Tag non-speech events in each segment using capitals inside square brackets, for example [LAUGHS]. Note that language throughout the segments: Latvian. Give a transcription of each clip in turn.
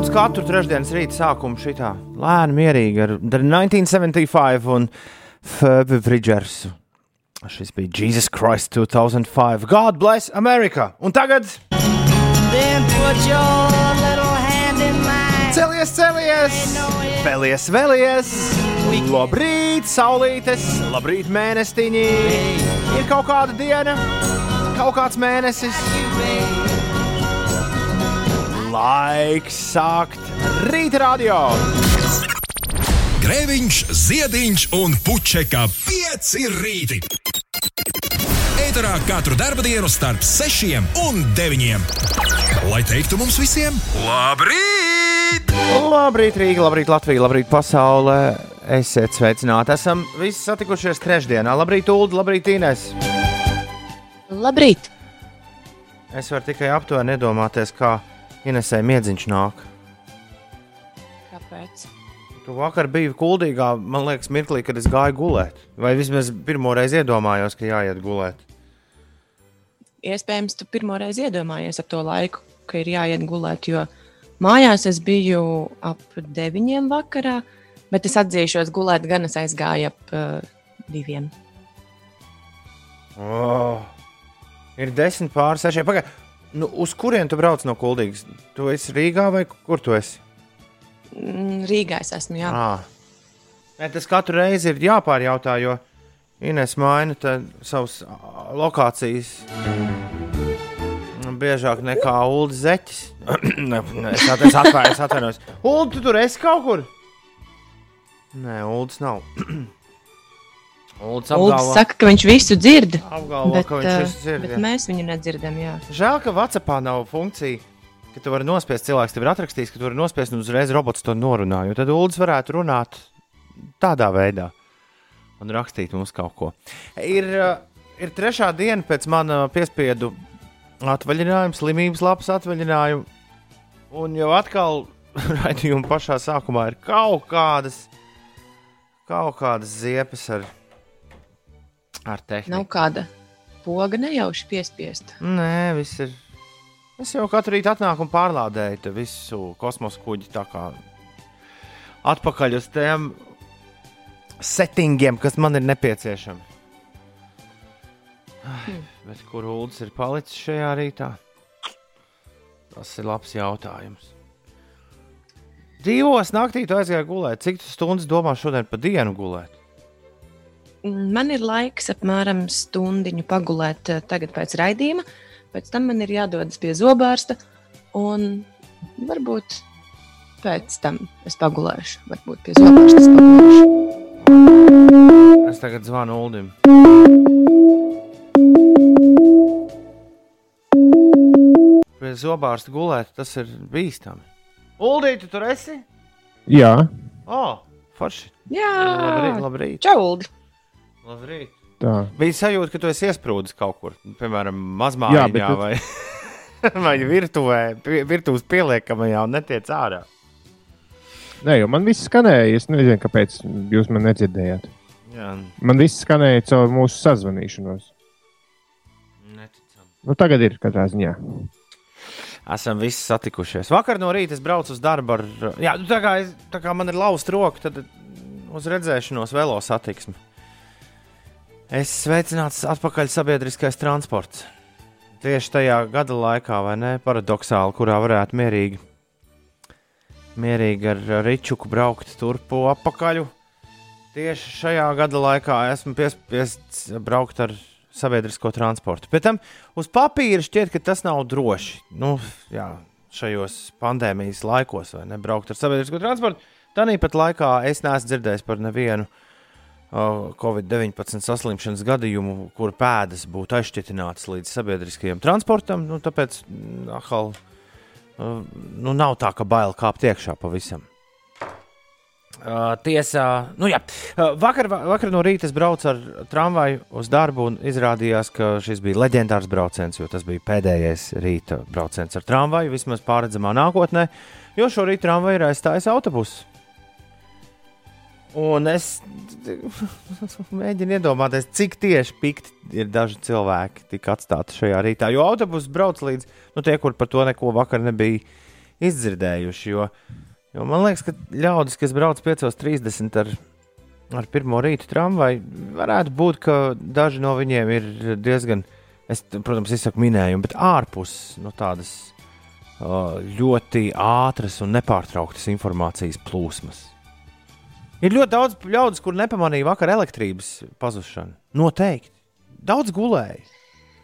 lūdzu katru trešdienas rīta sākumu šitā lēni, mierīgi ar The 1975 un Phoebe Bridgers. Šis bija Jesus Christ 2005. God bless America! Un tagad celies, celies! Vēlies, vēlies! Labrīt, saulītes! Labrīt, mēnestiņi! Ir kaut kāda diena, kaut kāds mēnesis. Laiks sākt rīta radio! Grēviņš, Ziediņš un Puķeka 5 rīti. Eterā katru dienu starp 6 un 9. Lai teiktu mums visiem, labrīt! Labrīt, Rīga, labrīt, Latvija, labrīt, pasaulē! Esiet sveicināti! Esam visi satikušies trešdienā. Labrīt, Ulu, labrīt, Inês! Labrīt! Es varu tikai aptuveni iedomāties, kā Inesē miedziņš nāk. Kāpēc? Tu vakar biji kuldīgā, man liekas, mirklī, kad es gāju gulēt. Vai vismaz pirmo reizi iedomājos, ka jāiet gulēt. Iespējams, tu pirmo reizi iedomājies ar to laiku, ka ir jāiet gulēt, jo mājās es biju ap deviņiem vakarā, bet es atzīšos, gulēt gan es aizgāju ap uh, diviem. Oh, ir desmit pār sešiem. Pagaid, nu, uz kurien tu brauc no kuldīgas? Tu esi Rīgā vai kur tu esi? Mm, Rīgā es esmu, jā. À. Nē, tas katru reizi ir jāpārjautā, jo Ines maina savas lokācijas. Biežāk nekā Ulu Zeķis. [CLEARS THROAT] Es at- es atvainojos, atvainojos. Ulu, tu tur esi kaut kur? Nē, Ulas nav. [CLEARS THROAT] Uldis apgalvo, saka, ka viņš visu dzird, apgalvo bet, ka viņš uh, visu dzird. bet jā. mēs viņu nedzirdam. Jā. Žēl, ka Vācijā nav funkcija, ka tu vari nospiest cilvēku, tev ir atrakstījis, ka tu vari nospiest un uzreiz robots to norunā. Jo tad Ulas varētu runāt tādā veidā un rakstīt mums kaut ko. Ir, uh, ir trešā diena pēc mana piespiedu atvaļinājuma, slimības lapas atvaļinājuma. Un jau atkal [LAUGHS] raidījuma pašā sākumā ir kaut kādas, kaut kādas ziepes ar, ar tehniku. Nav kāda poga nejauši piespiesta. Nē, viss ir. Es jau katru rītu atnāku un pārlādēju visu kosmosa kuģi tā kā atpakaļ uz tiem settingiem, kas man ir nepieciešami. Ai, bet kur ūdens ir palicis šajā rītā? Tas ir labs jautājums. Divos naktī tu aizgāji gulēt. Cik tu stundas domā šodien pa dienu gulēt? Man ir laiks apmēram stundiņu pagulēt eh, tagad pēc raidījuma. Pēc tam man ir jādodas pie zobārsta. Un varbūt pēc tam es pagulēšu. Varbūt pie zobārsta es pagulēšu. Es tagad zvanu Ulim. Pie zobārsta gulēt, tas ir bīstami. Uldī, tu tur esi? Jā, O, oh, forši. Jā, Labrīt, labrīt. Čauldi! Labrīt. tā. Bija sajūta, ka tu esi iesprūdis kaut kur, piemēram, Jā, mazmājiņā bet tu- vai, [LAUGHS] vai virtuvē, virtuves pieliekamajā un netiec ārā. Nē, jo man viss skanēja. Es nezinu, kāpēc jūs man nedzirdējāt. Jā, Man viss skanēja caur mūsu sazvanīšanos. neticam. Nu, tagad ir katrā ziņā. Esam visi satikušies. Vakar no rīta es braucu uz darbu ar. Jā, nu, tā, kā es, tā kā man ir lausta roka, tad uz redzēšanos velo satiksmi. Es sveicināts atpakaļ sabiedriskais transports. Tieši tajā gada laikā, vai ne? Paradoxāli, kurā varētu mierīgi, mierīgi ar ričuku braukt turp un apakaļ. Tieši šajā gada laikā esmu piespiests braukt ar sabiedrisko transportu. Pēc tam uz papīra šķiet, ka tas nav droši. Nu, jā, šajos pandēmijas laikos, vai ne? Braukt ar sabiedrisko transportu. Tāpat laikā es neesmu dzirdējis par nevienu uh, Covid-19 saslimšanas gadījumu, kur pēdas būtu aizšķitinātas līdz sabiedriskajam transportam. Nu, tāpēc mm, uh, nu, nav tā, ka bail kāpt iekšā pavisam. Uh, tiesā, nu jā, uh, vakar, vakar no rīta es braucu ar tramvaju uz darbu un izrādījās, ka šis bija leģendārs brauciens, jo tas bija pēdējais rīta brauciens ar tramvaju, vismaz pārredzamā nākotnē, jo šorīt tramvaju ir aizstājis autobuss. Un es [LAUGHS] mēģinu iedomāties, cik tieši pikti ir daži cilvēki tik atstāti šajā rītā. Jo autobuss brauc līdz, nu, tie, kur par to neko vakar nebija izdzirdējuši. Jo, jo man liekas, ka ļaudis, kas brauc 5.30 ar, ar pirmo rītu tramvaju, varētu būt, ka daži no viņiem ir diezgan, es, protams, izsaku minējumu, bet ārpus no tādas uh, ļoti ātras un nepārtrauktas informācijas plūsmas. Ir ļoti daudz ļaudis, kur nepamanīja vakar elektrības pazušanu. Noteikti. Daudz gulēja.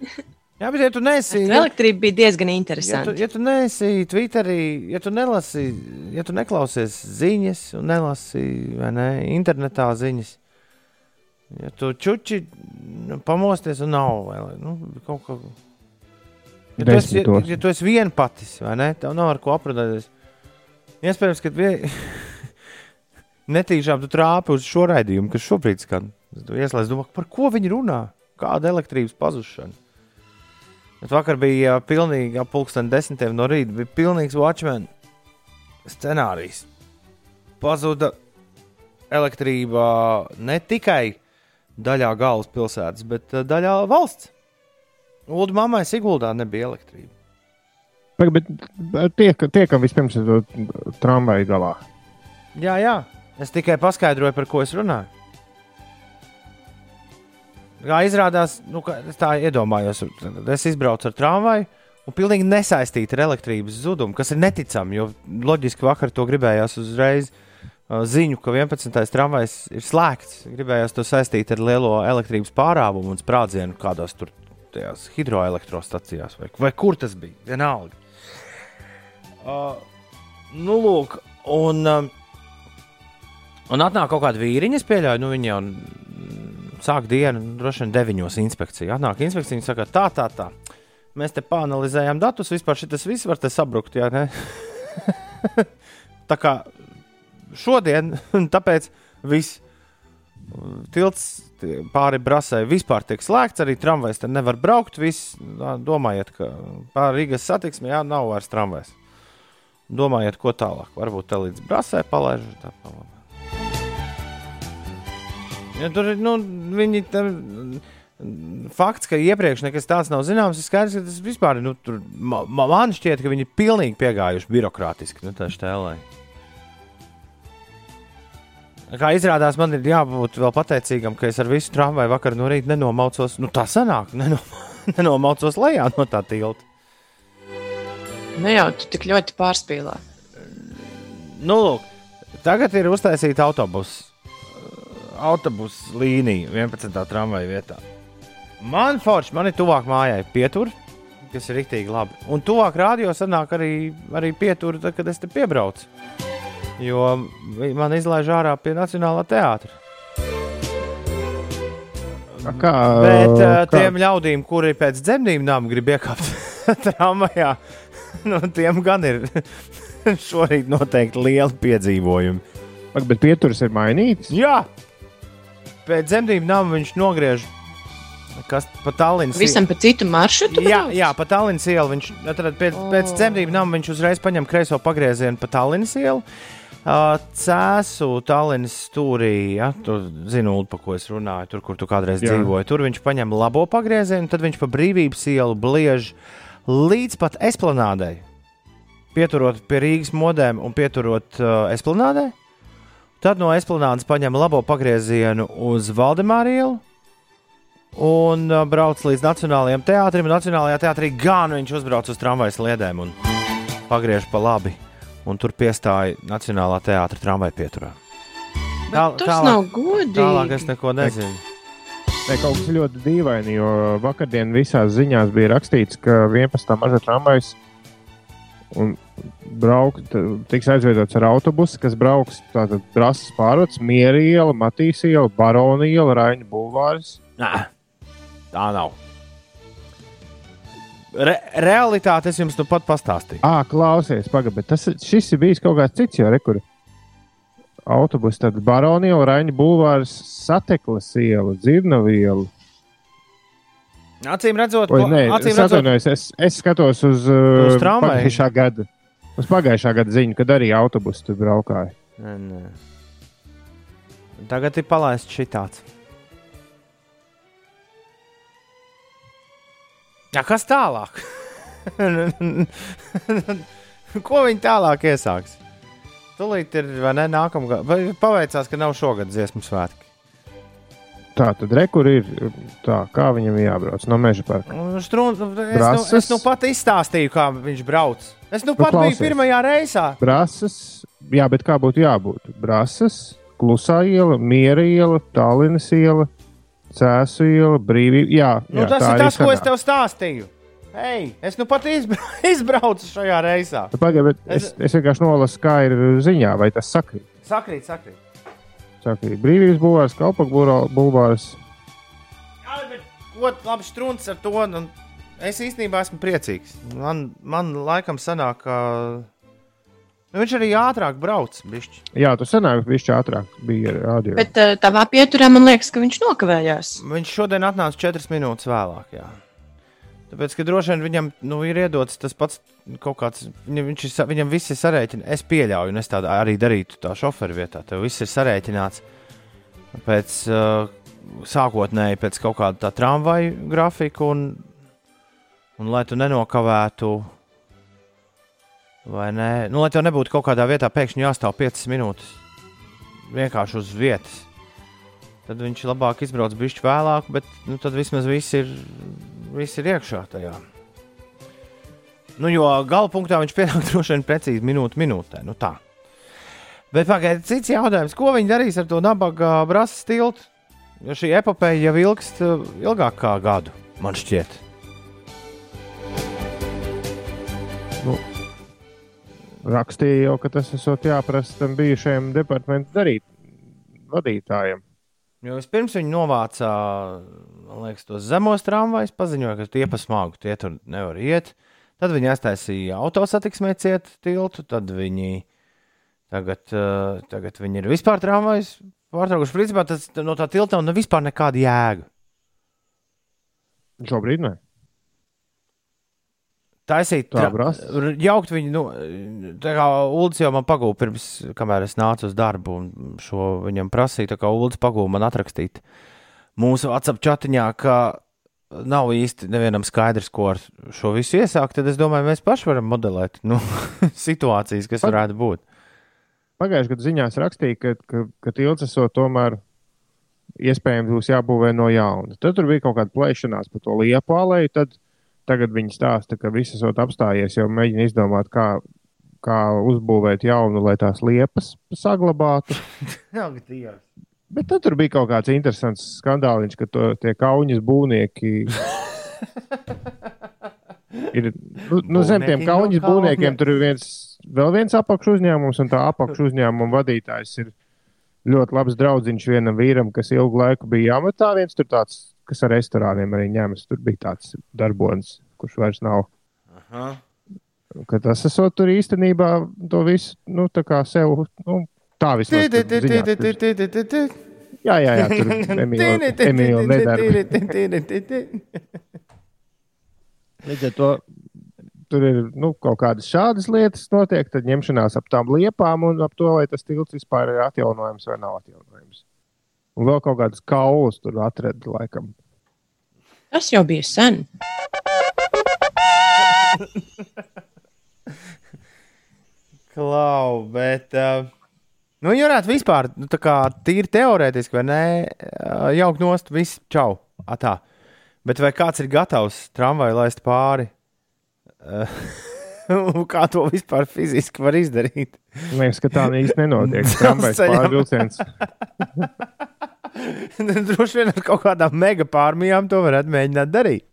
[LAUGHS] Jā, bet ja tu nesi. Elektrība bija diezgan Ja tu, interesanta. ja tu neesi Twitterī, ja tu nelasi, ja tu neklausies ziņas, un nelasi vai ne, internetā ziņas, ja tu čuči nu, pamosties un nav vēl nu, kaut kā. Ja tu, esi, ja, ja tu esi vienpatis, vai ne? Tev nav ar ko aprunāties. Iespējams, ka vie... [LAUGHS] netīšām tu trāpi uz šo raidījumu, kas šobrīd skan. Ieslēdz, domā, par ko viņi runā? Kāda elektrības pazušana? Bet vakar bija pilnīgi ap pulksten desmitiem no rīta. Bija pilnīgs Watchmen scenārijs. Pazuda elektrība ne tikai daļā galvaspilsētas, bet daļā valsts. Ulu mammai Siguldā nebija elektrība. Pagaid, Bet tiek, tiekam vispirms ar to tramvaju galā. Jā, jā, es tikai paskaidroju, par ko es runāju. Kā izrādās, nu, ka es tā iedomājos, es izbraucu ar tramvaju un pilnīgi nesaistītu ar elektrības zudumu, kas ir neticami, jo loģiski vakar to gribējās uzreiz uh, ziņu, ka 11. tramvajs ir slēgts. Gribējās to saistīt ar lielo elektrības pārāvumu un sprādzienu kādās tur tajās hidroelektrostacijās, vai, vai kur tas bija. Vienalga. Uh, nu, lūk, un, um, un atnāk kaut kāda vīriņa, es pieļauju, nu, viņa jau sāk dienu, droši vien, deviņos inspekcija. Atnāk inspekcija un saka, tā, tā, tā. Mēs te panalizējām datus, vispār šis viss var te sabrukt. Jā, ne? [LAUGHS] tā kā šodien, tāpēc viss tilts pāri brasai vispār tiek slēgts, arī tramvajs te nevar braukt. Viss, domājiet, ka pāri Rīgas satiksmē jā, nav vairs tramvajs. Domājiet, ko tālāk. Varbūt te līdz brasai palaiž. Tā, palaiž. Ja tur ir nu, viņi. Tam, fakts, ka iepriekš nekas tāds nav zināms, ir skaidrs, ka tas vispār nu, tur, ma, ma, man šķiet, ka viņi ir pilnīgi piegājuši birokrātiski. Nu, tā štēlē. Kā izrādās, man ir jābūt vēl pateicīgam, ka es ar visu tramvaju vakar no rīta nenomaucos. Nu, tā sanāk, neno, [LAUGHS] nenomaucos lejā no tā tilta. Nu jau tu tik ļoti pārspīlē. Nu, lūk, tagad ir uztaisīta autobusu autobus līnija 11. tramvaja vietā. Man forši, man ir tuvāk mājai pietur, kas ir rīktīgi labi. Un tuvāk rādio sanāk arī, arī pietur, tad, kad es te piebraucu. Jo man izlaiž ārā pie Nacionālā teātra. Kā, Bet uh, kā, tiem ļaudīm, kuri pēc dzemdību nama grib iekāpt [LAUGHS] tramvajā, [LAUGHS] nu, tiem gan ir [LAUGHS] šorīt noteikti lieli piedzīvojumi. Bet pieturas ir mainīts. Jā, pēc dzemdību nama viņš nogriež. Kas pa Tallinas Visam pa citu maršrutu? Jā, brauc? jā, pa Tallinas ielu viņš atrada pēc, oh. pēc dzemdību nama viņš uzreiz paņem kreiso pagriezienu pa Tallinas ielu. Uh, Cēsu Tallinas stūrī, ja, tu zini, pa ko es runāju, tur, kur tu kādreiz Jā. dzīvoji. Tur viņš paņem labo pagriezienu, tad viņš pa brīvības ielu bliež līdz pat esplanādei. Pieturot pie Rīgas modēm un pieturot uh, esplanādei. Tad no esplanādes paņem labo pagriezienu uz Valdemāru ielu un uh, brauc līdz Nacionālajiem teātrim. Nacionālajā teātrī gan viņš uzbrauc uz tramvajas sliedēm un pagriež pa labi. Un tur piestāja Nacionālā teātra tramvaja pieturā. Bet tas nav godīgi. Tālāk es neko nezinu. Ne, kaut kas ļoti dīvaini, jo vakardien visās ziņās bija rakstīts, ka 11. maža tramvajs un braukt, tiks aizviedots ar autobusu, kas brauks tātad Brasas pārvads, Miera iela, Matīs iela, Barona iela, Raņa bulvārs. Nā, tā nav. Re realitāte es jums nu pat pastāstīju. Ā, klausies, pagaidi, tas, šis ir bijis kaut kāds cits, jo rekur. Autobus, tad Barona iela, Raņa bulvārs, Sateklas iela, Dzirnava iela. Acīm redzot, Oi, ko- nē, acīm es redzot, es, es skatos uz, Uz uh, tramvaju? pagājušā gada. Uz pagājušā gada ziņu, kad arī autobusu tur braukāja. Nē, nē. Tagad ir palaists šitāds. Jā, kas tālāk? [LAUGHS] ko viņi tālāk iesāks? Tūlīt ir, vai ne, nākamā gada. Paveicās, ka nav šogad dziesmu svētki? Tā tad rekur ir tā, kā viņam jābrauc no meža parka. Un Strun, es, nu, es nu pat izstāstīju, kā viņš brauc. Es nu pat klausies. biju pirmajā reisā. Brāzas, jā, bet kā būtu jābūt? Brāzas, klusā iela, miera iela, Tallinas iela, cēsu iela, brīvība. Jā, Nu, jā, tas tā ir tas, ko es tev stāstīju. Hei, es nu pat izbra [LAUGHS] izbraucu šajā reisā. Nu, Pagaid, bet es, es vienkārši nolasu, kā ir ziņā, vai tas sakrīt. Sakrīt, sakrīt. Sakrīt. Brīvības bulvārs, kalpak bulvārs. Jā, bet ko labi strūns ar to? Nu, es īstenībā esmu priecīgs. Man, man laikam sanāk, ka nu, viņš arī ātrāk brauc. Bišķi. Jā, tu senāk viņš ātrāk bija radio. Bet uh, tavā pieturā man liekas, ka viņš nokavējās. Viņš šodien atnāca 4 minūtes vēlāk. Jā. Tāpēc, ka droši vien viņam nu, ir iedots tas pats kaut kāds, viņš ir, viņam viss ir sarēķināts. Es pieļauju, un es tādu arī darītu tā šoferu vietā. Tev viss ir sarēķināts pēc uh, sākotnēji, pēc kaut kāda tā tramvaju grafika, un, un lai tu nenokavētu, vai ne, nu, lai tev nebūtu kaut kādā vietā pēkšņi jāstāv 5 minūtes vienkārši uz vietas. Tad viņš labāk izbrauc bišķi vēlāk, bet nu, tad vismaz viss ir, viss ir iekšā tajā. Nu, jo gala punktā viņš pienāk [LAUGHS] droši vien precīzi minūte minūtē. Nu, tā. Bet pagaidiet, cits jautājums, ko viņi darīs ar to nabaga brāzas tiltu? Jo šī epopeja jau ilgst uh, ilgāk kā gadu, man šķiet. Rakstīja jau, ka tas esot jāprasa tam bijušajam departamentu darīt vadītājiem. Jo vispirms viņi novāca man liekas, tos zemos tramvajus, paziņoja, ka tie pa smagu tie tur nevar iet. Tad viņi aiztaisīja autosatiksmē cietu tiltu, tad viņi tagad, uh, tagad viņi ir vispār tramvajus pārtraukuši. Principā tas no tā tilta nav vispār nekāda jēga. Šobrīd ne. Taisīt, Tā tra- brasta. r- jaukt viņu, nu, tā kā Ulas jau man pagūda pirms, kamēr es nācu uz darbu, un šo viņam prasīja, tā kā Ulas pagūda man atrakstīt mūsu WhatsApp chatiņā, ka nav īsti nevienam skaidrs, ko ar šo visu iesākt, tad es domāju, mēs paši varam modelēt nu, [LAUGHS] situācijas, kas varētu būt. Pagājušajā gadā ziņās rakstīja, ka, ka, ka tilts esot tomēr iespējams būs jābūvē no jauna. Tad tur bija kaut kāda plēšanās par to liepu alēju. Tad tagad viņi stāsta, ka viss esot apstājies, jau mēģina izdomāt, kā, kā uzbūvēt jaunu, lai tās liepas saglabātu. [LAUGHS] Bet tad tur bija kaut kāds interesants skandāliņš, ka to, tie kauņas būvnieki. [LAUGHS] Ir, nu, nu, zem tiem kauņas no būvniekiem tur ir viens, vēl viens apakšu uzņēmums, un tā apakšu uzņēmuma vadītājs ir ļoti labs draugs vienam vīram, kas ilgu laiku bija amatā. Viens tur tāds, kas ar restorāniem arī ņemas. Tur bija tāds darbonis, kurš vairs nav. Aha. Ka tas esot tur īstenībā to visu, nu, sev, nu, tā vismaz. Jā, jā, jā. Līdz ar to tur ir nu, kaut kādas šādas lietas, notiek, tad ņemšanās ap tām liepām un ap to, vai tas tilts vispār ir atjaunojams vai nav atjaunojams. Un vēl kaut kādas kaulas tur atrada, laikam. Tas jau bija sen. [LAUGHS] Klau, bet. Uh, nu, jūs varētu vispār, nu, tā kā tīri teorētiski, vai ne, jaukt nost, viss čau. Atā. Bet vai kāds ir gatavs tramvaju laist pāri? [LAUGHS] Kā to vispār fiziski var izdarīt? Liekas, ka tā īsti nenotiek. [LAUGHS] Tramvajs pārvilciens. [LAUGHS] Droši vien ar kaut kādām mega pārmijām to varētu mēģināt darīt.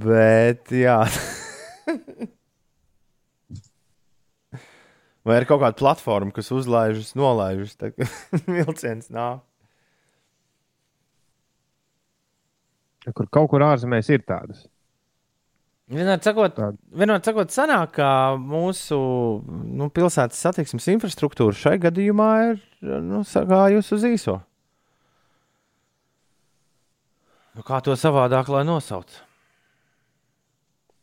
Bet, jā. Vai ir kaut kāda platforma, kas uzlaižas, nolaižas, tad [LAUGHS] vilciens nāk? Kur kaut kur ārzemēs ir tādas. Vienmēr sakot, vienmēr sakot sanāk, ka mūsu nu, pilsētas satiksmes infrastruktūra šai gadījumā ir nu, sagājusi uz īso. Nu, kā to savādāk, lai nosauc?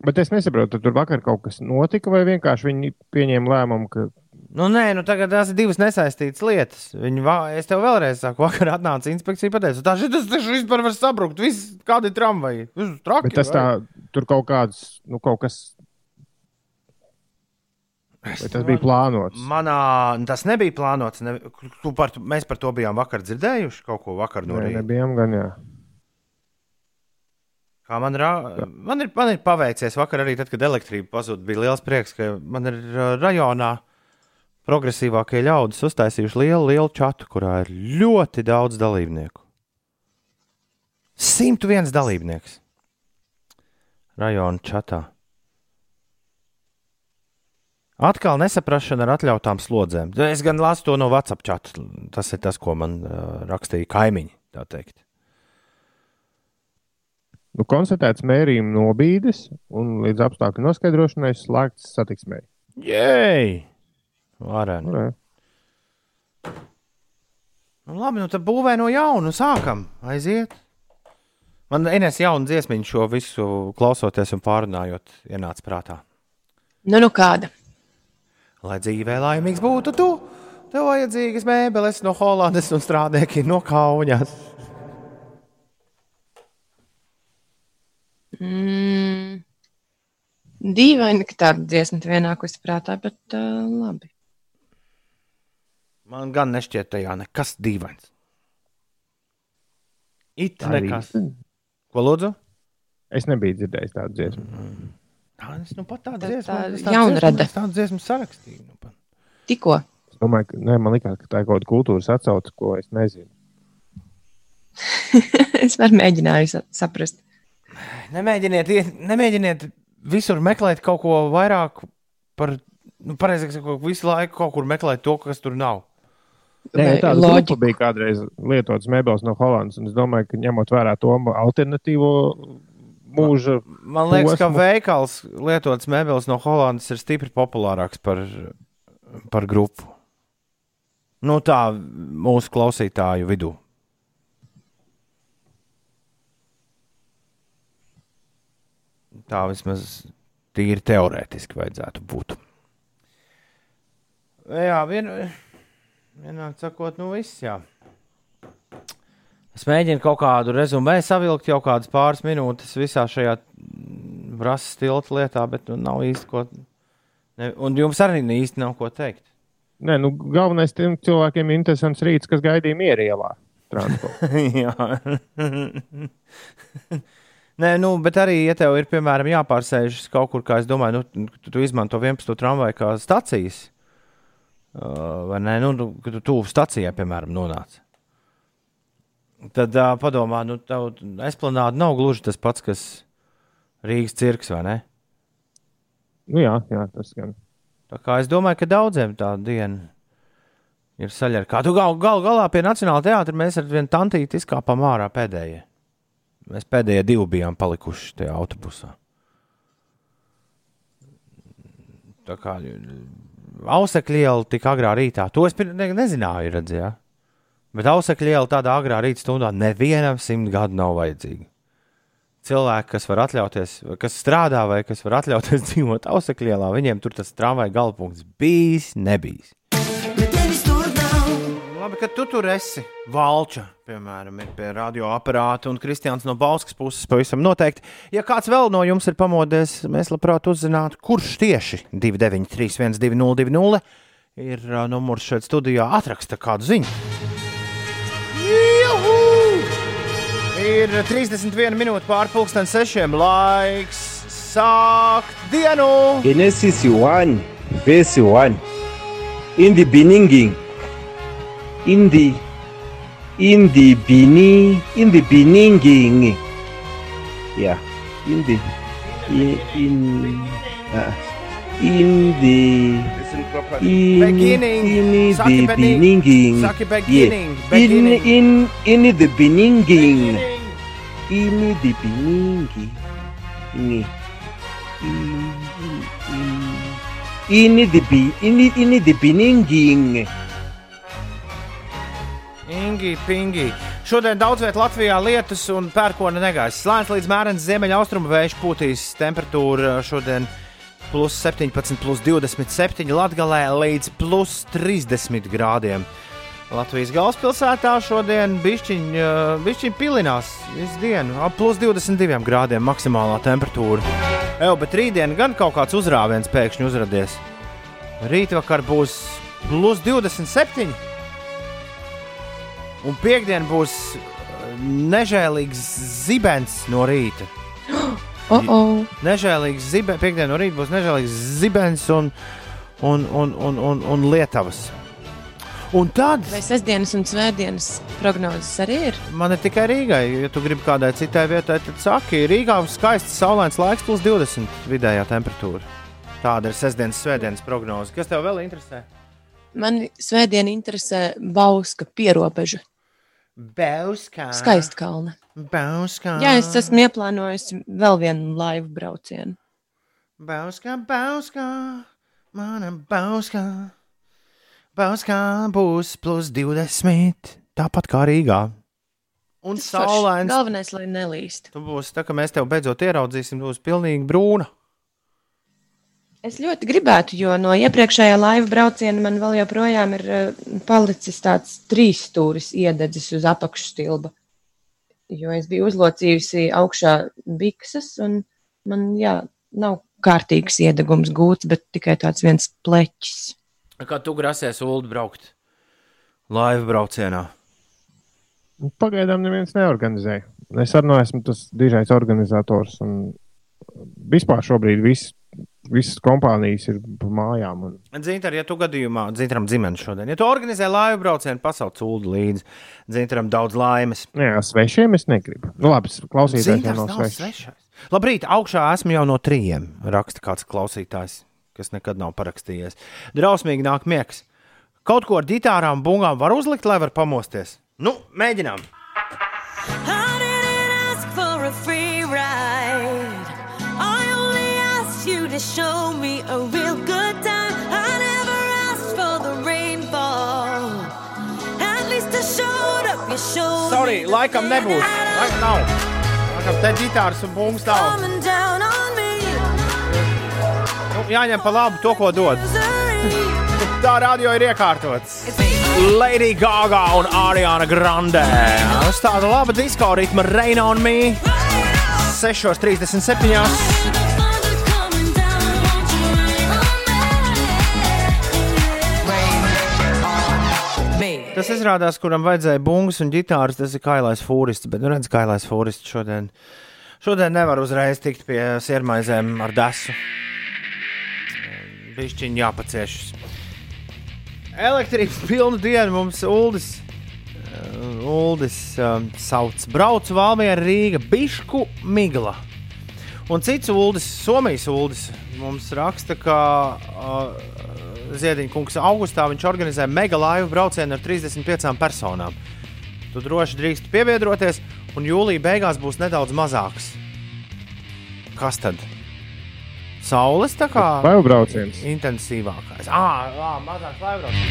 Bet es nesaprotu, tur vakar kaut kas notika, vai vienkārši viņi pieņēma lēmumu, ka Nu, nē, nu tagad tās ir divas nesaistītas lietas. Viņi, va... Es tev vēlreiz saku, [LAUGHS] vakar atnāca inspekcija un teica, tā šis taču vispār var sabrukt. Viss, kādi tramvaji? Viss traki, Bet tas vai? tā, tur kaut kāds, nu, kaut kas Vai tas bija plānots? Manā tas nebija plānots. Ne, tu par, mēs par to bijām vakar dzirdējuši kaut ko vakar no Nē, rīta. nebijām gan, jā. Kā man, ra... man, ir, man ir paveicies vakar arī tad, kad elektrība pazuda. Bija liels prieks, ka man ir uh, rajonā progresīvākie ļaudis uztaisījuši lielu, lielu čatu, kurā ir ļoti daudz dalībnieku. 101 dalībnieks rajona čatā. Atkal nesaprašana ar atļautām slodzēm. Es gan lasu to no WhatsApp čata. Tas ir tas, ko man uh, rakstīja kaimiņi. tā teikt. Nu, konstatēts mērījuma nobīdes un līdz apstākļu noskaidrošanai slēgts satiksmē. Jēj! Varēja. Nu, re. Nu, labi, nu tad būvē no jauna, sākam, aiziet. Man Ines jauna dziesmiņa šo visu klausoties un pārunājot, ienāca prātā. Nu, nu kāda. Lai dzīvē laimīgs būtu tu, tev vajadzīgas mēbeles no Holandes un strādnieki no Kaunas. Mm. Dīvaini, ka tāda dziesma te ienākusi prātā, bet uh, labi. Man gan nešķiet tajā nekas dīvains. It Arī- nekas. Ko lūdzu? Es nebiju dzirdējis tādu dziesmu. Tā, es nu pat tādu Tā- dziesmu, tā tādu jaunrade. dziesmu- es tādu dziesmu sarakstīju. Nu pat. Tikko. Es domāju, ka ne, man liekas, ka tā ir kaut kāda kultūras atsauce, ko es nezinu. [LAUGHS] es varu mēģināju sa- saprast. Nemēģiniet, iet- nemēģiniet visur meklēt kaut ko vairāk par, nu, pareizāk sakot, visu laiku kaut kur meklēt to, kas tur nav. Nē, tāda loģiku. grupa bija kādreiz lietotas mēbeles no Holandas. un Es domāju, ka ņemot vērā to alternatīvo mūža, Man liekas, ka Posmu. veikals lietots mēbeles no Holandas ir stipri populārāks par, par grupu. Nu, tā mūsu klausītāju vidū. Tā vismaz tīri teorētiski vajadzētu būt. Jā, vien, vienāk sakot, nu viss, jā. Es mēģinu kaut kādu rezumē savilkt jau kādas pāris minūtes visā šajā brāzas stilta lietā, bet nu, nav īsti ko. Ne, un jums arī īsti nav ko teikt. Nē, nu, galvenais tiem cilvēkiem ir interesants rīts, kas gaidīja mierielā. transportā. [LAUGHS] Jā. [LAUGHS] Nē, nu, bet arī, ja tev ir, piemēram, jāpārsēžas kaut kur, kā es domāju, nu, tu, tu izmanto 11. tramvaju kā stācijas, uh, vai ne? Nu, tu- kad tu tuvu stācijai, piemēram, nonāc. Tad uh, padomā, nu, tev esplanāda nav gluži tas pats, kas Rīgas cirks, vai ne? nu, jā, jā, tas gan. Tā kā es domāju, ka daudziem tā diena ir saļķa. Kā tu gal, gal galā pie Nacionālā teātra mēs ar vienu tantīti izkāpām ārā pēdējie. Mēs pēdējie divi bijām palikuši tajā autobusā. Tā kā ausekļa iela tik agrā rītā, to es ne, nezināju, redzēju. Bet ausekļa iela tādā agrā rīta stundā nevienam simt gadu nav vajadzīga. Cilvēki, kas var atļauties, kas strādā vai kas var atļauties [LAUGHS] dzīvot ausekļa ielā, viņiem tur tas tramvaja galpunkts bijis, nebijis. Labi, ka tu tur esi. Valča, piemēram, ir pie radioaparāta, un Kristians no Bauskas puses pavisam noteikti. Ja kāds vēl no jums ir pamodies, mēs labprāt uzzinātu, kurš tieši 293, 1202, ir uh, numurs šeit studijā. Atraksta kādu ziņu. Juhu! Ir 31 minūte pāri pusdienas sešiem. Laiks sākt dienu! Genesis 1, verse 1. In the beginning, in the in the beginning, in the beginning, yeah, in the in in, uh, in Beginning. in Saki the beginning. beginning, Saki beginning. yeah, Beginning. in in in the beginning, in the beginning, in in in the be in the- in the beginning. Ingi, pingi. Šodien daudz vietā Latvijā lietus un pērkona negaisa. Slēdz līdz mērens ziemeļaustrumu vējš pūtīs temperatūra šodien plus 17, plus 27 Latgalē līdz plus 30 grādiem. Latvijas galvaspilsētā šodien bišķiņ, bišķiņ pilinās visu dienu, ap plus 22 grādiem maksimālā temperatūra. Evo, bet rītdien gan kaut kāds uzrāviens pēkšņi uzradies. Rītvakar būs plus 27. Un piekdien būs eh, nežēlīgs zibens no rīta. [GASPS] Oh, oh. Nežēlīgs zibens, piekdien no rīta būs nežēlīgs zibens un, un, un, un, un, un lietavas. Un tad Vai sestdienas un svētdienas prognozes arī ir? man ir tikai Rīgai. Ja tu gribi kādai citai vietai, tad saki, Rīgā skaists saulains laiks, plus 20 vidējā temperatūra. Tāda ir sestdienas, svētdienas prognoze. Kas tev vēl interesē? Man svētdiena interesē Bauska pierobeža. Bauskā. Skaista kalna. Bauskā. Jā, es esmu ieplānojis vēl vienu laivu braucienu. Bauskā, Bauskā, mana Bauskā. Bauskā būs plus 20. Tāpat kā Rīgā. Un saulains. Galvenais, lai nelīst. Tu būsi tā, ka mēs tev beidzot ieraudzīsim, tu būsi pilnīgi brūna. Es ļoti gribētu, jo no iepriekšējā laiva brauciena man vēl joprojām ir eh, palicis tāds trīs stūris iededzis uz apakšstilba. Jo es biju uzlocījusi augšā bikses, un man jā, nav kārtīgs iedegums gūts, bet tikai tāds viens pleķis. Kā tu grasies Ulu braukt? Laiva braucienā. Pagaidām neviens neorganizēja. Es arī neesmu tas dižais organizators. un Vispār šobrīd viss, visas kompānijas ir pa mājām. Un... Zintar, ja tu gadījumā, Zintaram dzimens šodien, ja tu organizē laivu braucienu, pasauc Ulu līdzi. Zintaram daudz laimes. Jā, svešiem es negribu. Nu, labi, klausītājs jau svešs. svešais. Labrīt, augšā esmu jau no trījiem. Raksta kāds klausītājs, kas nekad nav parakstījies. Drausmīgi nāk miegs. Kaut ko ar ģitārām, bungām var uzlikt, lai var pamosties. Nu, mēģinām! I to show me a real good time. I never asked for the rainfall. At least I showed up. You showed Sorry, laikam nebūs. Laikam nav. Laikam te ģitāras un bungas nav. Nu, jāņem pa labu to, ko dod. [LAUGHS] Tā radio ir iekārtots. Lady Gaga un Ariana Grande. Uz tāda laba disko ritma Rain on Me 6.37. Tas izrādās, kuram vajadzēja bungas un ģitāras, tas ir kailais fūrists. Bet, nu, redz, kailais fūrists šodien. Šodien nevar uzreiz tikt pie sirmaizēm ar desu. Bišķiņi jāpaciešas. Elektrības pilnu dienu mums Uldis. uh, Uldis um, sauc brauc Valmiera Rīga Bišku Migla. Un cits Uldis, Somijas Uldis, mums raksta, ka uh, Ziediņkungs augustā viņš organizē mega laivu braucienu ar 35 personām. Tu droši drīkst pievienoties, un jūlijā beigās būs nedaudz mazāks. Kas tad? Saules tā kā Laivu brauciens. intensīvākais. Ah, ah mazāks laivu brauciens.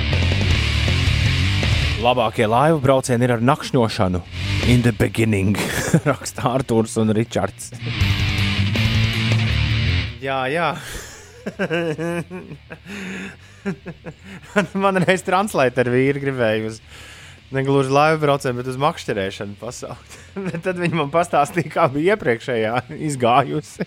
Labākie laivu braucieni ir ar nakšņošanu. In the beginning, [LAUGHS] raksta Arthurs un Ričards. jā, jā. [LAUGHS] [LAUGHS] Man reiz translēt ar vīru gribēju uz negluži laivu braucienu, bet uz makšķerēšanu pasaukt. [LAUGHS] Bet Tad viņi man pastāstīja, kā bija iepriekšējā [LAUGHS] izgājusi.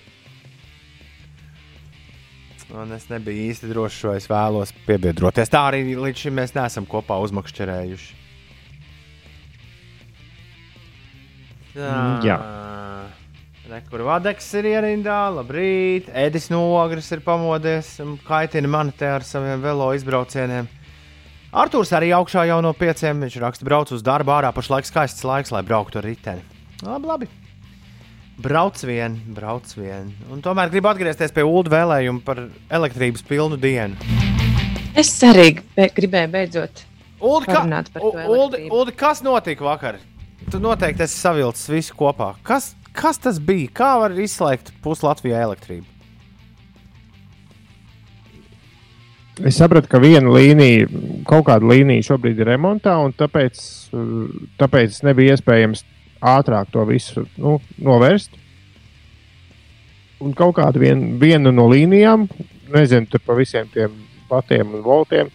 Un es nebiju īsti drošs, vai es vēlos piebiedroties. Tā arī līdz šim mēs neesam kopā uzmakšķerējuši. Tā. Jā. Rekur Vadeks ir ierindā, labrīt. Edis Nogris ir pamodies un kaitina mani te ar saviem velo izbraucieniem. Arthurs arī augšā jau no pieciem. Viņš raksta, brauc uz darbu ārā, pašlaik skaists laiks, lai brauktu ar riteni. Labi, labi. Brauc vien, brauc vien. Un tomēr gribu atgriezties pie ULD vēlējuma par elektrības pilnu dienu. Es arī be, gribēju beidzot. Uldi, ka, Uldi. Uldi, kas notika vakar? Tu noteikti esi savilcis visu kopā. Kas, kas tas bija? Kā var izslēgt pusi Latvijā elektrību? Es sapratu, ka viena līnija, kaut kāda līnija šobrīd ir remontā, un tāpēc, tāpēc nebija iespējams ātrāk to visu nu, novērst. Un kaut kāda vien, viena no līnijām, nezinu, tur pa visiem tiem patiem un voltiem,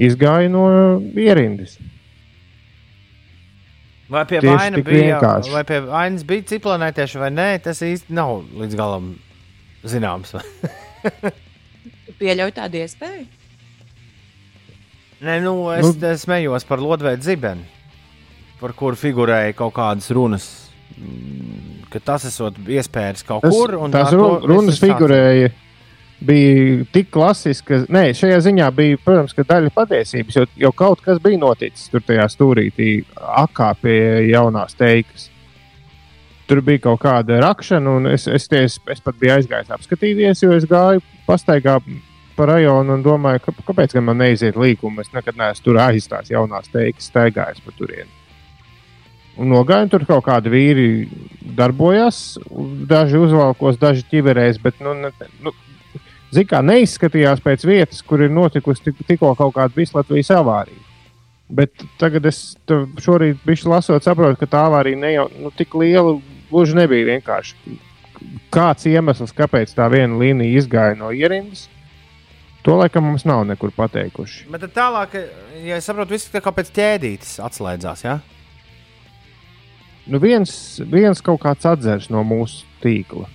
izgāja no ierindas. Vai pie vainas bija, vai pie vainas bija ciplanētieši vai nē, tas īsti nav līdz galam zināms. Tu [LAUGHS] pieļauj tādu iespēju? Nē, nu, es nu, smējos par Lodveidu zibeni, par kuru figurēja kaut kādas runas. Ka tas esot iespējams kaut Tas, kur. un tās ar to ru- runas figurēja. Bija tik klasiska, nē, šajā ziņā bija, protams, daļa patiesības, jo, jo kaut kas bija noticis tur tajā stūrītī, akā pie jaunās teikas. Tur bija kaut kāda rakšana, un es, es, ties, es pat biju aizgājis apskatīties, jo es gāju pastaigā pa rajonu un domāju, ka, kāpēc man neiziet līkuma. Es nekad neesmu tur aizstājis jaunās teikas, staigājis pa turieni. Un nogāju, tur kaut kādi vīri darbojās, daži uzvalkos, daži ķiverēs, bet, nu, ne, nu zin kā, neizskatījās pēc vietas, kur ir notikusi tik, tikko kaut kāda vislatvijas avārija. Bet tagad es šorīt biju lasot, saprotu, ka tā avārija ne jau nu, tik liela gluži nebija vienkārši. Kāds iemesls, kāpēc tā viena līnija izgāja no ierindas, to laikam mums nav nekur pateikuši. Bet tālāk, ja es saprotu, viss kā pēc ķēdītes atslēdzās. Ja? Nu, viens, viens kaut kāds atzars no mūsu tīkla.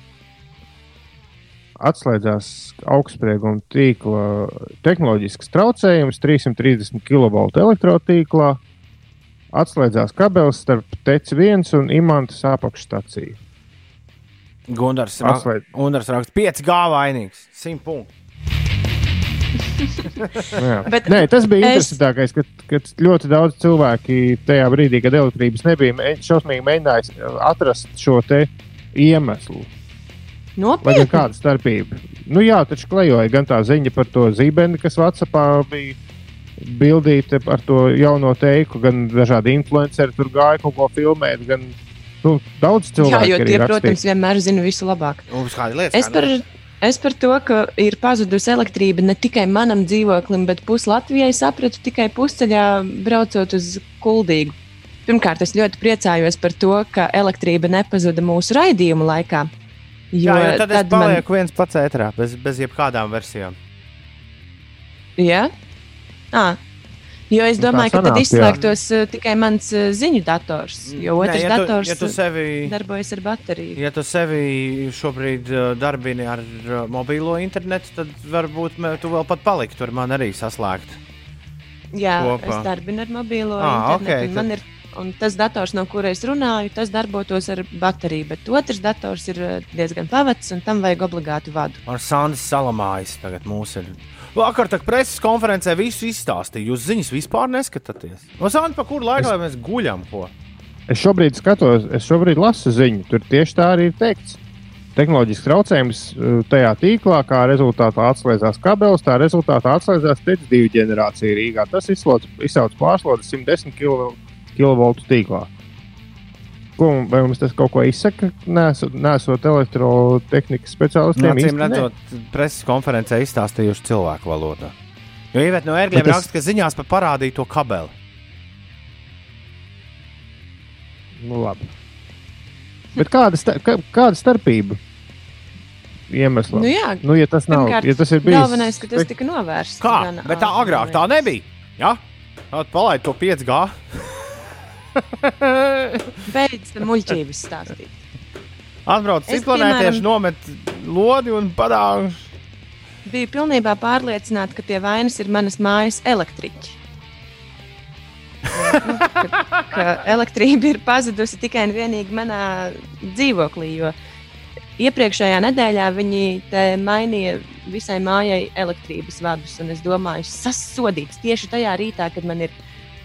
Atslēdzās augstsprieguma tīkla tehnoloģisks traucējums, 330 kV elektrotīklā. Atslēdzās kabelis starp TEC1 un Imantas apakšstaciju. Atslēdz. Gundars raksta 5G vainīgs, 100 punktu. [LAUGHS] Bet Nē, tas bija es- interesantākais, ka, ka ļoti daudz cilvēki tajā brīdī, kad elektrības nebija, šausmīgi mēģināja atrast šo te iemeslu. Vai Nopietni. kāda starpība? Nu, jā, taču klejoja gan tā ziņa par to zīmeni, kas Vācijā bija bildīta ar to jauno teiku, gan dažādi influenceri tur gāja kaut ko filmēt. Gan, nu, daudz Jā, cilvēku jo arī tie, rakstīja. protams, vienmēr zina visu labāk. Uz kāda lieta? Es par, es par to, ka ir pazudusi elektrība ne tikai manam dzīvoklim, bet pusi Latvijai sapratu tikai pusceļā braucot uz Kuldīgu. Pirmkārt, es ļoti priecājos par to, ka elektrība nepazuda mūsu raidījuma laikā. Jo, Jā, jo tad, tad es man- palieku viens pats ētrā, bez, bez jebkādām versijām. Jā, à, jo es Nu, tā domāju, ka tad sanāk, jā. izslēgtos uh, tikai mans ziņu dators. Jo otrs Nē, ja tu, dators ja tu sevi, darbojas ar bateriju. ja tu sevi šobrīd darbini ar mobilo internetu, tad varbūt tu vēl pat paliksi tur man arī saslēgt. Jā, kopā. es darbinu ar mobilo Ā, internetu. ok, un Man ir un tas dators, no kura es runāju, tas darbotos ar bateriju. Bet otrs dators ir uh, diezgan pavads, un tam vajag obligāti vadu. Ar Sandis Salamājs tagad mūs ir. Vakar tā preses konferencē visu izstāstīja. Jūs ziņas vispār neskatāties. No Sandis, pa kuru laiku lai mēs guļam? Ko? Es šobrīd skatos, es šobrīd lasu ziņu. Tur tieši tā arī ir teikts. Tehnoloģisks traucējums uh, tajā tīklā, kā rezultātā atslēdzās kabelis, tā rezultātā atslēdzās TEC2 ģenerācija Rīgā. Tas izsauc pārslodzi 110 kV tīklā. Ko, vai mums tas kaut ko izsaka? Nesot, nesot elektrotehnikas speciālistiem. Acīm redzot, preses konferencē izstāstījuši cilvēku valodā. Jo Ivēt no ērgļiem tas- raksta, ka ziņās par parādīju to kabeli. Nu, labi. Bet kāda, sta kā, kāda starpība? Iemesls. Nu, jā, nu, ja tas nav, Pirmkārt, ja tas ir bijis. galvenais, ka tas tika novērsts. Kā? gan Bet tā agrāk tā nebija. Ja? Tad palaid to 5G. [LAUGHS] Beidz muļķības stāstīt. Atbrauc ciklonētieši, piemēram- nomet lodi un padāv. Biju pilnībā pārliecināta, ka pie vainas ir manas mājas elektriķi. Nu, ka, ka elektrība ir pazudusi tikai un vienīgi manā dzīvoklī. Jo iepriekšējā nedēļā viņi mainīja visai mājai elektrības vadus. un Es domāju, sasodīts tieši tajā rītā, kad man ir.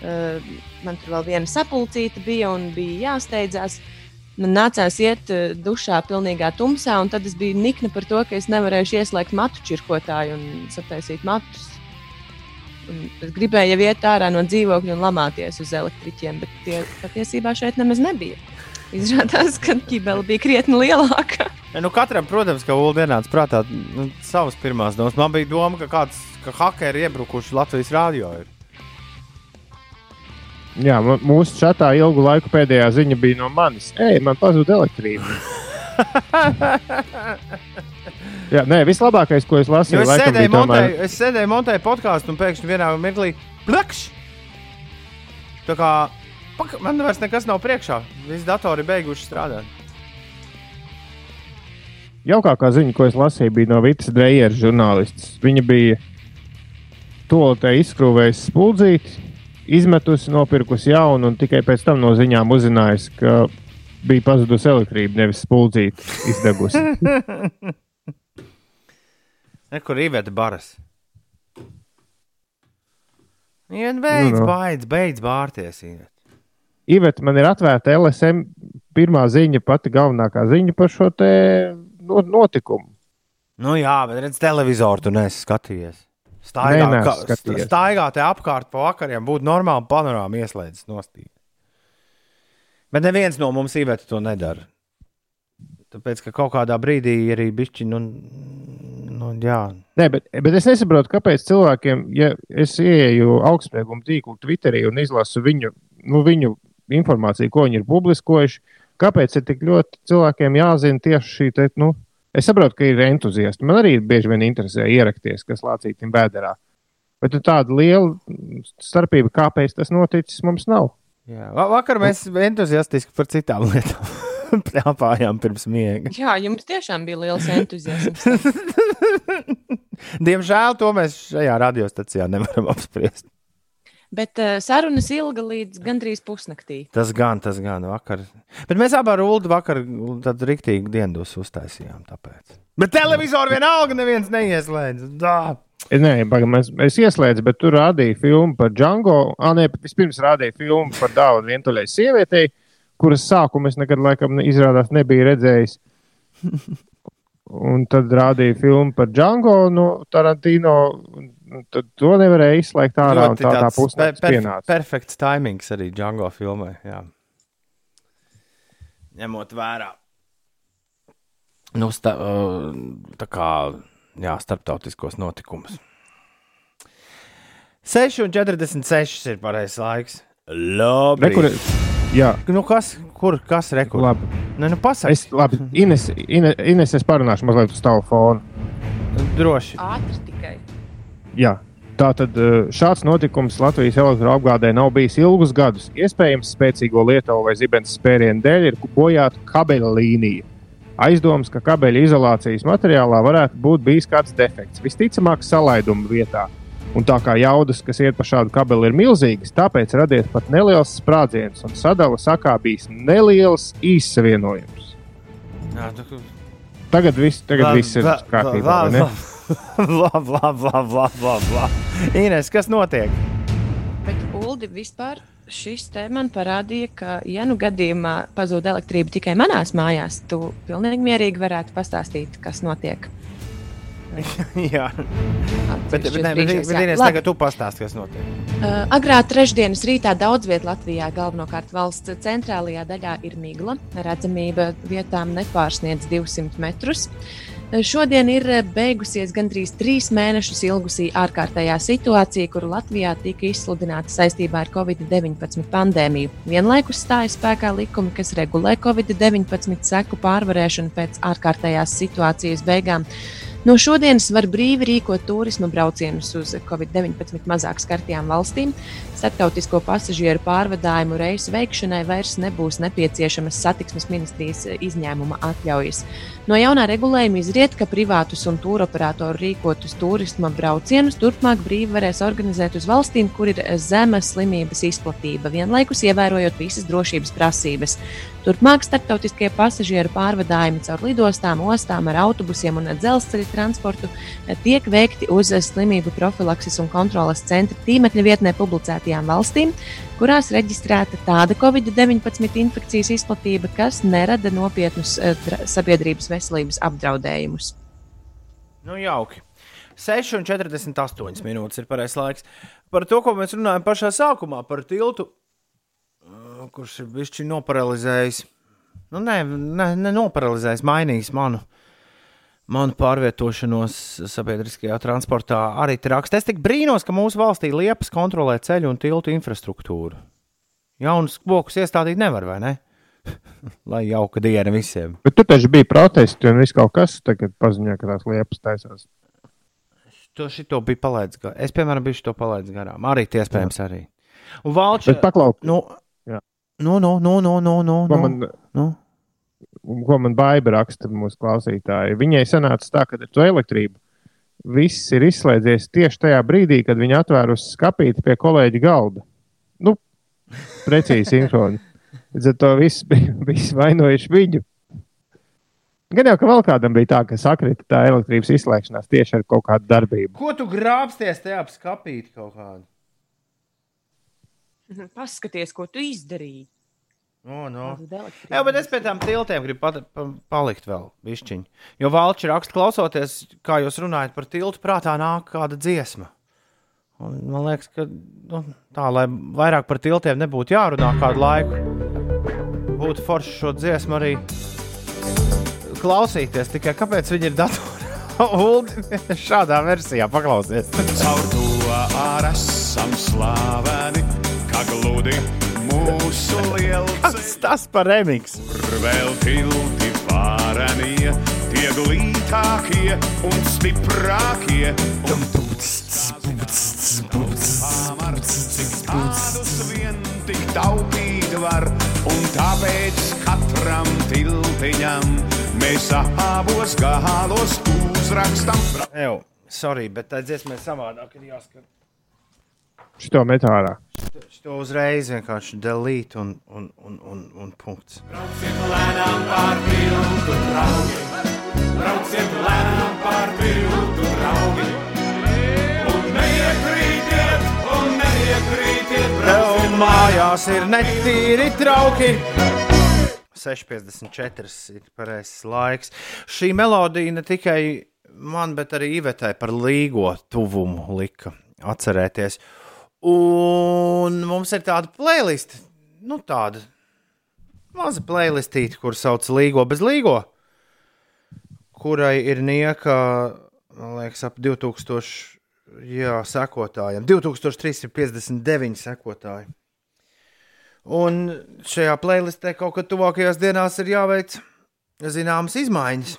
Uh, man tur vēl viena sapulcīta bija un bija jāsteidzās. Man nācās iet uh, dušā pilnīgā tumsā, un tad es biju nikna par to, ka es nevarēšu ieslēgt matu čirkotāju un sataisīt matus. Un es gribēju jau iet ārā no dzīvokļa un lamāties uz elektriķiem, bet tie patiesībā šeit nemaz nebija. Izrādās, ka ķibele bija krietni lielāka. Ja, nu katram, protams, ka Ulu dienāts prātā nu, savas pirmās domas. Man bija doma, ka kāds ka hakeri iebrukuši Latvijas rādio. Ir. Jā, mūsu čatā ilgu laiku pēdējā ziņa bija no manis. Ej, man pazuda elektrība. [LAUGHS] Jā, nē, vislabākais, ko es Jo lasīju, es, laikam, sēdēju bija tomēr... montēju, es sēdēju montēju podkāstu un pēkšņi vienā mirklī plakš! Tā kā pak, man vairs nekas nav priekšā. Visi datori beiguši strādāt. Jaukākā ziņa, ko es lasīju, bija no Vitas Drejeras žurnālists. Viņa bija toaletē izskrūvējusi spuldzīti, izmetusi, nopirkusi jaunu un tikai pēc tam no ziņām uzzinājusi, ka bija pazudusi elektrība, nevis spuldzīti izdegusi. [LAUGHS] Nekur īvēta baras. Iet, beidz, Nu, nu. beidz, beidz bārties. Iet. Iveta, man ir atvērta LSM pirmā ziņa, pati galvenākā ziņa par šo te no- notikumu. Nu jā, bet redz, televizoru tu nesi skatījies. Staigā, Nē, neesmu ka, skatījies. staigā te apkārt pa vakariem būtu normāli panorāma ieslēdzis nostīt. Bet neviens no mums īvēta to nedara. Tāpēc, ka kaut kādā brīdī arī bišķi, nu, nu jā. Nē, bet, bet es nesaprotu, kāpēc cilvēkiem, ja es ieeju augstsprieguma tīklu Twitterī un izlasu viņu, nu, viņu informāciju, ko viņi ir publiskojuši, kāpēc ir tik ļoti cilvēkiem jāzina tieši šī te, nu, es saprotu, ka ir entuziasti. Man arī bieži vien interesē ierakties, kas lācītim bēderā. Bet tāda liela starpība, kāpēc tas noticis, mums nav. jā. Va- Vakar mēs entuziastiski par citām [LAUGHS] lietām plāpājām pirms miega. Jā, jums tiešām bija liels entuziasms. [LAUGHS] Diemžēl to mēs šajā radiostacijā nevaram apspriest. Bet uh, sarunas ilga līdz gandrīz pusnaktī. Tas gan, tas gan vakar. Bet mēs abā ar Ulu vakar tādu rīktīgu dienu uztaisījām. Tāpēc. Bet televizoru vienalga neviens neieslēdz. Dā. Nē, baga, mēs, es ieslēdzu, bet tur rādīja filmu par Django. Ah, nē, vispirms rādīja filmu par Dāvidu vientuļai sievietei, kuras sākumu es nekad laikam izrādās nebiju redzējis. Un tad rādīja filmu par Django no Tarantino. Un Tad to nevarēja izslēgt ārā. un Ļoti Tā tā pusnakts per- pienāca. Perfekts timings arī Django filmai. Jā. Ņemot vērā. Nu, sta, uh, tā kā jā, starptautiskos notikumus. 6,46 ir pareizais laiks. Labi. Rekur, jā, Nu, kas, kur, kas rekur? labi. Ne, nu, pasaki. Es, labi, Ines, Ines, Ines, es parunāšu mazliet uz tavu fonu. Droši. Ātri. Jā. Tātad eh, šāds notikums Latvijas elektroapgādē nav bijis ilgus gadus. Iespējams, spēcīgo Lietuvu vai zibens spērienu dēļ ir bojāta kabeļa līnija. Aizdoms, ka kabeļa izolācijas materiālā varētu būt bijis kāds defekts, visticamāk, salaiduma vietā. Un tā kā jaudas, kas iet pa šādu kabeli, ir milzīgas, tāpēc radies pat neliels sprādziens, un sadala sakā bijis neliels īssavienojums. Tu, Tagad viss, tagad viss ir kārtībā. [LAUGHS] la- vai ne? Labi, labi, labi, labi, labi, labi. Ines, kas notiek? Bet, Uldi, vispār šis te man parādīja, ka, ja nu gadījumā pazūd elektrība tikai manās mājās, tu pilnīgi mierīgi varētu pastāstīt, kas notiek. [LAUGHS] Jā, bet, bet, ne, bet, bet jā. Ines, tagad tu pastāsti, kas notiek. Uh, agrāk trešdienas rītā daudz vietā Latvijā, galvenokārt valsts centrālajā daļā, ir migla. Redzamība vietām nepārsniedz 200 metrus. Uh, Šodien ir uh, beigusies gandrīz trīs mēnešus ilgusī ārkārtējā situācija, kuru Latvijā tika izsludināta saistībā ar Covid-19 pandēmiju. Vienlaikus stājas spēkā likumi, kas regulē Covid-19 seku pārvarēšanu pēc ārkārtējās situācijas beigām. No šodienas var brīvi rīkot turisma braucienus uz Covid-19 mazāk skartajām valstīm. Startautisko pasažieru pārvadājumu reisu veikšanai vairs nebūs nepieciešamas satiksmes ministrijas izņēmuma atļaujas. No jaunā regulējuma izriet, ka privātus un tūroperatoru rīkotus turisma braucienus turpmāk brīvi varēs organizēt uz valstīm, kur ir zema slimības izplatība, vienlaikus ievērojot visas drošības prasības. Turpmāk starptautiskie pasažieru pārvadājumi caur lidostām, ostām, ar autobusiem un dzelzceļa transportu tiek veikti uz slimību profilakses un kontrolas centra tīmekļa vietnē publicētajām valstīm, kurās reģistrēta tāda Covid-19 infekcijas izplatība, kas nerada nopietnus eh, sabiedrības veselības apdraudējumus. Nu, jauki. 6,48 minūtes ir pareizais laiks. Par to, ko mēs runājam pašā sākumā, par tiltu, kurš ir bijis noparalizējis. Nu, nē, ne, ne noparalizējis, mainījis manu, manu pārvietošanos sabiedriskajā transportā. Arī raksta, es tik brīnos, ka mūsu valstī liepas kontrolē ceļu un tiltu infrastruktūru. Jaunus kokus iestādīt nevar, vai ne? [LAUGHS] Lai jauka diena visiem. Bet tur taču bija protesti un viss kaut kas. Tagad paziņoja, ka tās liepas taisās. To šito bija palaidis garām. Es, piemēram, biju to palaidis garām. Arī iespējams arī. Un valči, Bet paklauk, nu, Jā. nu, nu, nu, nu, nu, nu, nu, nu. Ko man baiba raksta mūsu klausītāji. Viņai sanāca tā, ka ar to elektrību viss ir izslēdzies tieši tajā brīdī, kad viņi atvērusi skapīti pie kolēģa galda. Nu, precīzi sinhroni. Līdz ar to viss [LAUGHS] bija viss vainojuši viņu. Gan jau, ka vēl kādam bija tā, ka sakrita tā elektrības izslēgšanās tieši ar kaut kādu darbību. Ko tu grābsties tajā apskapīt kaut kādu? Paskaties, ko tu izdarīji. No. Tātad elektrības. Jā, bet es pie tām tiltiem gribu pat, pa, palikt vēl višķiņu. Jo Valčs raksta, klausoties, kā jūs runājat par tiltu, prātā nāk kāda dziesma. Un man liekas, ka nu, tā, lai vairāk par tiltiem nebūtu jārunā kādu laiku, būtu forši šo dziesmu arī klausīties. Tikai kāpēc viņi ir datorā? [LAUGHS] Šādā versijā paklausies. Caur to ar esam slaveni, kā gludi mūsu liels. Kas tas par remix? Vēl tilti pārenie, tie glītākie un stiprākie. Un tādus vien tik taupīt var, un tāpēc katram tiltiņam mēs abos galos uzrakstam. Eju, sorry, bet tā dziesma ir savādāk. Ir jāskat. Šito met ārā. To uzreiz vienkārši delete un, un, un, un, un punkts. Brauciet lēnām pār tiltu, draugi. Brauciet lēnām pār tiltu, draugi. Un neiekrītiet, un neiekrītiet, Tev mājās ir netīri trauki. 6,54 ir pareizais laiks. Šī melodija ne tikai man, bet arī Ivetai par līgo tuvumu lika atcerēties. Un mums ir tāda playlist, nu tāda maza playlistīte, kur sauc Līgo bez Līgo, kurai ir nieka, man liekas, ap 2000 jā, sekotājiem, 2359 sekotāji. Un šajā playlistē kaut kad tuvākajās dienās ir jāveic zināmas izmaiņas,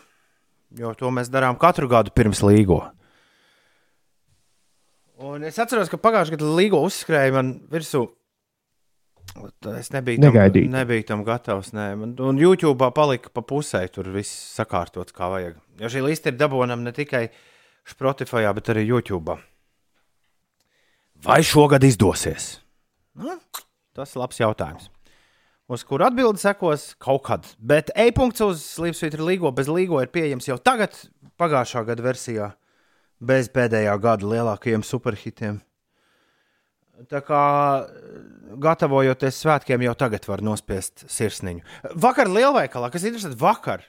jo to mēs darām katru gadu pirms līgo. Un es atceros, ka pagājušajā gadā līgo uzskrēja man virsū. Es nebiju tam, Negaidīti. nebiju tam gatavs. Nē. Un YouTube palika pa pusē, tur viss sakārtots kā vajag. Jo šī lista ir dabūjama ne tikai Spotify, bet arī YouTube. Vai šogad izdosies? Nu, tas ir labs jautājums. Uz kuru atbildi sekos kaut kad. Bet e-punkts uz Slimsvītra līgo bez līgo ir pieejams jau tagad, pagājušā gada versijā, bez pēdējā gada lielākajiem superhitiem. Tā kā gatavojoties svētkiem, jau tagad var nospiest sirsniņu. Vakar lielveikalā, kas ir interesanti, vakar.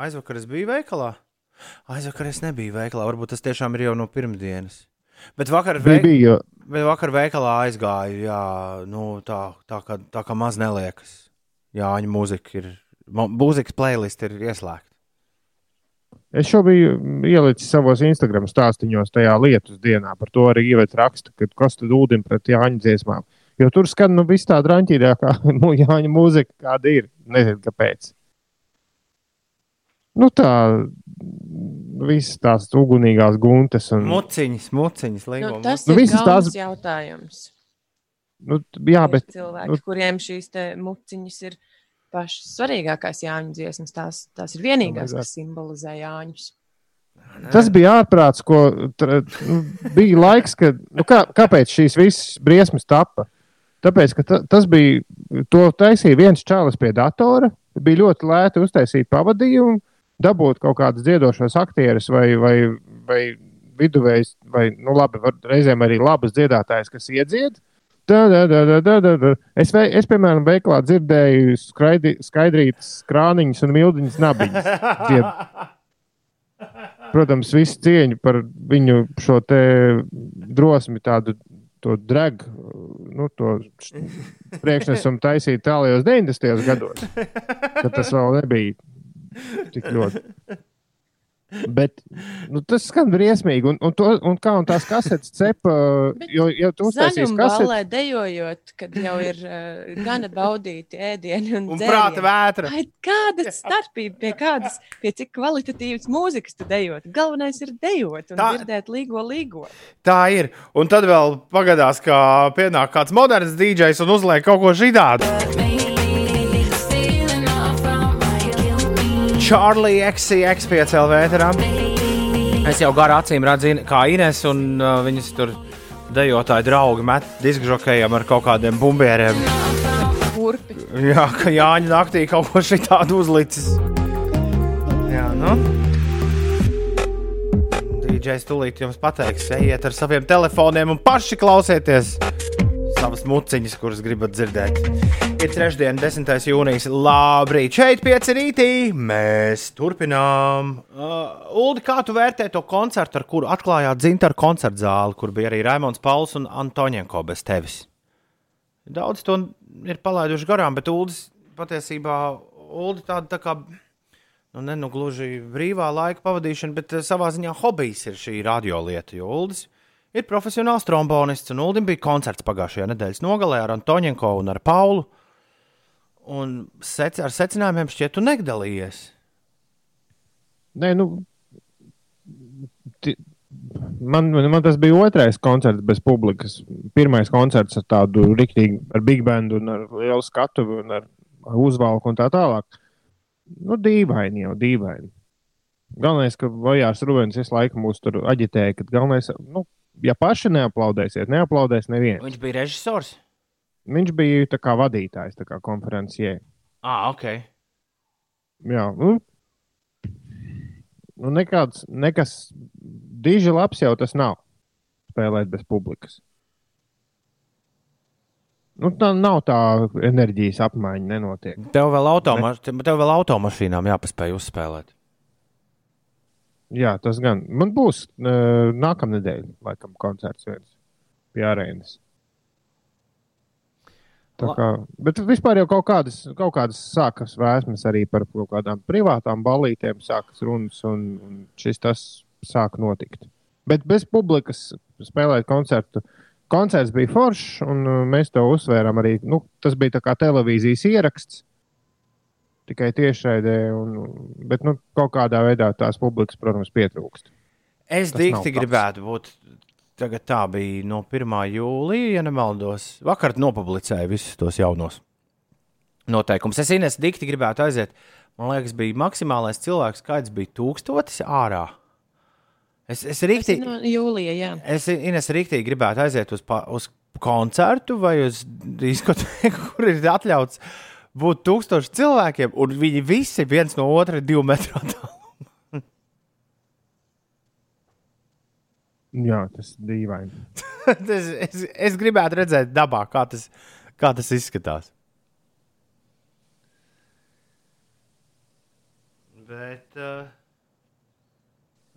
Aizvakar es biju veikalā. Aizvakar es nebiju veikalā. Varbūt tas tiešām ir jau no pirmdienas. Bet vakar, veik... bija, Bet vakar veikalā aizgāju, jā, nu, tā, tā, kā, tā kā maz neliekas. Jā, viņa mūzika ir, mūzikas playlist ir ieslēgta. Es šo biju ielicis savos Instagram stāstīņos tajā lietus dienā. Par to arī ievērt rakstu, kad kas tad ūdeni pret Jāņa dziesmām. Jo tur skan nu, viss tā drāmķīgākā [LAUGHS] nu, Jāņa mūzika, kāda ir. Nezinu, kāpēc. Nu, tā visas tās ugunīgās guntas. Un, Muciņas, muciņas, Nu, līnijas. tas Nu, nu, ir tās jautājums. nu, jā, bet cilvēki, nu- nu, kuriem šīs te muciņas ir pašas svarīgākās Jāņu dziesmas, tās, tās ir vienīgās, kas simbolizē Jāņus. tas bija ārprāts, ko tra, nu, bija laiks, kad. Nu, kā, kāpēc šīs visas briesmas tappa? Tāpēc, ka ta, tas bija. To taisīja viens čalis pie datora. Bija ļoti lēti uztaisīt pavadījumu, dabūt kaut kādus dziedošos aktierus vai, vai, vai viduvējs, vai nu, labi, var, reizēm arī labas dziedātājas, kas iedzied. Da, da, da, da, da, da. Es, vei, es, piemēram, veiklā dzirdēju skaidri, skaidrītas krāniņus un mildiņas nabiņas. Dzied. [LAUGHS] Protams, visu cieņu par viņu šo te drosmi, tādu to drag, nu, to priekšnesumu taisīt tālajos 90. gados, kad tas vēl nebija tik ļoti. [LAUGHS] Bet nu, tas skan briesmīgi. Un, un, to, un kā un tās kasetes cepa, jo, ja tu uztaisīsi Zaļuma kasetes, balē dejojot, kad jau ir uh, gana baudīti ēdieni un, Un prāta vētra. Ai, kāda starpība pie kādas, pie cik kvalitatīvas mūzikas tu dejot? Galvenais ir dejot un Tā- dzirdēt līgo, līgo. Tā ir. Un tad vēl pagadās, ka pienāk kāds moderns DJs un uzliek kaut ko šitādu. Charlie XCX 5 LV ēterā. Es jau garā acīm redzu, kā Ines un uh, viņas tur dejotāji draugi met diskžokējiem ar kaut kādiem bumbieriem. Kurpi. Jā, ka Jāņa naktī kaut ko šitādu uzlicis. Jā, nu. DJs tūlīt jums pateiks, ejiet ar saviem telefoniem un paši klausieties savas muciņas, kuras gribat dzirdēt. Ir trešdiena, 10. jūnijas. Labrīt, šeit pieci rītī. Mēs turpinām. Uh, Ulu, kā tu vērtē to koncertu, ar kuru atklājāt Zintaru koncertu zāli, kur bija arī Raimons Pauls un Antonienko bez tevis? Daudz to ir palaiduši garām, bet Ulas patiesībā Ulu tāda tā kā. Nu, ne nu gluži brīvā laika pavadīšana, bet eh, savā ziņā hobijs ir šī radiolieta. Jo Ulas ir profesionāls trombonists, un Ulim bija koncerts pagājušajā nedēļas nogalē ar Antonienko un ar Paulu. Un sec, ar secinājumiem šķiet, tu nedalījies. Nē, nu, man, man tas bija otrais koncerts bez publikas. Pirmais koncerts ar tādu rīktīgu, ar big bandu un ar lielu skatu un ar uzvalku un tā tālāk. Nu, dīvaini jau, dīvaini. Galvenais, ka Vajārs Rubens visu laiku mūs tur aģitēja, ka galvenais, nu, ja paši neaplaudēsiet, neaplaudēs neviens. Viņš bija režisors. Viņš bija tā kā vadītājs, tā kā konferencijē. Ah, ok. Jā, nu, nu nekāds, nekas diži labs jau tas nav. Spēlēt bez publikas. Nu, tā nav tā enerģijas apmaiņa, nenotiek. Tev vēl, automa tev vēl automašīnām jāpaspēj uzspēlēt. Jā, tas gan. Man būs uh, nākamā nedēļa, laikam, koncerts viens pie arēnas. Tā kā, bet vispār jau kaut kādas, kaut kādas sākas vēsmas arī par kaut kādām privātām balītēm, sākas runas, un, un šis tas sāk notikt. Bet bez publikas spēlēt koncertu. Koncerts bija foršs, un uh, mēs to uzsvērām arī. Nu, tas bija tā kā televīzijas ieraksts, tikai tiešraidē, un, bet nu, kaut kādā veidā tās publikas, protams, pietrūkst. Es dikti gribētu būt. Tagad tā bija no 1. jūlija, ja nemaldos. Vakar nopublicēju visus tos jaunos noteikumus. Es Ines dikti gribētu aiziet. Man liekas, bija maksimālais cilvēku skaits, bija tūkstotis ārā. Es, es rīktīgi, no jūlija, jā. es, Ines rīktīgi gribētu aiziet uz, pa- uz koncertu vai uz diskotēku, [LAUGHS] kur ir atļauts būt tūkstoši cilvēkiem, un viņi visi viens no otra divu metru attālumā. Jā, tas ir dīvaini. [LAUGHS] es, es, es gribētu redzēt, dabā, kā tas, kā tas izskatās. Bet, uh,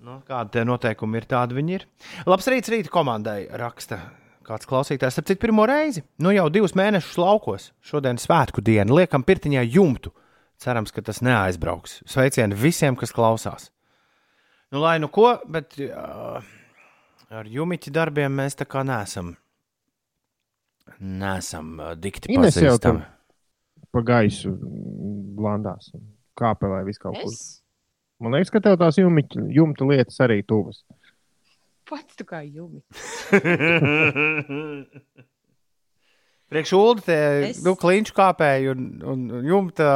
nu, kādi tie noteikumi ir, tādi viņi ir. Labs rīts, rīta komandai raksta. Kāds klausītājs, ap cik pirmo reizi? Nu jau divus mēnešus laukos. Šodien svētku diena. Liekam, pirtiņā jumtu. Cerams, ka tas neaizbrauks. Sveicieni visiem, kas klausās. Nu, lai nu ko, bet uh, ar jumiķi darbiem mēs tā kā nesam. Nesam dikti Ines pazīstami. Pa gaisu blandās, un kāpelē vis kaut kur. Es Man liekas, ka tev tās jumta, jumta lietas arī tuvas. pats tu kā jumi. [LAUGHS] [LAUGHS] Priekš ulu tie Es- nu, kliņš kāpēji un, un un jumta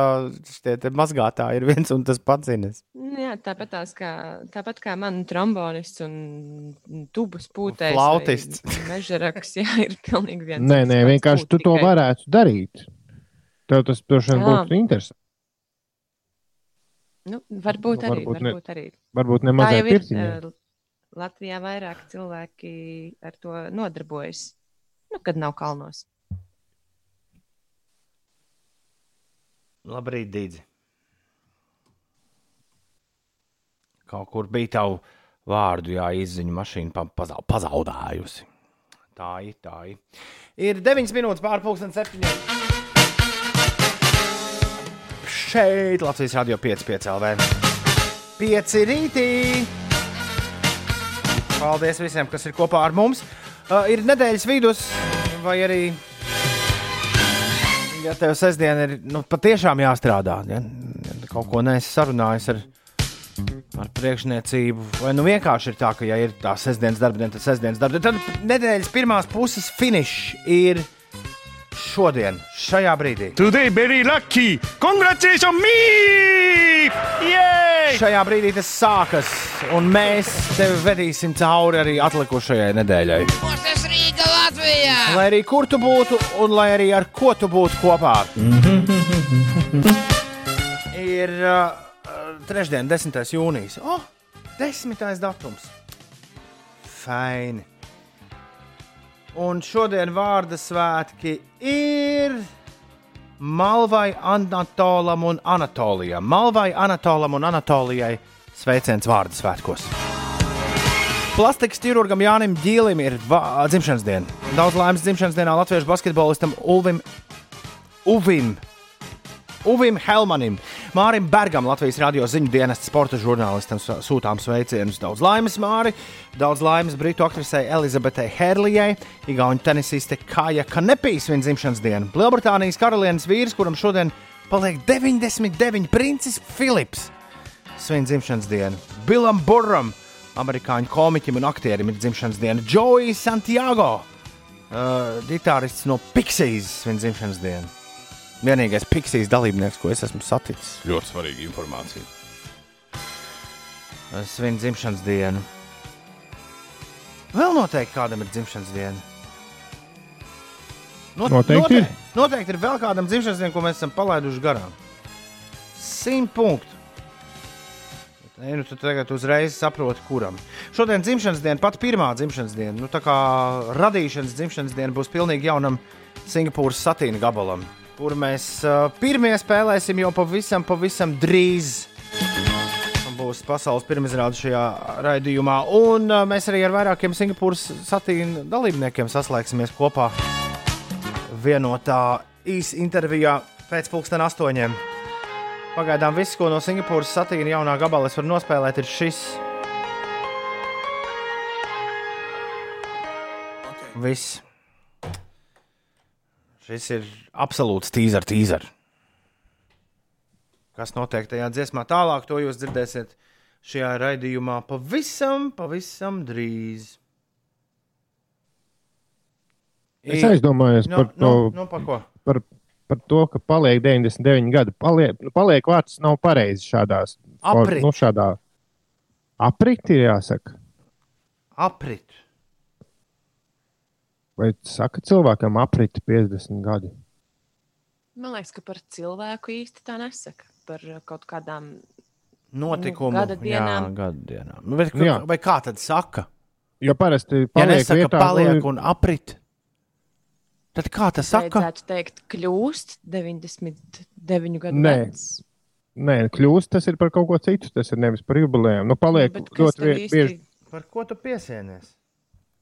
šie te mazgātāji ir viens un tas pats. Nu Jā, tāpat, tās kā, tāpat kā man trombonists un tubas pūtējs. Flautists. vai [LAUGHS] Mežaraks, jā, ir pilnīgi viens. Nē, nē, vienkārši tu to tikai- varētu darīt. Tev tas droši vien Jā. būtu interesanti. Nu, varbūt Nu, arī. varbūt ne- Varbūt arī. Varbūt jau ir. pirtiņā. eh, Latvijā vairāk cilvēki ar to nodarbojas. Nu, kad nav kalnos. Labrīt, Dīdzi. Kaut kur bija tavu vārdu, jā, izziņu mašīna pa- pazau, pazaudājusi. Tā ir, tā ir. Ir 9 minūtes pārpusdienas septiņiem. Šeit Latvijas radio 5,5 LV. 5 rītī. Paldies visiem, kas ir kopā ar mums. Uh, ir nedēļas vidus, vai arī Ja tev sestdien ir nu, patiešām jāstrādā, ja, ja kaut ko neesi sarunājis ar, ar priekšniecību, vai nu vienkārši ir tā, ka, ja ir tā sestdienas darba diena, tad sestdienas darba diena, tad nedēļas pirmās puses finišs ir šodien, šajā brīdī. Today very lucky. Congratulations me! Yeah! Šajā brīdī tas sākas, un mēs tevi vedīsim cauri arī atlikušajai nedēļai. Mūsu Rīga Latvijā! Lai arī kur tu būtu, un lai arī ar ko tu būtu kopā. [LAUGHS] Ir uh, trešdiena, 10. jūnijas. O, oh, desmitais datums. Faini. Un šodien vārda svētki ir Malvai, Anatolam un Anatolijam. Malvai, Anatolam un Anatolijai sveiciens vārdu svētkos. Plastikas ķirurgam Jānim Gīlim ir dzimšanas diena. Daudz laimes dzimšanas dienā latviešu basketbolistam Ulvim, Uvim, Uvim Helmanim, Mārim Bergam, Latvijas radio ziņu dienas sporta žurnālistam sūtām sveicienus. Daudz laimes Māri, daudz laimes britu aktrisei Elizabetei Herlijai, Igaunijas tenisiste Kāja Kanepijas viņa dzimšanas diena. Lielbritānijas karalienes vīrs, kuram šodien paliek 99 princis Filips. Svin dzimšanas dienu. Bilam Burram, amerikāņu komiķim un aktierim, ir dzimšanas diena. Joey Santiago, uh, ģitārists no Pixies, svin dzimšanas dienu. Vienīgais Pixies dalībnieks, ko es esmu saticis. Ļoti svarīga informācija. Uh, Svin dzimšanas dienu. Vēl noteikti kādam ir dzimšanas diena. Not, Noteikti ir. noteikti, noteikti ir vēl kādam dzimšanas diena, ko mēs esam palaiduši garām. Simt punktu. Ei, nu, tu tagad uzreiz saproti, kuram. Šodien dzimšanas diena, pat pirmā dzimšanas diena, nu, tā kā radīšanas dzimšanas diena būs pilnīgi jaunam Singapūras satīna gabalam, kur mēs uh, pirmie spēlēsim jau pavisam, pavisam drīz. Būs pasaules pirmizrāde šajā raidījumā, un uh, mēs arī ar vairākiem Singapūras satīna dalībniekiem saslēgsimies kopā vienotā īsa intervijā pēc pulksten astoņiem. Pagaidām viss, ko no Singapūras satīna jaunā gabala es varu nospēlēt, ir šis. Viss. Šis ir absolūts tīzars, tīzars. Kas notiek tajā dziesmā tālāk, to jūs dzirdēsiet šajā raidījumā pavisam, pavisam drīz. Es aizdomājos no, par no, to, no, par ko? par, par to, ka paliek 99 gadi. Paliek, nu, paliek vārds nav pareizi šādās. Aprit. Nu, šādā aprit ir jāsaka. Aprit. Vai saka cilvēkam aprit 50 gadi? Man liekas, ka par cilvēku īsti tā nesaka. Par kaut kādām Notikumu. gada dienām. Jā, gada dienām. Nu, bet, Jā. vai kā tad saka? Jo parasti Ja paliek nesaka, vietā, paliek nu, un aprit. Tad kā tas saka? vajadzētu teikt, kļūst 99 gadu Nē. vecs. Nē, kļūst tas ir par kaut ko citu. Tas ir nevis par jubilejām. Nu, paliek Bet kas ļoti vie- īsti- bieži. Par ko tu piesienies?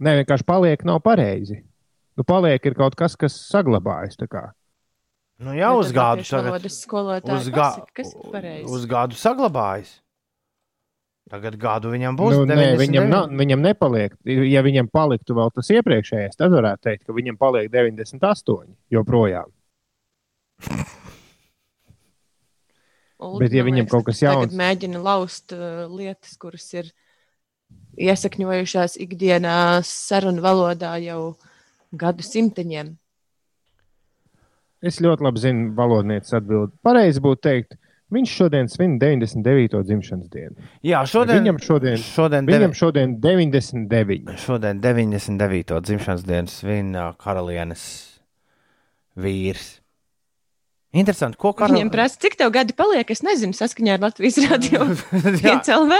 Nē, vienkārši paliek nav pareizi. Nu, paliek ir kaut kas, kas saglabājas. tā kā. Nu, Bet uz latviešu tagad. Uz, ga pasaka, kas uz gadu saglabājas. Tagad gadu viņam būs. Nu, nē, 99. viņam, nav, viņam nepaliek. Ja viņam paliktu vēl tas iepriekšējais, tad varētu teikt, ka viņam paliek 98 joprojām. Uldi, Bet, ja viņam kaut tu kas jauns- Tagad mēģina laust uh, lietas, kuras ir iesakņojušās ikdienā sarunu valodā jau gadu simteņiem. Es ļoti labi zinu, valodnieces atbildību. Pareizi būtu teikt, viņš šodien svin 99. dzimšanas dienu. Jā, šodien, Viņam šodien, šodien, viņam šodien 99. šodien 99. dzimšanas dienas svin karalienes vīrs. Interesanti, ko Kar... Viņiem karalienes prasa, cik tev gadi paliek? Es nezinu, saskaņā ar Latvijas [LAUGHS] radio. CLV.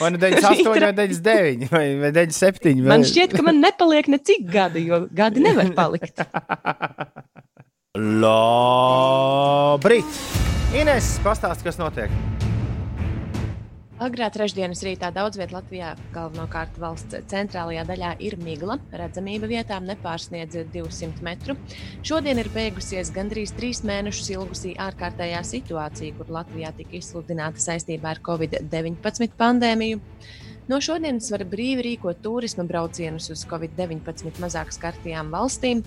Vai nu 98, [LAUGHS] vai 99, vai, vai 97? Vai... Man šķiet, ka man nepaliek necik gadi, jo gadi nevar palikt. [LAUGHS] Labrīt! Ines, pastāsti, kas notiek. Agrā trešdienas rītā daudz vietā Latvijā, galvenokārt valsts centrālajā daļā, ir migla. Redzamība vietām nepārsniedz 200 metru. Šodien ir beigusies gandrīz trīs mēnešus ilgusī ārkārtējā situācija, kur Latvijā tika izsludināta saistībā ar Covid-19 pandēmiju. No šodienas var brīvi rīkot turisma braucienus uz Covid-19 mazāk skartajām valstīm.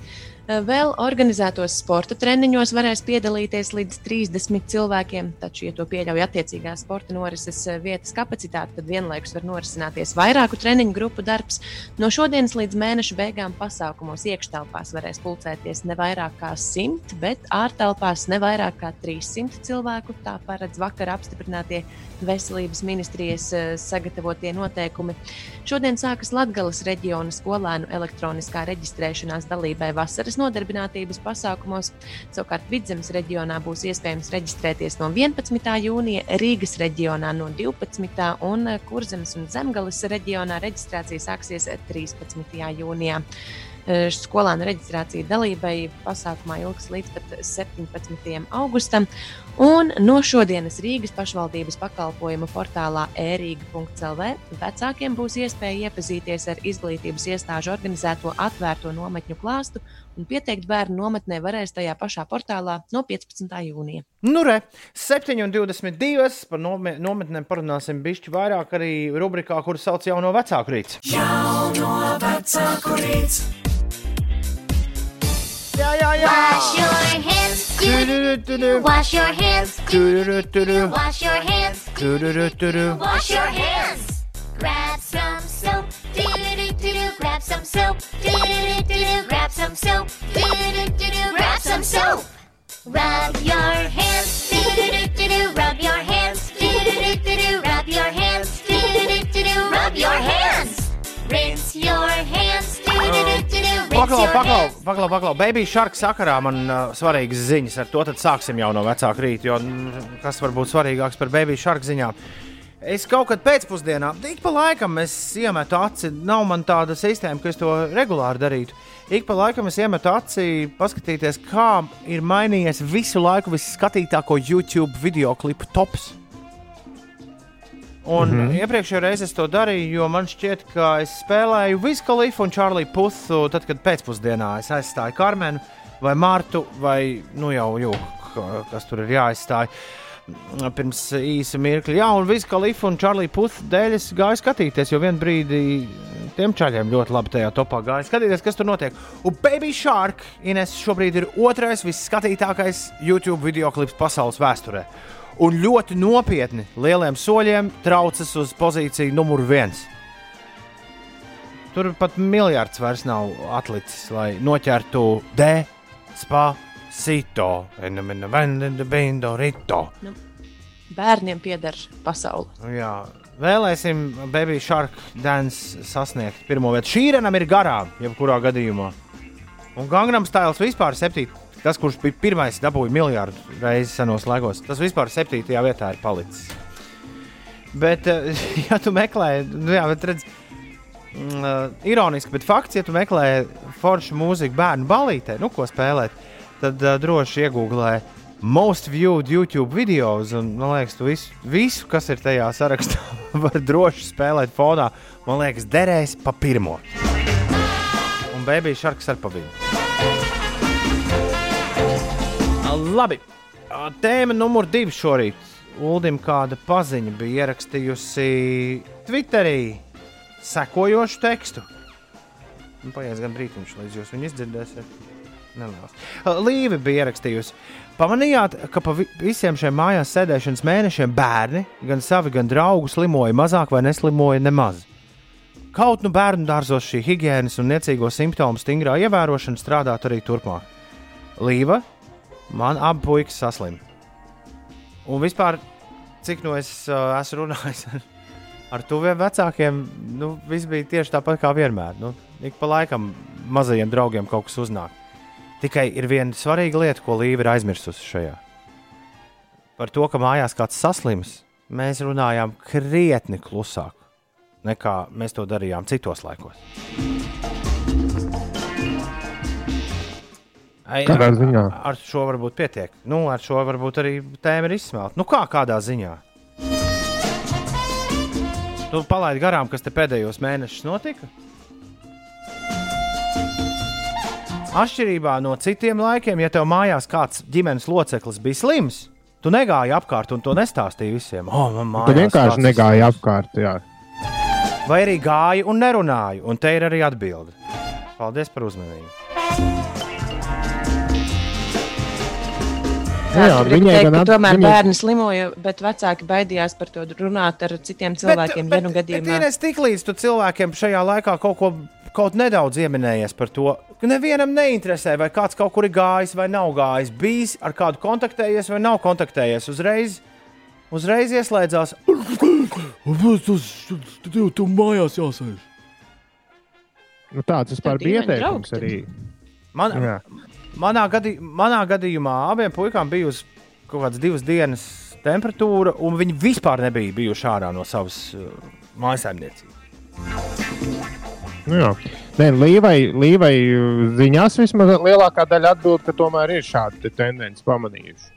Eh, Vēl organizētos sporta treniņos varēs piedalīties līdz 30 cilvēkiem, taču, ja to pieļauj attiecīgā sporta norises eh, vietas kapacitāte, tad vienlaikus var norisināties vairāku treniņu grupu darbs. No šodienas līdz mēneša beigām pasākumos iekštelpās varēs pulcēties ne vairāk kā 100, bet ārtelpās ne vairāk kā 300 cilvēku. Tā paredz vakar apstiprinātie veselības ministrijas eh, sagatavotie noteikumi. Šodien sākas Latvijas reģiona skolēnu elektroniskā reģistrēšanās dalībai vasaras nodarbinātības pasākumos. Savukārt Vidzemes reģionā būs iespējams reģistrēties no 11. jūnija, Rīgas reģionā no 12. un eh, Kurzemes un Zemgales reģionā reģistrācija sāksies 13. jūnijā. Eh, Skolēnu reģistrācija dalībai pasākumā ilgs līdz pat 17. augustam. Un no šodienas Rīgas pašvaldības pakalpojumu portālā e-rīga.clv vecākiem būs iespēja iepazīties ar izglītības iestāžu organizēto atvērto nometņu klāstu un pieteikt bērnu nometnē varēs tajā pašā portālā no 15. jūnija. Nu, re, 7,22. par nome- nometnēm parunāsim bišķi vairāk arī rubrikā, kur sauc jauno vecāku rīts. Jauno vecāku rīts. Jā, jā, jā! Wash your hands. Wash your hands. Wash your hands. Wash your hands. Grab some soap. Do-do-do-do-do. Grab some soap. Do-do-do-do-do. Grab some soap. Do-do-do-do-do. Grab some soap. Rub your hands. Do-do-do-do-do. Rub your hands. Do-do-do-do-do. Rub your hands. Do-do-do-do-do. Rub your hands. Rinse your hands. Do-do-do-do-do. Rinse Paklau, your paklau, hands. paklau, paklau. Baby shark sakarā man uh, svarīgas ziņas. Ar to tad sāksim jau no vecāka rīta. Jo mm, kas var būt svarīgāks par baby shark ziņām? Es kaut kad pēcpusdienā, ik pa laikam es iemetu aci. Nav man tāda sistēma, ka es to regulāri darītu. Ik pa laikam es iemetu aci, paskatīties, kā ir mainījies visu laiku visskatītāko YouTube video klipu tops. Un mm -hmm. iepriekšējā reizē es to darīju, jo man šķiet, ka es spēlēju Viskalifu un Čārliju Pusu, tad, kad pēcpusdienā es aizstāju Karmenu vai Mārtu, vai nu jau jūku, kas tur ir jāaizstāj. Pirms īsa mirkļa, jā, un Viskalifu un Čārliju Pusu dēļ es gāju skatīties, jo vienā brīdī tiem čaļiem ļoti labi tajā topā gāja. Skatīties, kas tur notiek. Un Baby Shark Ines šobrīd ir otrais visskatītākais YouTube video klips pasaules vēsturē un ļoti nopietni lieliem soļiem traucas uz pozīciju numur viens. Tur pat miljards vairs nav atlicis, lai noķertu D, spa, sito, bendo, rito. Bērniem pieder pasaule. Nu Jā, vēlēsim Baby Shark dance sasniegt pirmo vietu. Šī renam ir garām, jebkurā gadījumā. Un Gangnam Stils vispār septītā. Tas, kurš bija pirmais, dabūja miljardu reizes senos laikos, tas vispār septītajā vietā ir palicis. Bet, eh, [LAUGHS] ja tu meklē, nu jā, bet redz, mm, eh, ironiski, bet fakts, ja tu meklē foršu mūziku bērnu balītē, nu, ko spēlēt, tad uh, droši iegūlē most viewed YouTube videos. Un, man liekas, tu visu, visu, kas ir tajā sarakstā, [LAUGHS] var droši spēlēt fonā. Man liekas, derēs pa pirmo. Un Baby Sharks ar pa vidu. Labi. Tēma numur divi šorīt. Uldim kāda paziņa bija ierakstījusi Twitterī sekojošu tekstu. Nu, Paies gan brīdiņš, līdz jūs viņu izdzirdēsiet. Nelielas. Ā, Līve bija ierakstījusi. Pamanījāt, ka pa vi- visiem šiem mājās sēdēšanas mēnešiem bērni, gan savi, gan draugi, slimoja mazāk vai neslimoja nemaz. Kaut nu bērnu dārzos šī higiēnas un niecīgo simptomu stingrā ievērošana strādātu arī turpmāk. Līva, man abi puikas saslim. Un vispār, cik no es uh, esmu runājis ar, ar tuviem vecākiem, nu, viss bija tieši tāpat kā vienmēr. Nu, ik pa laikam mazajiem draugiem kaut kas uznāk. Tikai ir viena svarīga lieta, ko Līva ir aizmirsusi šajā. Par to, ka mājās kāds saslims, mēs runājām krietni klusāk nekā mēs to darījām citos laikos. Ai, ar-? Ar šo varbūt pietiek. Nu, ar šo varbūt arī tēma ir izsmelta. Nu, kā kādā ziņā? Tu palaidi garām, kas te pēdējos mēnešus notika? Atšķirībā no citiem laikiem, ja tev mājās kāds ģimenes loceklis bija slims, tu negāji apkārt un to nestāstīji visiem. Oh, man Tu vienkārši negāji slims." apkārt. Jā. vai arī gāju un nerunāju, un te ir arī atbilde. Paldies par uzmanību. Jā, gribi viņai teikt, gan tomēr viņai- bērni slimoja, bet vecāki baidījās par to runāt ar citiem cilvēkiem. ja nu Bet gadījumā ir tik līdz tu cilvēkiem šajā laikā kaut ko kaut nedaudz ieminējies par to, ka nevienam neinteresē, vai kāds kaut kur ir gājis vai nav gājis, bijis ar kādu kontaktējies vai nav kontaktējies. Uzreiz, uzreiz ieslēdzās. Tev tu mājās jāsēž. Nu, tāds vispār Tad bija ieteikums arī. Man, Jā. manā, gadī, manā gadījumā abiem puikām bija uz kaut kādas divas dienas temperatūra, un viņi vispār nebija bijuši ārā no savas uh, mājsaimniecības. Nu, jā. Nē, Līvai, Līvai uh, ziņās vismaz lielākā daļa atbild, ka tomēr ir šāda te tendence pamanījuši.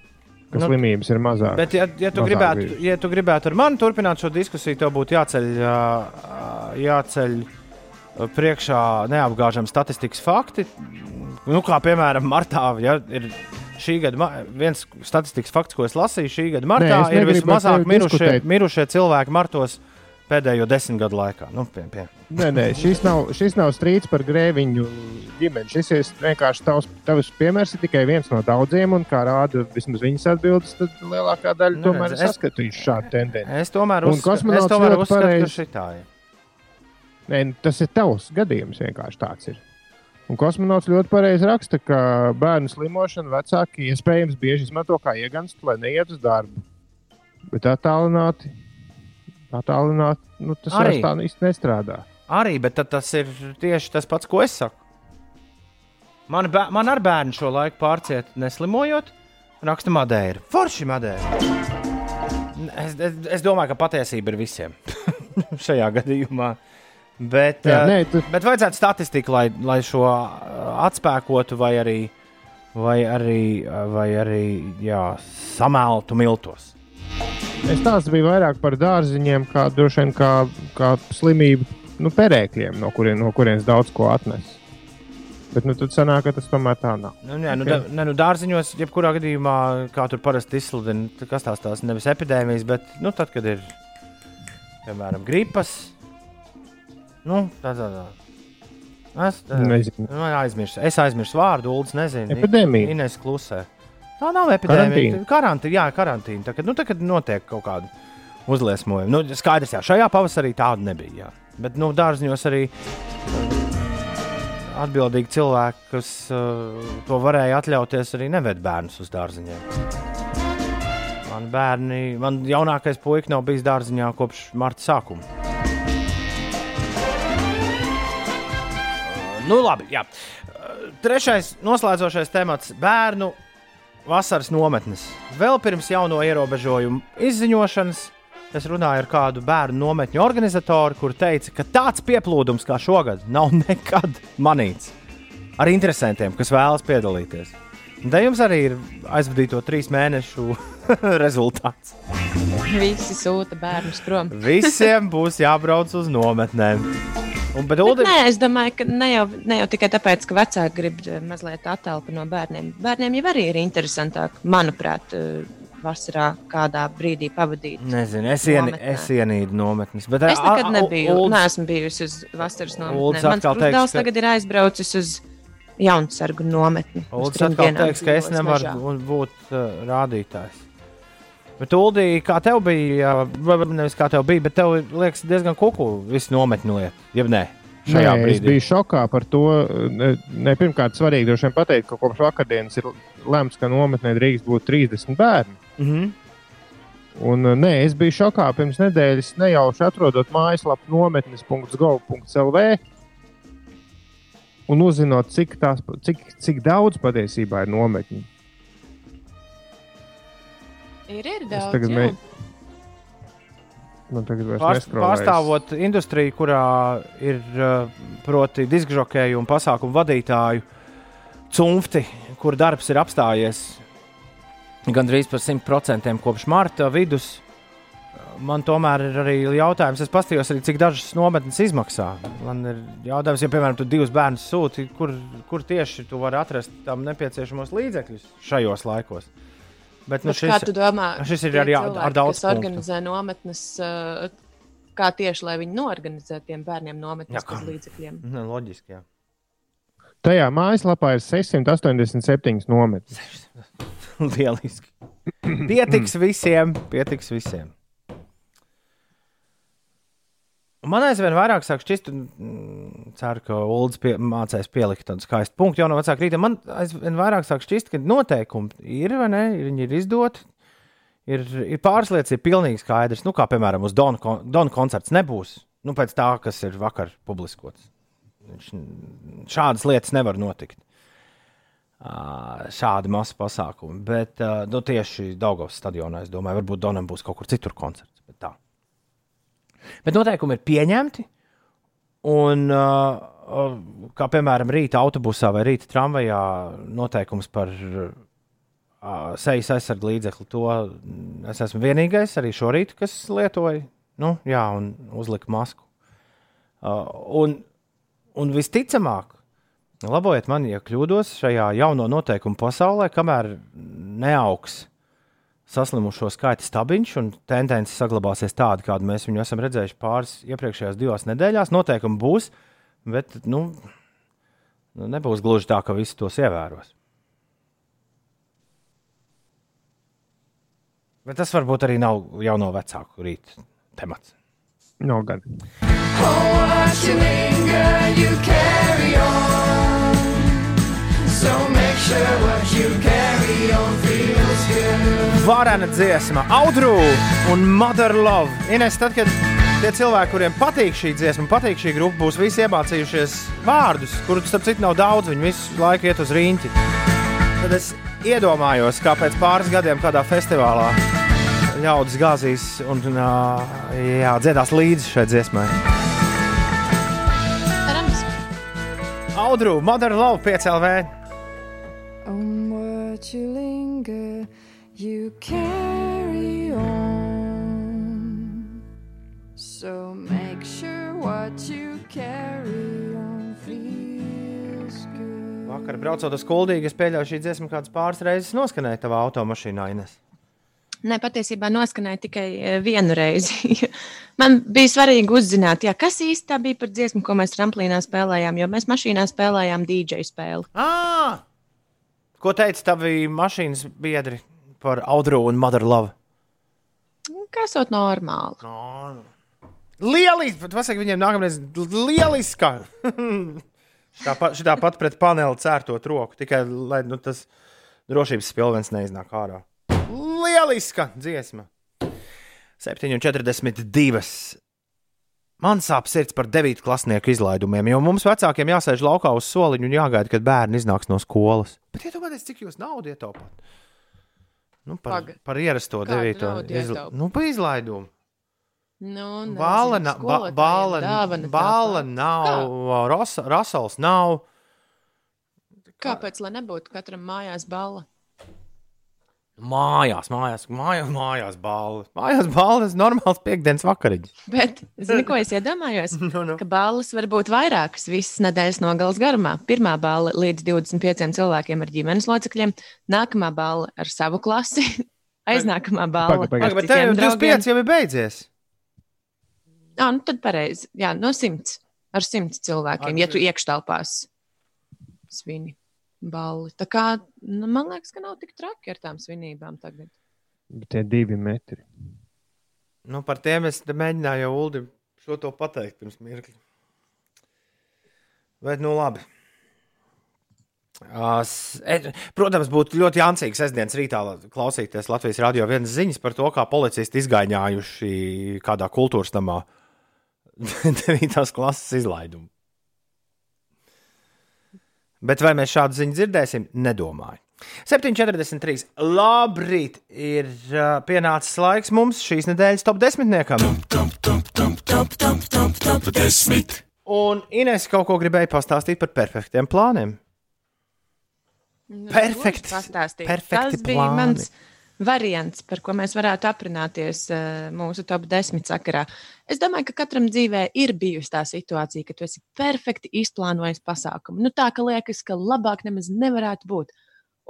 Ka Nu, slimības ir mazākas. Bet, ja, ja, tu Mazāk gribētu, bijušas. ja tu gribētu ar mani turpināt šo diskusiju, tev būtu jāceļ, jāceļ priekšā neapgāžami statistikas fakti. Nu, kā piemēram, martā ja, ir šī gada viens statistikas fakts, ko es lasīju. Šī gada martā Nē, ir vismazāk mirušie, mirušie cilvēki martos pēdējo desmit gadu laikā. Nu, pie, pie. Nē, nē, šis nav, šis nav strīds par grēviņu ģimeni. Šis ir vienkārši tavs, tavs piemērs, ir tikai viens no daudziem, un kā rāda vismaz viņas atbildes, tad lielākā daļa Nu, tomēr redz, es- saskatījuši šādu tendenci. Es tomēr, Un uzska, es tomēr uzskatu, ka pareizi- šī tā ir. Nē, tas ir tavs gadījums, vienkārši tāds ir. Un kosmonauts ļoti pareizi raksta, ka bērnu slimošanu vecāki iespējams bieži izmanto kā ieganstu, lai neiet uz darbu. Bet attālināti, attālināti nu, tas Arī. tā īsti nestrādā. Arī, bet tas ir tieši tas pats, ko es saku. Man, man ar bērnu šo laiku pārciet, neslimojot, raksta Madeira. Forši Madeira. Es, es, es domāju, ka patiesība ir visiem [LAUGHS] šajā gadījumā. Bet, Jā, eh, nē, tu- bet vajadzētu statistiku, lai, lai šo eh, atspēkotu, vai arī, vai arī, eh, vai arī jā, samēltu miltos. Es tās biju vairāk par dārziņiem, kā droši vien kā, kā slimību nu, perēkļiem, no, kurien, no kurienes daudz ko atnes. Bet nu, tad sanāk, ka tas tomēr tā nav. Nu, nē, nu, Ok. da, nē, nu, dārziņos, jebkurā gadījumā, kā tur parasti izsludina, kas tās tās nevis epidēmijas, bet nu, tad, kad ir piemēram gripas. Nu, tā, tā, tā. Es, tā. Man aizmirsu. Es aizmirsu vārdu, Ulas nezinu. Epidēmija. Ines klusē. Tā nav epidēmija. Karantīna. Jā, karantīna. Tā, kad, nu, tā, kad notiek kaut kāda uzliesmojuma. Nu, skaidrs, jā, šajā pavasarī tāda nebija. Jā. Bet, nu, dārziņos arī atbildīgi cilvēki, kas uh, to varēja atļauties, arī neved bērnus uz dārziņiem. Man bērni, man jaunākais puisis nav bijis dārziņā kopš marta sākuma. Uh, Nu, labi, jā. Uh, Trešais, noslēdzošais temats - bērnu vasaras nometnes. Vēl pirms jauno ierobežojumu izziņošanas es runāju ar kādu bērnu nometņu organizatoru, kur teica, ka tāds pieplūdums kā šogad nav [LAUGHS] nekad manīts ar interesantiem, kas vēlas piedalīties. Te jums arī ir aizvadīto trīs mēnešu [LAUGHS] rezultāts. Visi sūta bērnus prom. Visiem būs jābrauc uz nometnēm. Un, bet, Bet Uldi, Nē, es domāju, ka ne jau, ne jau tikai tāpēc, ka vecāki grib eh, mazliet attālināti no bērniem. Bērniem jau arī ir interesantāk, manuprāt, eh, vasarā kādā brīdī pavadīt. Nezinu, es, Nometnē. es ienīdu nometnes. Bet, Es nekad nebiju. Uldis- Neesmu bijusi uz vasaras Uldis nometnē. Mans brālis tagad ir aizbraucis uz Jaunsargu nometni. trim atkal teiks, ka es nevaru būt uh, rādītājs. Bet, Uldī, kā tev bija, nevis kā tev bija, bet tev liekas diezgan kuku visu nometņu lietu. Jeb nē, šajā Nē, es brīdī. biju šokā par to. Ne, ne, pirmkārt, svarīgi droši vien pateikt, ka kopš vakardienas ir lemts, ka nometnē drīkst būt 30 bērni. Mm -hmm. Un, nē, es biju šokā pirms nedēļas, nejauši atrodot mājaslapu nometnes.gov.lv un uzzinot, cik, tās, cik, cik daudz patiesībā ir nometņu. Ir, ir Es daudz. tagad jā. mē- Man tagad vairs Pārst, pārstāvot industriju, kurā ir uh, proti diskžokēju un pasākumu vadītāju cunfti, kur darbs ir apstājies gandrīz par 100% kopš marta vidus. Man tomēr ir arī jautājums, es paskatījos, arī, cik dažas nometnes izmaksā. Man ir jautājums, ja, piemēram, tu divus bērnus sūti, kur, kur tieši tu vari atrast tam nepieciešamos līdzekļus šajos laikos. Bet, nu, Bet kā tu domā, šis ir arī ar- cilvēki, ar daudz kas punktu. organizē nometnes. Uh, kā tieši lai viņi norganizē tiem bērniem Jā, nometnes bez līdzekļiem. Ne, loģiski, jā. Tajā mājaslapā ir 687 nometnes. [LAUGHS] Lieliski. Pietiks visiem, pietiks visiem. Man aizvien vairāk sāk šķist, un mm, ceru, ka Ulas pie, mācīs pielikt tādu skaistu punktu jau no vecāka rīta. Man aizvien vairāk sāk šķist, ka noteikumi ir vai ne, viņi ir izdoti. Ir, ir pāris lietas, ir pilnīgi skaidrs. Nu, kā piemēram, uz Dona, kon Dona koncerts nebūs. Nu, pēc tā, kas ir vakar publiskots. Viņš, šādas lietas nevar notikt. Ā, Šādi masu pasākumi. Bet ā, nu, tieši Daugavas stadionā, es domāju, varbūt Donam būs kaut kur citur koncerts. Bet, tā. Bet noteikumi ir pieņemti. Un, uh, kā piemēram, rīta autobusā vai rīta tramvajā noteikums par uh, sejas aizsargu līdzekli, to es esmu vienīgais arī šorīt, kas lietoja, nu, jā, un uzlika masku. Uh, un, un visticamāk, labojiet mani, ja kļūdos šajā jauno noteikumu pasaulē, kamēr neaugs saslimušo skaita stabiņš un tendence saglabāsies tāda, kādu mēs viņu esam redzējuši pāris iepriekšējās divās nedēļās. Noteikumi būs, bet nu, nu, nebūs gluži tā, ka visi tos ievēros. Bet tas varbūt arī nav jauno vecāku rīta temats. Nav gan. On. So make sure what you carry on. Varena dziesma, Audru un Mother Love. Ines, tad, kad tie cilvēki, kuriem patīk šī dziesma, patīk šī grupa, būs visi iemācījušies vārdus, kurus, starp citu, nav daudz, viņi visu laiku iet uz rīņķi. Tad es iedomājos, kā pēc pāris gadiem kādā festivālā ļaudis gāzīs un jā, dziedās līdzi šai dziesmai. Audru, Mother Love, 5LV. On what you carry on. So make sure what you carry on feels good. Vakar braucot uz Kuldīgu, es pieļauju, šī dziesma kādas pāris reizes noskanēja tavā automašīnā, Ines. ne, patiesībā noskanēja tikai eh, vienu reizi. [LAUGHS] Man bija svarīgi uzzināt, jā, kas īsti tā bija par dziesmu, ko mēs tramplīnā spēlējām, jo mēs mašīnā spēlējām DJ spēli. Ah! Ko teica tavi mašīnas biedri par Audru un Mother Love? Kas ir normāli? Lieliski! Bet pasaka viņiem nākamreiz lieliska! [LAUGHS] Tāpat tāpat pret paneli cērtot roku, tikai lai nu, tas drošības spilvens neiznāk ārā. Lieliska dziesma! 7,42. Man sāp sirds par 9 klasnieku izlaidumiem, jo mums vecākiem jāsēž laukā uz soliņa un jāgaida, kad bērni iznāks no skolas. Bet iedomājieties, cik jūs naudu ietaupāt? Nu, par, Paga. par ierasto Kādu 9. naudu ietaupi? Nu, par izlaidumu. Nu, Bāla, nezinu, na, ba, bāla, bāla nav, ras, rasels nav. Kāpēc, lai nebūtu katram mājās balva? Mājās, mājās, mājās, mājās balva. Mājās balva ir normāls piekdienas vakariņš. Bet, zini, ko es iedomājos? [LAUGHS] Nu, nu. Ka balvas var būt vairākas visas nedēļas nogales garumā. Pirmā balva līdz 25 cilvēkiem ar ģimenes locekļiem, nākamā balva ar savu klasi, [LAUGHS] aiznākamā balva Paga, paga. ar Bet tev jau citiem draugiem. 25 jau ir beidzies. Jā, nu tad pareizi. Jā, no simts. Ar simts cilvēkiem, ja tu iekštelpās svini balli. Tā kā, nu, man liekas, ka nav tik traki ar tām svinībām tagad. Bet tie divi metri. Nu, par tiem es te mēģināju jau Ulu šo to pateikt pirms mirkļa. Bet, nu, labi. Ā, s- e- Protams, būtu ļoti jāncīgs sestdienas rītā la- klausīties Latvijas radio vienas ziņas par to, kā policisti izgaiņājuši kādā kultūras namā [LAUGHS] 9. klases izlaidumu. Bet vai mēs šādu ziņu dzirdēsim? Nedomāju. 7,43. Labrīt! Ir uh, pienācis laiks mums šīs nedēļas top desmitniekam. Un Ines kaut ko gribēja pastāstīt par perfektiem plāniem. Nu, Perfekts- perfekti Tas bija plāni. mans variants, par ko mēs varētu aprunāties uh, mūsu top 10 sakarā. Es domāju, ka katram dzīvē ir bijusi tā situācija, ka tu esi perfekti izplānojis pasākumu. Nu, tā ka liekas, ka labāk nemaz nevarētu būt.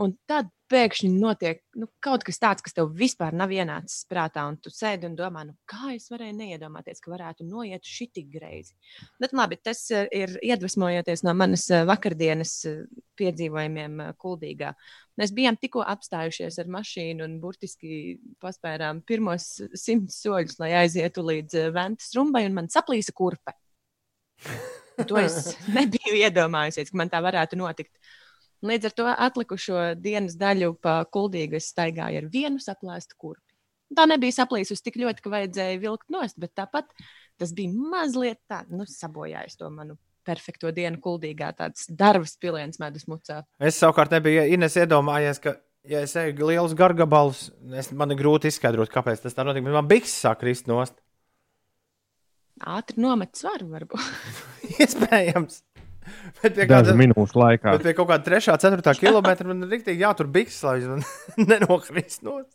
Un tad pēkšņi notiek nu, kaut kas tāds, kas tev vispār nav ienācis prātā, un tu sēdi un domā, nu, kā es varēju neiedomāties, ka varētu noiet šī tik greizi. Bet labi, tas eh, ir iedvesmojoties no manas eh, vakardienas eh, piedzīvojumiem Kuldīgā. Mēs bijām tikko apstājušies ar mašīnu un burtiski paspērām pirmos simtus soļus, lai aizietu līdz Ventas rumbai, un man saplīsa kurpe. To es [LAUGHS] nebiju iedomājusies, ka man tā varētu notikt. Un Līdz ar to atlikušo dienas daļu pa kuldīgu es staigāju ar vienu saplēstu kurpi. Tā nebija saplīsusi tik ļoti, ka vajadzēja vilkt nost, bet tāpat tas bija mazliet tā, nu, sabojājis to manu perfekto dienu kuldīgā, tāds darbs piliens medus mucā. Es savukārt nebiju Ines iedomājies, ka, ja es eju lielus gargabalus, es, man ir grūti izskaidrot, kāpēc tas tā notiek. bet Man bikses sāk krist nost. Ātri nomet svaru, varbūt. [LAUGHS] Iespējams. [LAUGHS] Bet pie, kāda, minūšu laikā. bet pie kaut kāda 3, 4 km man ir rīktīgi jātur bikses, lai viņš [LAUGHS] nenokrist nost.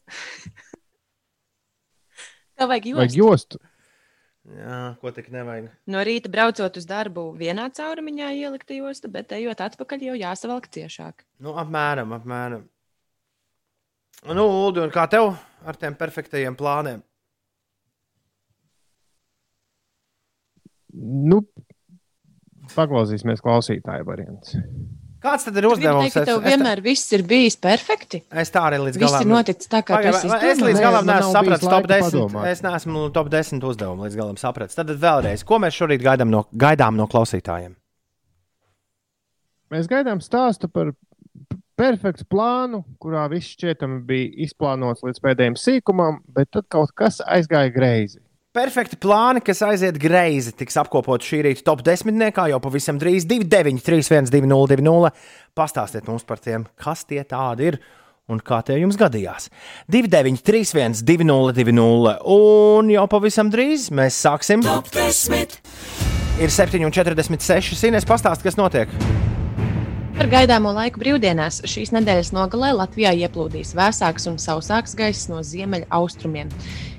Tā vajag Vajag jost. Jā, ko tik nevajag. No rīta braucot uz darbu, vienā caurumiņā ielikt jostu, bet ejot atpakaļ, jau jāsavalk ciešāk. Nu, apmēram, apmēram. Nu, Ulu, un kā tev ar tiem perfektajiem plāniem? Nu, paklausīsimies klausītāju variants. Kāds tad ir uzdevums? teikt, ka tev vienmēr viss ir bijis perfekti. Es tā arī līdz Viss galam. ir noticis tā, kā Pagaid, esi vai- Es līdz galam neesmu sapratis top laika 10. padomāt. Es neesmu top 10 uzdevumu līdz galam sapratis. Tad vēlreiz, ko mēs šorīt gaidām no, gaidām no klausītājiem? Mēs gaidām stāstu par perfektu plānu, kurā viss šķietami bija izplānots līdz pēdējiem sīkumam, bet tad kaut kas aizgāja greizi. Perfekti plāni, kas aiziet greizi, tiks apkopoti šī rīta top 10. jau pavisam drīz 293, 202, Pastāstiet mums par tiem, kas tie tādi ir un kā tie jums gadījās. 293, 202, un jau pavisam drīz mēs sāksim. Top 10! Ir 7,46. Sīnēs pastāst, kas notiek. Par gaidāmo laiku brīvdienās šīs nedēļas nogalē Latvijā ieplūdīs vēsāks un sausāks gaiss no ziemeļa austrumiem.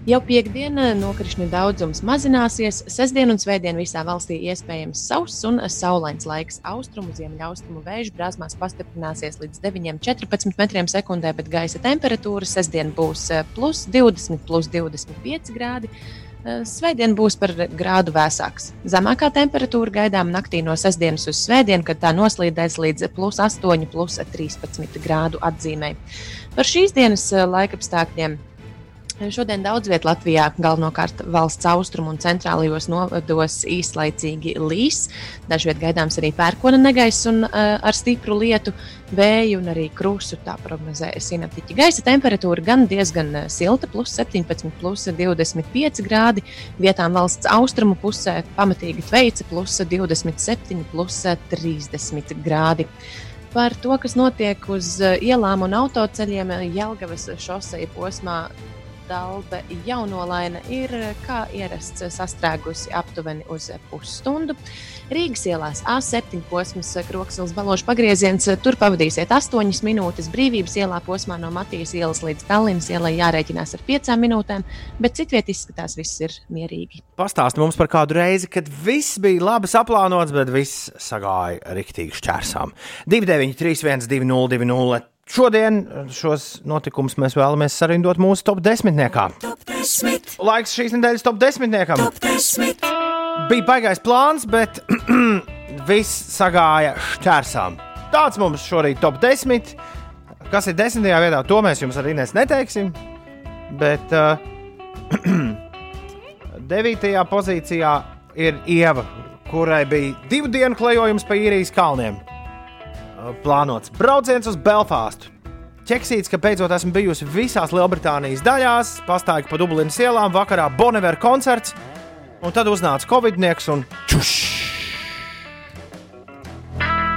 Jau piekdienā nokrišņu daudzums mazināsies, sestdien un svētdien visā valstī iespējams sauss un saulains laiks. Austrumu, ziemeļaustrumu vēju brāzmās pastiprināsies līdz 9,14 metriem sekundē, bet gaisa temperatūra sestdien būs eh, plus 20, plus 25 grādi. Eh, Svētdien būs par grādu vēsāks. Zemākā temperatūra gaidām naktī no sestdienas uz svētdienu, kad tā noslīdēs līdz plus 8, plus 13 grādu atzīmē. Par šīs dienas eh, laikapstākļiem. Šodien daudz vietā Latvijā, galvenokārt valsts austrumu un centrālajos novados, īslaicīgi līs. Dažviet gaidāms arī pērkona negaiss un uh, ar stipru lietu, vēju un arī krustu. Tā prognozē sinaptiķi. Gaisa temperatūra gan diezgan eh, silta, plus 17, plus 25 grādi. Vietām valsts austrumu pusē pamatīgi tveica, plus 27, plus 30 grādi. Par to, kas notiek uz eh, ielām un autoceļiem, Jelgavas šoseja posmā Dalbe jaunolaina ir eh, kā ierasts sastrēgusi aptuveni uz pusstundu. Rīgas ielās A7 posms, Kroksils balošu pagrieziens, tur pavadīsiet 8 minūtes. Brīvības ielā posmā no Matijas ielas līdz Tallinas ielai jārēķinās ar 5 minūtēm, bet citviet izskatās viss ir mierīgi. Pastāsti mums par kādu reizi, kad viss bija labi saplānots, bet viss sagāja riktīgi šķērsām. 293, 202, Šodien šos notikumus mēs vēlamies sarindot mūsu top desmitniekā. Top 10. Laiks šīs nedēļas top desmitniekam. Top 10. Bija baigais plāns, bet [CLEARS THROAT] viss sagāja šķērsām. Tāds mums šorīt top 10. Kas ir desmitajā vietā, to mēs jums arī neteiksim. Bet uh, [CLEARS THROAT] devītajā pozīcijā ir Ieva, kurai bija divu dienu klejojums pa īrijas kalniem plānots brauciens uz Belfāstu. Ķeksīts, ka beidzot esmu bijusi visās Lielbritānijas daļās, pastāju pa Dublinas ielām, vakarā Bonavera koncerts, un tad uznāca Covid-19 un čuš!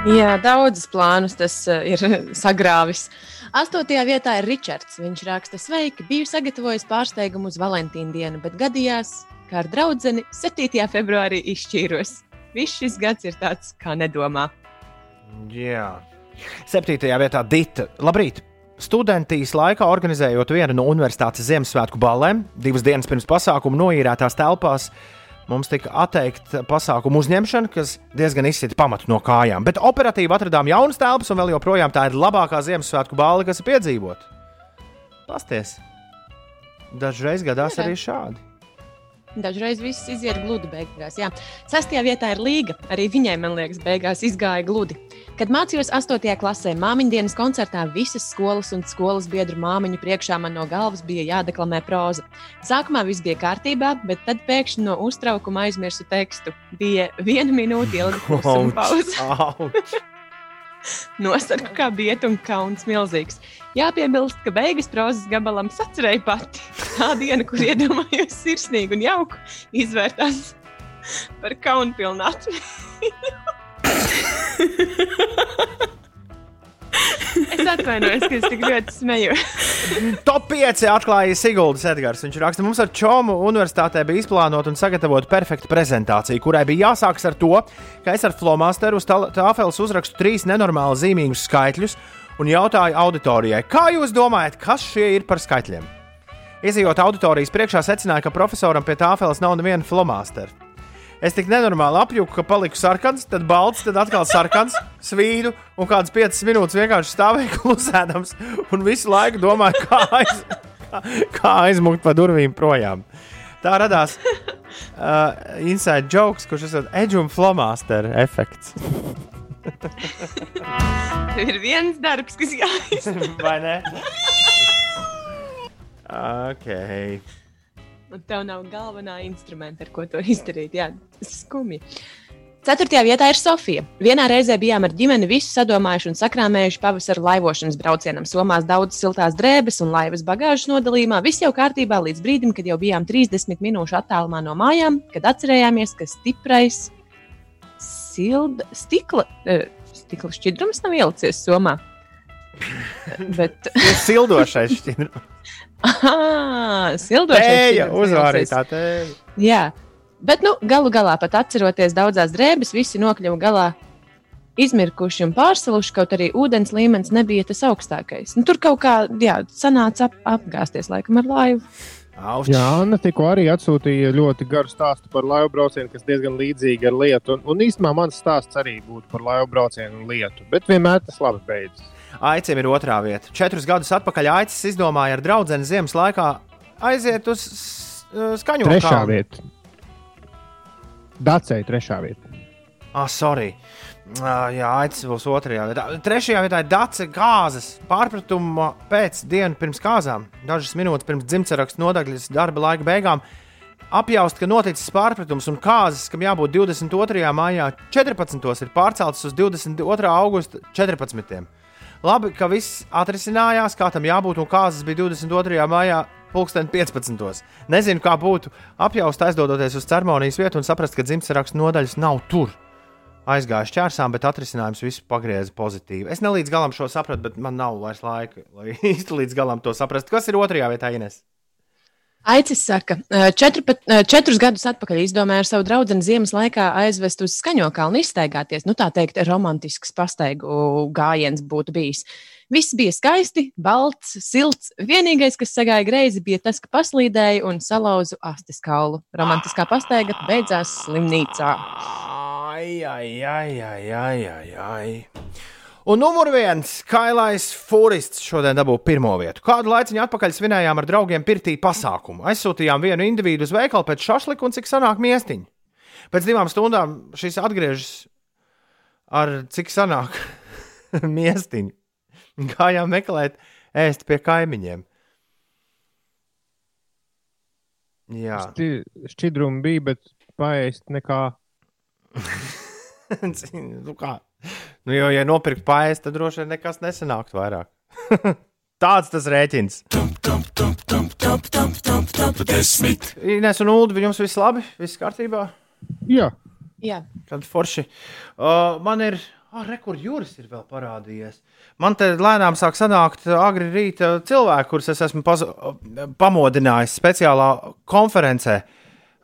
Jā, daudzas plānus tas uh, ir [LAUGHS] sagrāvis. Astotajā vietā ir Ričards. Viņš raksta, sveiki, biju sagatavojis pārsteigumu uz Valentīna dienu, bet gadījās, ka ar draugu 7. februārī izšķīros. Viss šis gads ir tāds, kā nedomā. Jā. Septītajā vietā Dita. Labrīt! Studentīs laikā organizējot vienu no universitātes Ziemassvētku ballēm, divas dienas pirms pasākuma noīrētās telpās, mums tika atteikta pasākumu uzņemšana, kas diezgan izsita pamatu no kājām. Bet operatīvi atradām jaunas telpas, un vēl joprojām tā ir labākā Ziemassvētku balva, kas ir piedzīvota. Pasties! Dažreiz gadās arī šādi. Dažreiz viss iziet gludi beigās. Jā. Sastajā vietā ir Līga. Arī viņai, man liekas, beigās izgāja gludi. Kad mācījos 8. klasē, māmiņu dienas koncertā visas skolas un skolas biedru māmiņu priekšā man no galvas bija jādeklamē proza. Sākumā viss bija kārtībā, bet tad pēkšņi no uztraukuma aizmirsu tekstu. Bija viena minūte ilga pauze. Auč! [LAUGHS] Nosarku kā bieta un kauns milzīgs. Jāpiebilst, ka beigas prozas gabalam sacerēja pati. Tā diena, kur iedomājos sirsnīgi un jauku, izvērtās par kaunpilnu atmiņu. [LAUGHS] es atvainojos, ka es tik ļoti smējos. Top 5 atklāja Siguldas Edgars. Viņš raksta, mums ar Čomu universitātē bija izplānota un sagatavota perfekta prezentācija, kurai bija jāsākas ar to, ka es ar flomasteru uz tā- tāfeles uzrakstu trīs nenormāli zīmīgus skaitļus un jautāju auditorijai, kā jūs domājat, kas šie ir par skaitļiem? Iezejot auditorijas priekšā, secināju, ka profesoram pie tāfeles nav neviena flomastera. Es tik nenormāli apjuku, ka paliku sarkans, tad balts, tad atkal sarkans, svīdu un kādas 5 minūtes vienkārši stāvēju [LAUGHS] klusēdams un visu laiku domāju, kā, aiz, kā, kā aizmukt pa durvīm projām. Tā radās uh, inside jokes, kurš ir edge un flomastera efekts. Ir viens darbs, kas jāizsaka. [LAUGHS] Vai ne? [LAUGHS] Ok. Un tev nav galvenā instrumenta, ar ko to izdarīt. Jā, tas ir skumji. Ceturtajā vietā ir Sofija. Vienā reizē bijām ar ģimeni visu sadomājuši un sakrāmējuši pavasara laivošanas braucienam. Somās daudz siltās drēbes un laivas bagāžas nodalījumā. Viss jau kārtībā līdz brīdim, kad jau bijām 30 minūšu attālumā no mājām, kad atcerējāmies, ka stiprais silda, stikla, eh, stikla šķidrums nav ielicies somā. Bet, [LAUGHS] sildošais šķidrums. ah, sildošais Tēja, uzvārītā tēja. Jā, bet nu, galu galā, pat atceroties daudzās drēbes, visi nokļuva galā izmirkuši un pārsaluši, kaut arī ūdens līmenis nebija tas augstākais. Nu, tur kaut kā, jā, sanāca ap, apgāzties laikam ar laivu. Auč. Jā, Anna tikko arī atsūtīja ļoti garu stāstu par laivu braucienu, kas diezgan līdzīga ar lietu. Un, un īstenībā mans stāsts arī būtu par laivu braucienu un lietu. Bet vienmēr tas labi beidzas. Aicim ir otrā vieta. Četrus gadus atpakaļ Aicis izdomāja ar draugu ziemas laikā aiziet uz s- skaņu Trešā vieta. Dacei trešā vieta. Ah, sorry. Ah, jā, Aicis būs otrajā vietā. Trešajā vietā ir Dace gāzes. Pārpratuma pēc dienas pirms kāzām, dažas minūtes pirms dzimtsarakstu nodaļas darba laika beigām. Apjaust, ka noticis pārpratums un kāzas, kam jābūt 22. maijā, 14. ir pārceltas uz 22. augusta 14. Labi, ka viss atrisinājās, kā tam jābūt, un kāzas bija 22. maijā, pulksten 15. Nezinu, kā būtu apjaust, aizdodoties uz ceremonijas vietu un saprast, ka dzimtsarakstu nodaļas nav tur. Aizgāju šķērsām, bet atrisinājums visu pagrieza pozitīvi. Es ne līdz galam šo sapratu, bet man nav vairs laika, lai [LAUGHS] īsti līdz galam to saprastu. Kas ir otrajā vietā, Ines? Aicis saka, "Eh, četru, pat- eh, četrus gadus atpakaļ izdomāju ar savu draugu ziemas laikā aizvest uz skaņokalnu izstaigāties. Nu, tā teikt, romantisks pastaigu gājiens būtu bijis. Viss bija skaisti, balts, silts. Vienīgais, kas sagāja greizi, bija tas, ka paslīdēju un salauzu astes kaulu. Romantiskā pastaiga beidzās slimnīcā. Ai, ai, ai, ai, ai, ai. Un numur viens - Kailais Fūrists šodien dabūja pirmo vietu. Kādu laiku atpakaļ svinējām ar draugiem pirtī pasākumu. Aizsūtījām vienu individu uz veikalu pēc šašlika un cik sanāk miestiņa. Pēc divām stundām šis atgriežas ar cik sanāk [LAUGHS] miestiņu. Gājām meklēt ēst pie kaimiņiem. Jā, Šķi- Šķidrumi bija, bet paēst nekā. [LAUGHS] nu kā. Nu, jo, ja nopirkt paēst, tad droši vien nekas nesanāks vairāk. [LAUGHS] Tāds tas rēķins. Ines un Ulu, jums viss labi? Viss kārtībā? Jā, Jā, Kad forši. Uh, man ir. Ah, rekords jūras ir vēl parādījies. Man te lēnām sāk sanākt agri rīta cilvēki, kurus es esmu pamodinājis speciālā konferencē.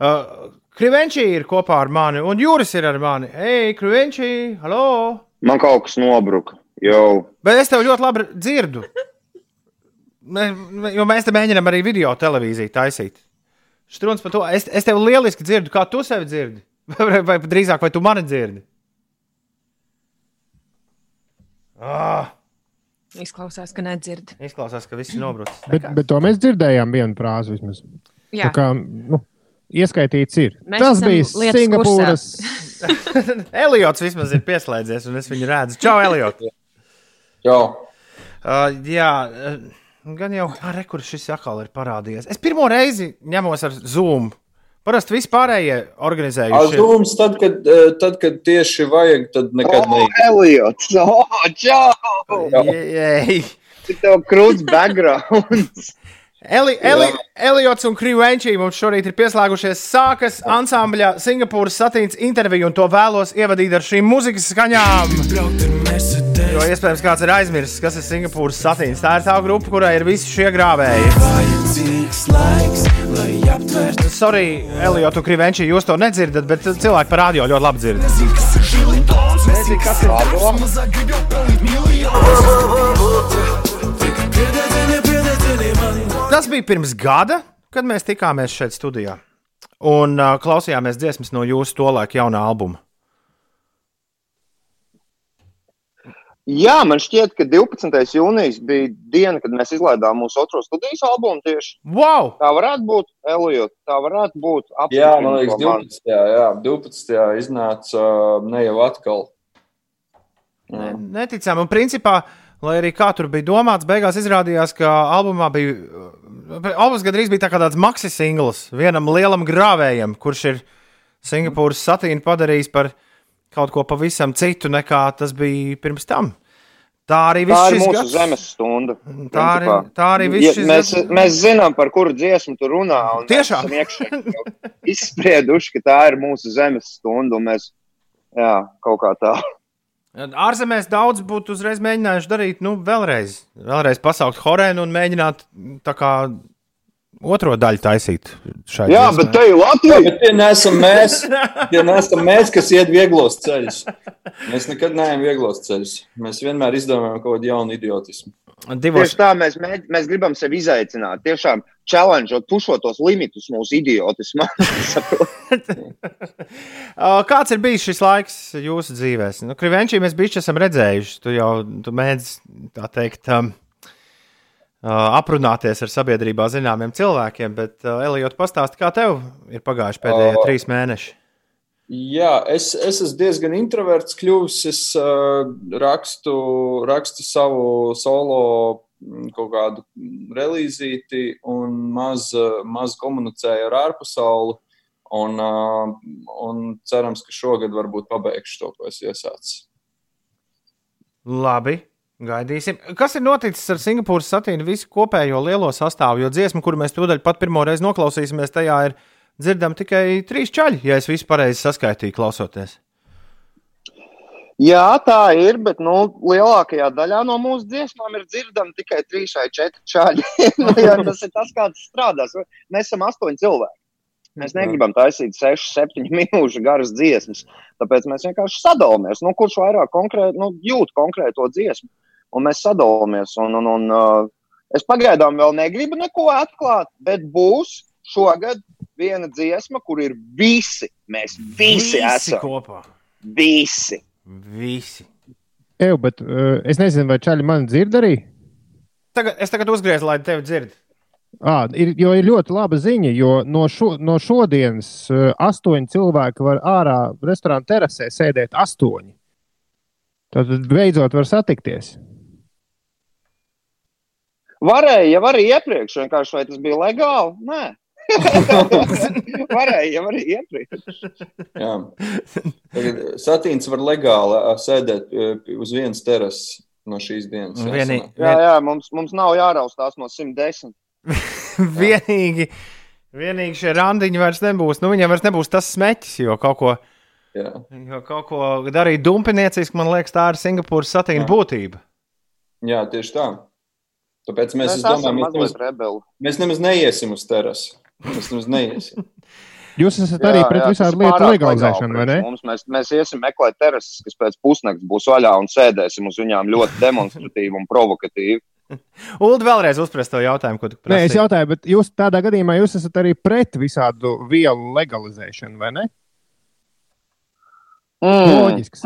Uh, Krivenčī ir kopā ar mani, un Jūras ir ar mani. Hei, Krivenčī, halo! Man kaut kas nobruka. Jau Bet es tev ļoti labi dzirdu. Jo mēs te mēģinām arī video televīziju taisīt. Strūns par to. Es, es tev lieliski dzirdu, kā tu sevi dzirdi. [LAUGHS] Vai, vai drīzāk, vai tu mani dzirdi? Ah, Izklausās, ka nedzird. izklausās, ka viss ir nobrucis. Bet, bet to mēs dzirdējām vienu frāzi vismaz. Jā. Tā kā, nu, ieskaitīts ir. Mēs Tas bija Singapūras. [LAUGHS] Eliots vismaz ir pieslēdzies, un es viņu redzu. Čau, Eliot! Jā. Uh, jā, uh, gan jau ar rekursu šis atkal ir parādījies. Es pirmo reizi ņemos ar Zoom. Parasti vispārējie organizējuši. Zooms, tad, kad, eh, tad, kad tieši vajag, tad nekad O, ne. Eliots! O, čau! [LAUGHS] Jej! Tev krūts backgrounds! [LAUGHS] Eli, Eli, Eliots un Krivenčī mums šorīt ir pieslēgušies. Sākas ansambļa Singapūras satīns intervija, un to vēlos ievadīt ar šīm muzikas skaņām. Jo iespējams kāds ir aizmirsis, kas ir Singapūras satīns. Tā ir tā grupa, kurai ir visi šie grāvēji. Sorry, Eliot un Krivenčī, jūs to nedzirdat, bet cilvēki par radio ļoti labi dzird. Tas bija pirms gada, kad mēs tikāmies šeit studijā. Un uh, klausījāmies dziesmas no jūsu tolaika jaunā albuma. Jā, man šķiet, ka 12. jūnijas bija diena, kad mēs izlaidām mūsu otro studijas albumu tieši. Wow! Tā varētu būt, Elijot, tā varētu būt. Jā, man liekas, apstiprini 12. Jā, 12. iznāca uh, ne jau atkal. Ne- Neticami, un principā, lai arī kā tur bija domāts, beigās izrādījās, ka albumā bija. Albums gandrīz bija tā kā tāds maxi singls vienam lielam grāvējam, kurš ir Singapūras satīnu padarījis par kaut ko pavisam citu nekā tas bija pirms tam. Tā arī viss Tā ir mūsu gads. zemes stunda. Tā arī, tā arī viss Ja, šis mēs, gads- mēs zinām, par kuru dziesmu tu runā. un mēs Tiešām? jau izsprieduši, ka tā ir mūsu zemes stunda. un Mēs, jā, kaut kā tā. Ārzemēs daudz būtu uzreiz mēģinājuši darīt, nu, vēlreiz, vēlreiz pasaukt horēnu un mēģināt tā kā otro daļu taisīt. šai Jā, dziesmai. bet te ir Latvija. Jā, bet tie nesam mēs, tie nesam mēs, kas iet vieglos ceļus. Mēs nekad neejam vieglos ceļus. Mēs vienmēr izdomājam kaut kādu jaunu idiotismu. Divos, Tieši tā mēs, mēģ, mēs gribam sevi izaicināt. Tiešām challengeot, pušot tos limitus mūsu idiotismā. [LAUGHS] [LAUGHS] Kāds ir bijis šis laiks jūsu dzīvē? Nu, Krivenčī mēs bijām esam redzējuši. Tu jau tu mēdz tā teikt. Um, Aprunāties ar sabiedrībā zināmiem cilvēkiem, bet uh, Elijot, pastāsti, kā tev ir pagājuši pēdējie Ā. trīs mēneši? Jā, es, es esmu diezgan introverts kļuvis. Es uh, rakstu, rakstu savu solo mm, kaut kādu relīzīti un maz, uh, maz komunicēju ar ārpasauli. Un, uh, un cerams, ka šogad varbūt pabeigšu to, ko esmu iesācis. Labi. Gaidīsim. Kas ir noticis ar Singapūras satīnu visu kopējo lielo sastāvu? Jo dziesma, kuru mēs tūdaļ pat pirmo reizi noklausīsimies, tajā ir dzirdama tikai trīs čaļi, ja es visu pareizi saskaitīju, klausoties. Jā, tā ir, bet nu, lielākajā daļā no mūsu dziesmām ir dzirdami tikai trīs vai četri čaļi. [LAUGHS] nu, tas ir tas, kā tas strādās. Mēs esam astoņi cilvēki. Mēs negribam taisīt 6, 7 [LAUGHS] minūšu garas dziesmas. Tāpēc mēs vienkārši sadalāmies. Nu, kurš vairāk konkrēt, nu, jūt konkrēto dziesmu? Un mēs sadalāmies. Un, un, un, uh, es pagaidām vēl negribu neko atklāt, bet būs šogad viena dziesma, kur ir visi. Mēs visi, visi esam kopā. Visi. Visi. Eju, bet uh, es nezinu, vai čaļi mani dzird arī. Tagad, es tagad uzgriezu, lai tevi dzirdētu. À, ir, jo ir ļoti laba ziņa, jo no, šo, no šodienas uh, astoņi cilvēki var ārā restorāna terasē sēdēt astoņi. Tad beidzot var satikties. Varēja jau arī iepriekš, vienkārši vai tas bija legāli? Nē. [LAUGHS] Varēja jau arī iepriekš. Jā. Tagad Satīns var legāli sēdēt uz vienas terases no šīs dienas. Vienī- sanāk. Jā, jā mums, mums nav jāraustās no 110. [LAUGHS] vienīgi, vienīgi šie randiņi vairs nebūs. Nu, viņam vairs nebūs tas smeķis, jo kaut ko, Jā. jo kaut ko darīt dumpinieciski, man liekas, tā ir Singapūras satīna būtība. jā, tieši tā. Tāpēc mēs, Mēs mēs domājam, mēs mazliet nemaz, mēs nemaz neiesim uz terases. Mēs nemaz neiesim. [LAUGHS] Jūs esat arī pret tas visādi lietu legalizēšanu, vai ne? Mums, mēs, mēs iesim meklēt terases, kas pēc pusnakts būs vaļā un sēdēsim uz viņām ļoti [LAUGHS] demonstratīvi un provokatīvi. [LAUGHS] Ulu vēlreiz uzprast to jautājumu, ko tu Nē, es prasīji. jautāju, bet jūs tādā gadījumā jūs esat arī pret visādu vielu legalizēšanu, vai ne? Mm. Loģisks.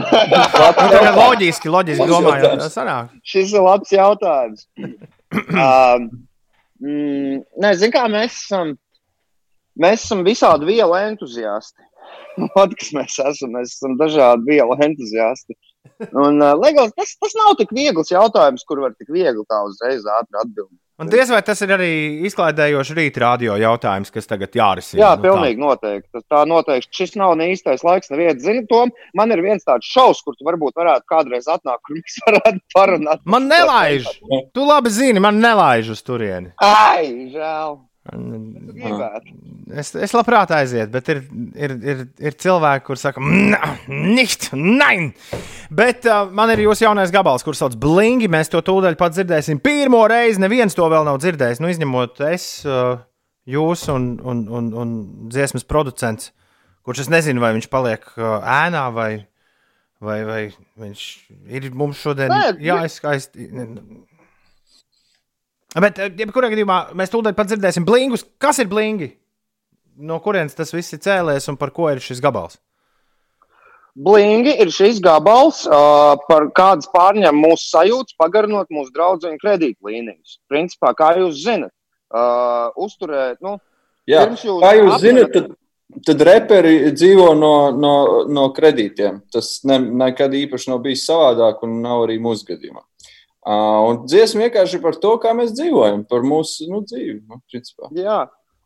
Loģiski, loģiski domājot. Šis ir labs jautājums. Um, mm, nē, zin kā mēs esam. Mēs esam visādi vielu entuziasti. [LAUGHS] Ot, kas mēs esam? Mēs esam dažādi vielu entuziasti. Un, uh, legāls, tas, tas nav tik viegls jautājums, kur var tik viegli tā uzreiz ātri atbildēt. Un diez vai tas ir arī izklaidējošs rīta radio jautājums, kas tagad jārisina. Jā, Nu, tā. pilnīgi noteikti. Tas Tā noteikti. Šis nav ne īstais laiks, neviens. Zini, Tom, man ir viens tāds šovs, kur tu varbūt varētu kādreiz atnākt, kur mēs varētu parunāt. Man nelaiž. Tu labi zini, man nelaiž uz turieni. Ai, žēl. Es, es labprāt aizietu, bet ir, ir, ir, ir cilvēki, kuriem saka, nicht, nein. Bet uh, man ir jūsu jaunais gabals, kurš sauc Blingi. Mēs to tūdaļ pat dzirdēsim. Pirmo reizi neviens to vēl nav dzirdējis. Nu, izņemot es, uh, jūs un, un, un, un dziesmas producents, kurš es nezinu, vai viņš paliek uh, ēnā vai, vai, vai viņš ir mums šodien Nē, jāizskaisti. Bet, eh, jebkurā gadījumā, mēs tūdaļ pat dzirdēsim blingus. Kas ir blingi? No kurienes tas viss ir cēlies un par ko ir šis gabals? Blingi ir šis gabals, uh, par kādas pārņem mūsu sajūtas, pagarinot mūsu draugu kredītlīnijas. Principā, kā jūs zinat, uh, uzturēt, nu, Jā, jūs kā jūs apmetat- zinat, tad, tad reperi dzīvo no, no, no kredītiem. Tas ne, nekad īpaši nav bijis savādāk, un nav arī mūsu gadījumā. Un dziesma vienkārši ir par to, kā mēs dzīvojam, par mūsu nu, dzīvi. Nu, principā. Jā.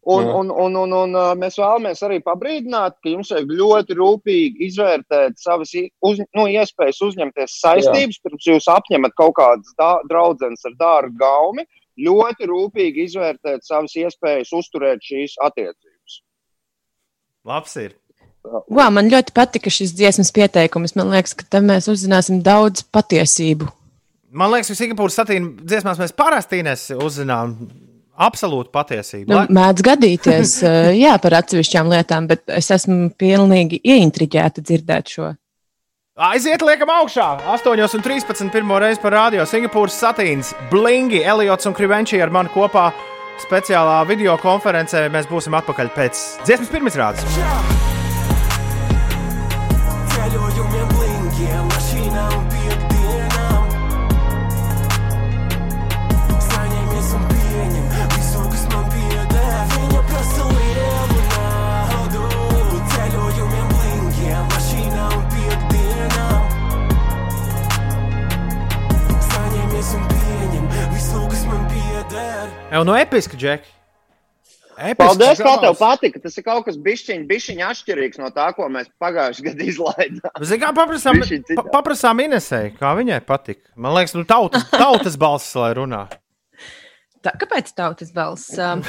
Un, Jā. un, un, un, un mēs vēlamies arī pabrīdināt, ka jums vajag ļoti rūpīgi izvērtēt savas uz, nu, iespējas uzņemties saistības, Jā. pirms jūs apņemat kaut kādas draudzenes ar dārgu gaumi. Ļoti rūpīgi izvērtēt savas iespējas uzturēt šīs attiecības. Labs ir. Wow, man ļoti patika šis dziesmas pieteikums. Man liekas, ka tam mēs uzzināsim daudz patiesību. Man liekas, ka Singapūras satīna dziesmās mēs parasti Ines, uzzinām absolūtu patiesību. Nu, mēdz gadīties [LAUGHS] eh, jā, par atsevišķām lietām, bet es esmu pilnīgi ieintriģēta dzirdēt šo. Aiziet, liekam, augšā. 8,13. pirmo reizi par rādio Singapūras satīns, Blingi, Eliots un Krivenči ar mani kopā speciālā video konferencē. Mēs būsim atpakaļ pēc dziesmas pirmizrādes. Ceļojumiem Jau no episka, Džek. Episks Paldies, kā tev patika. Tas ir kaut kas bišķiņ, bišķiņ atšķirīgs no tā, ko mēs pagājušajā gadā izlaidām. Zini, kā paprasām, pa, paprasām Inesei, kā viņai patika. Man liekas, nu, tautas, [LAUGHS] tautas balss, lai runā. Tā, kāpēc tautas balss? Um,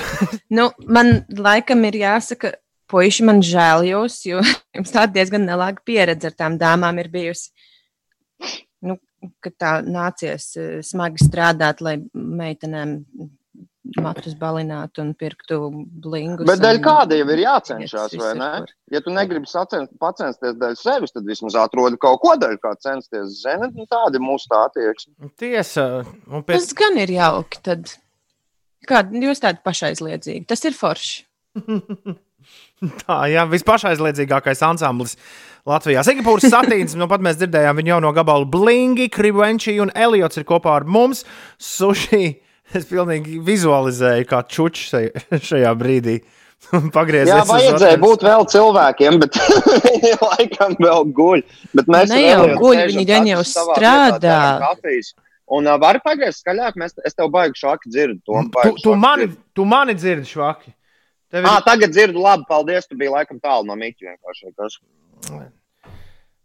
nu, man laikam ir jāsaka, puiši, man žēl jūs, jo [LAUGHS] jums tāda diezgan nelāga pieredze ar tām dāmām ir bijusi. Nu, ka tā nācies smagi strādāt, lai meitenēm matus balinātu un pirktu blingus. Bet dēļ un- kāda jau ir jācenšas, vai ne? kur. Ja tu negribi sacens- pacensties dēļ sevis, tad vismaz atrodi kaut ko dēļ, kā censties. Zini, nu, tāda ir mūsu tā attieksme. Tiesa, pēc Tas gan ir jauki. Tad... Kāda jūs tāda pašaizliedzīga? Tas ir forši. [LAUGHS] Tā, jā, vispašaizliedzīgākais ansamblis Latvijā. Singapūras satīns, nu pat mēs dzirdējām viņu jauno gabalu Blingi, Krivenči un Eliots ir kopā ar mums. Suši, es pilnīgi vizualizēju, kā čučs [LAUGHS] šajā brīdī. Pagriezies. Jā, vajadzēja būt vēl cilvēkiem, bet [LAUGHS] viņi laikam vēl guļ. Bet mēs Ne ar jau guļ, viņi gan jau strādā. kafijas. Un uh, var pagaist skaļāk, mēs, es tev baigi šāki dzirdu. To, Tu, tu, mani, tu mani dzirdi, švaki. Tev Ah, tagad dzirdu labi, paldies, tu biji laikam tālu no mīķa vienkārši.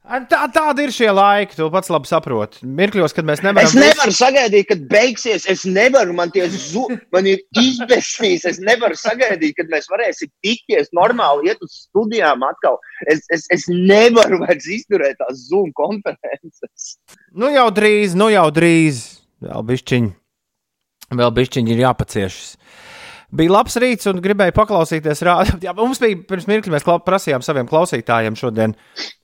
Tā, tāda ir šie laiki, tu pats labi saproti. Mirkļos, kad mēs nevaram. Es nevaru sagaidīt, kad beigsies. Es nevaru, man, tie zu, man ir izbēsīs. Es nevaru sagaidīt, kad mēs varēsim tikties normāli, iet uz studijām atkal. Es, es, es nevaru vairs izturēt tās Zoom konferences. Nu jau drīz, nu jau drīz. Vēl bišķiņi, vēl bišķiņi ir jāpaciešas. Bija labs rīts un gribēju paklausīties. Rā... [LAUGHS] Jā, mums bija pirms mirkļa, mēs kla- prasījām saviem klausītājiem šodien,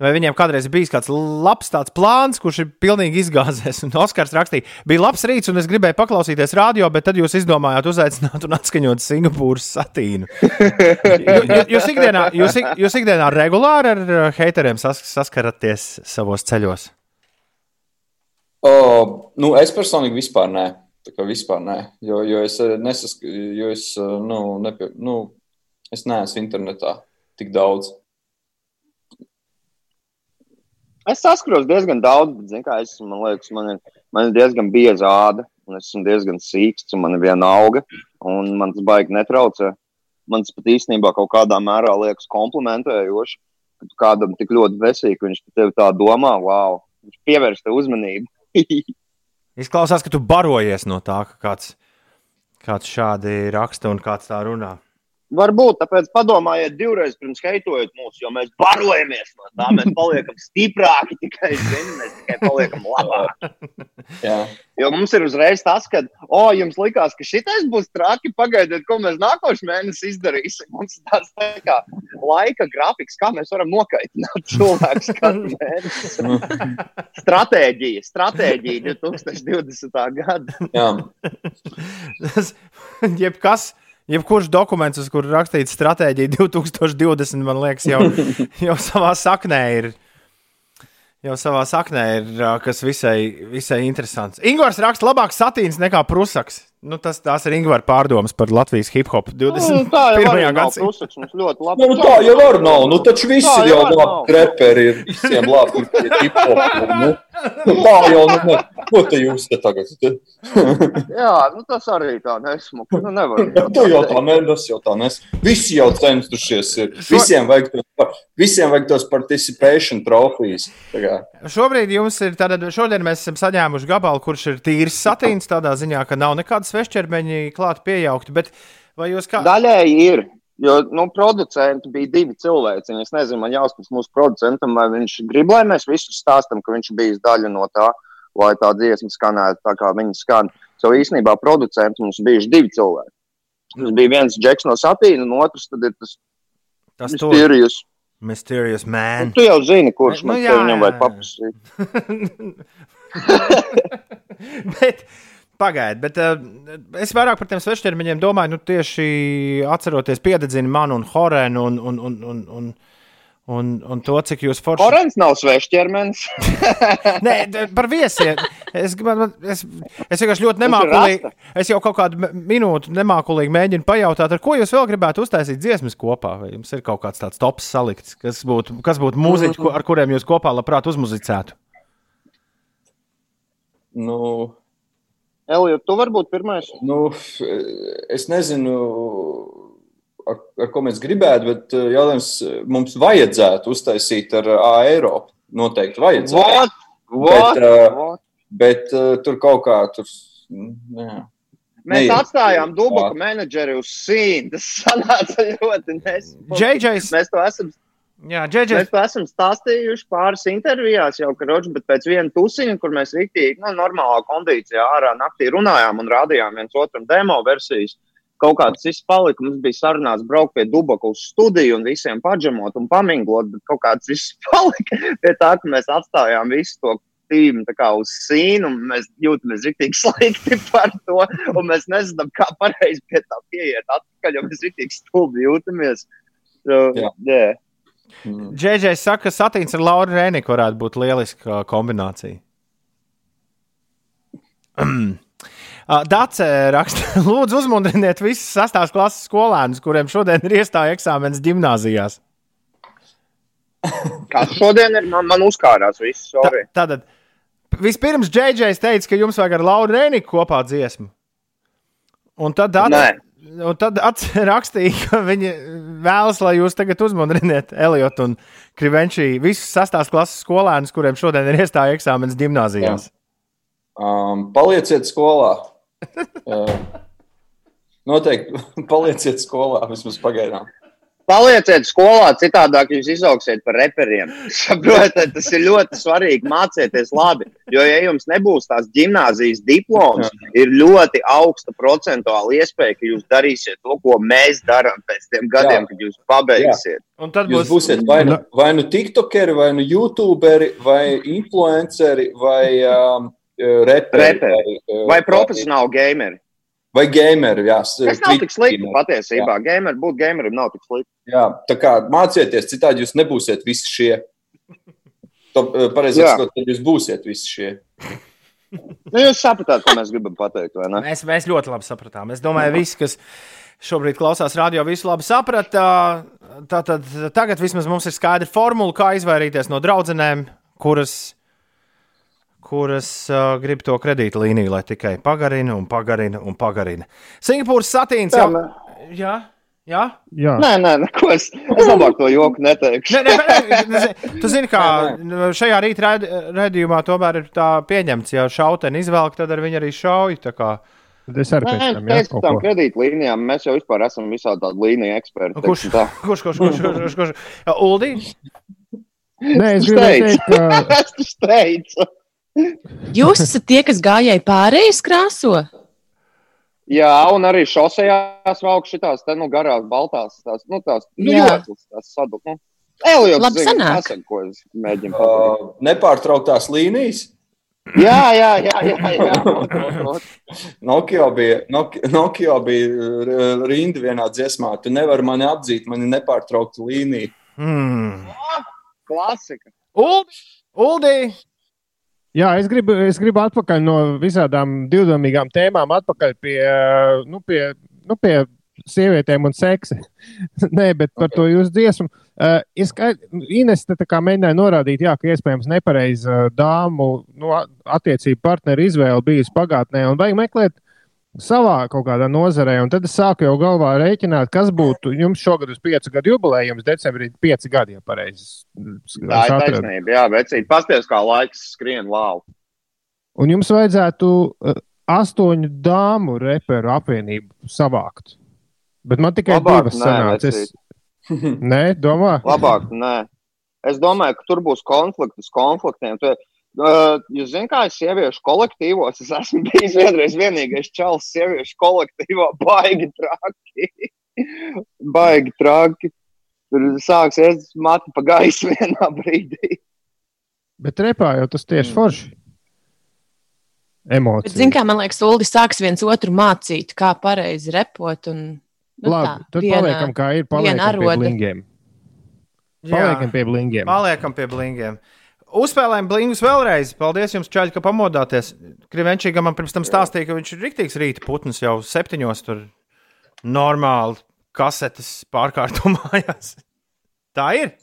vai viņiem kādreiz ir bijis kāds labs tāds plāns, kurš ir pilnīgi izgāzies. Un Oskars rakstīja, bija labs rīts un es gribēju paklausīties radio, bet tad jūs izdomājāt uzaicināt un atskaņot Singapūras satīnu. [LAUGHS] Jū- jū- Jūs ikdienā, jūs, ik- jūs ikdienā regulāri ar uh, heiteriem sas, saskaraties savos ceļos? O, nu, es personīgi vispār nē. Tā kā vispār nē. Jo, jo es eh, nesask... jo es, eh, nu, nepie... nu, es neesmu internetā tik daudz. Es saskaros diezgan daudz, bet, zin, kā, es, man liekas, man ir, man ir diezgan bieza āda, un es esmu diezgan sīgs, un man ir viena auga, un man tas baigi netraucē. Man tas pat īstenībā kaut kādā mērā liekas komplimentējoši, ka tu kādam tik ļoti vesīgi, ka viņš par tevi tā domā, wow, viņš pievērš tev uzmanību. [LAUGHS] Izklausās, ka tu barojies no tā, ka kāds, kāds šādi raksta un kāds tā runā. Varbūt tāpēc padomājiet divreiz pirms heitojot mūs, jo mēs barojamies no tā. Mēs [LAUGHS] paliekam stiprāki tikai zini, mēs tikai paliekam labāki. [LAUGHS] Jo mums ir uzreiz tas, ka, o, jums likās, ka šitais būs traki, pagaidiet, ko mēs nākošais mēnesis izdarīsim. Mums ir tāds tā kā laika grafiks, kā mēs varam nokaitināt cilvēku katru [LAUGHS] mēnesi. Stratēģija, stratēģija 2020. gada. Jā. Tas- Jebkas, jebkurš dokuments, uz kura rakstīts stratēģija 2020, man liekas, jau, [LAUGHS] jau savā saknē ir. Jau savā saknē ir kas visai, visai interesants. Ingūns raksta, labāks satīns nekā prusaks. Nu, tas, tās ir Ingūna pārdomas par Latvijas hip hop 21. Mm, tā jau arī nav gadsimtā. prusaks, mums ļoti labi. Nu, tā jau var nav. Nu, taču visi Tā jau var labi nav. kreperi ir. Visiem labi ir hip-hop. Nu, nu, tā jau, nu, ne. Ko te jūs te tagad? Jā, nu tas arī tā nesmuka. Nu, nevar. [LAUGHS] Tu jau tā ne, tas jau tā nes. Visi jau centušies ir. Visiem vajag tos, visiem vajag tos participation kā. Šobrīd jums ir tātad, šodien mēs esam saņēmuši gabalu, kurš ir tīrs satīns, tādā ziņā, ka nav nekāda svešķermeņa klāta piejaukta. Bet vai jūs kā? Daļēji ir. Jo nu, producenti bija divi cilvēki. Es nezinu, man jāsaka mūsu producentam, vai viņš grib, lai mēs visi stāstām, ka viņš bijis daļa no tā, lai tā dziesma skanētu tā, kā viņa skan. So īstenībā producenti mums bija divi cilvēki. Mums bija viens džeks no satīna, un otrs tad ir tas Tas Mysterious. Mysterious man. Nu, tu jau zini, kurš Nu, man jā, te viņam vajag paprasīt. [LAUGHS] [LAUGHS] bet, pagaidiet, bet uh, es vairāk par tiem svešķermeņiem domāju, nu, tieši atceroties piededzinu manu un Horēnu un, un, un, un, un, un, un to, cik jūs forši. Horens nav svešķermenis. [LAUGHS] Nē, par viesiem. Es, man- man- es, es vienkārši ļoti nemākulīgi. Es jau kaut kādu minūtu nemākulīgi mēģinu pajautāt, ar ko jūs vēl gribētu uztaisīt dziesmas kopā. Vai jums ir kaut kāds tāds tops salikts, kas būtu, kas būtu mūziķi, ar kuriem jūs kopā labprāt uzmuzicētu? Nu, Elija, tu vari būt pirmais. Nu, es nezinu, ar, ar ko mēs gribētu, bet eh, jautājums mums vajadzētu uztaisīt ar A Eiropu. Noteikti vajadzētu. What? What? Bet, What? bet tur kaut kā tur. Nu, jā. Mēs Neiet. atstājām Dubaku Jā. menedžeri uz sīnu. Tas sanāca ļoti nesaprotamu. JJ's Mēs to esam. Jā, JJ. Mēs esam stāstījuši pāris intervijās jau, ka roģi, bet pēc viena tusiņa, kur mēs rīktīgi, nu, normālā kondīcijā ārā naktī runājām un rādījām viens otram demo versijas. Kaut kāds viss palika, mums bija sarunāts braukt pie Dubaka uz studiju un visiem paģemot un paminglot, bet kaut kāds viss [LAUGHS] palika pie tā, ka mēs atstājām visu to kā uz sīnu, un mēs jūtamies rīktīgi slikti [LAUGHS] par to, un mēs nezinām, kā pareizi pie tā pieiet atpakaļ, jo mēs rīktīgi stulbi jūtamies. So, Jā. yeah. JJ saka, ka satīns ar Lauru Rēniku varētu būt lieliska kombinācija. [CLEARS THROAT] Ā, Dace raksta, [LAUGHS] lūdzu, uzmundriniet visus sastās klases skolēnus, kuriem šodien ir iestāja eksāmenis gimnājās. [LAUGHS] Kas šodien ir? Man, man uzkārās viss, sorry. Tātad, vispirms JJ teica, ka jums vajag ar Lauru Rēniku kopā dziesmu. Un tad, Nē. Un tad [LAUGHS] rakstīja, ka viņi vēlas, lai jūs tagad uzmundriniet Eliotu un Krivenčī visus sastās klases skolēnus, kuriem šodien ir iestāja eksāmenis gimnājās. Um, palieciet skolā. [LAUGHS] Uh, noteikti [LAUGHS] palieciet skolā vismaz pagaidām. Palieciet skolā, citādāk jūs izaugstat par reperiem. Saprotiet, tas ir ļoti svarīgi mācīties labi. Jo, ja jums nebūs tās gimnāzijas diploms, ir ļoti augsta procentuāla iespēja, ka jūs darīsiet to, ko mēs darām pēc tiem gadiem, Jā. kad jūs pabeigsiet. Un tad Jūs būsiet vai nu, vai nu tiktokeri, vai nu youtuberi, vai influenceri, vai um, reperi. Reperi. uh, Vai profesionāli gameri. Vai gameri, jā. Tas nav tik slikti patiesībā. Gamer, būt gamerim nav tik slikti. Jā, tā kā mācieties, citādi jūs nebūsiet visi šie. To, eh, Pareizāk sakot, tad jūs būsiet visi šie. Nu, jūs sapratāt, ko mēs gribam pateikt, vai ne? Mēs, mēs ļoti labi sapratām. Es domāju, visi, kas šobrīd klausās radio, visu labi saprata. Tātad tagad vismaz mums ir skaidra formula, kā izvairīties no draudzenēm, kuras, kuras uh, grib to kredītlīniju, lai tikai pagarina un pagarina un pagarina. Singapūras satīns jau. Jā, jā. Jā. Nē, nē, neko es, es labāk to joku neteikšu. Nē, nē, nē, nē, tu zini, kā šajā rīta raidījumā tomēr ir tā pieņemts, ja šauteni izvelk, tad ar viņu arī šauj. tā kā. Tad es arī Nē, pēc tam pēc tam kredītlīnijām mēs jau vispār esam visādi tādi līniju eksperti. Kurš, tā. kurš, kurš, kurš, kurš, kurš, kurš? Ja, Uldi? Nē, es gribēju teikt, ka [LAUGHS] Es teicu. Jūs esat tie, kas gājēji pārējais krāso? Jā, un arī šosejās valk šitās te, nu, garās, baltās, tās, nu, tās, nu, joslas, tās sadu, nu. Eliots Labi zina, sanāk. pasaka, ko es mēģinu pateikt. Uh, nepārtrauktās līnijas. Jā, jā, jā, jā, jā. [LAUGHS] Nokia bija, Nokia, Nokia bija rinda vienā dziesmā. Tu nevari mani apdzīt, man ir nepārtraukta līnija. Hmm. Klasika. Uldi! Uldi! Jā, es gribu, es gribu atpakaļ no visādām divdomīgām tēmām, atpakaļ pie, eh, nu, pie, nu, pie sievietēm un seksa. [LAUGHS] Nē, bet par to jūsu dziesmu. Uh, Ines te kā mēģināja norādīt, jā, ka iespējams nepareiza dāmu nu, attiecību partneru izvēle bijusi pagātnē, un vajag meklēt savā kaut kādā nozarē. Un tad es sāku jau galvā rēķināt, kas būtu jums šogad uz piecu gadu jubileju. Jums decembrī ir pieci gadi, ja pareizi. Tā ir taisnība, jā, vecīt. Pasties, kā laiks skrien lauku. Un jums vajadzētu uh, astoņu dāmu reperu apvienību savākt. Bet man tikai Labāk divas sanāca. Es... Nē, domā. Labāk, nē. Es domāju, ka tur būs konflikts konfliktiem. Tu, uh, jūs zināt, kā es sieviešu kolektīvos, es esmu bijis vienreiz vienīgais čels sieviešu kolektīvā, [LAUGHS] baigi traki. baigi traki. Tur sāks iet mati pa gaisu vienā brīdī. Bet repā jau tas Mm. tieši forši. Bet, Emocijas. zin, kā, man liekas, Ulu sāks viens otru mācīt, kā pareizi repot. Un, nu, Labi, tad viena- paliekam kā ir. Paliekam pie blingiem. Jā. Paliekam pie blingiem. Paliekam pie blingiem. Uzspēlējam blingus vēlreiz. Paldies jums, Čaļ, ka pamodāties. Krivenčīgam man pirms tam stāstīja, ka viņš ir rīktīgs rīta putns jau septiņos tur normāli kasetes pārkārto [LAUGHS] mājās. Tā ir.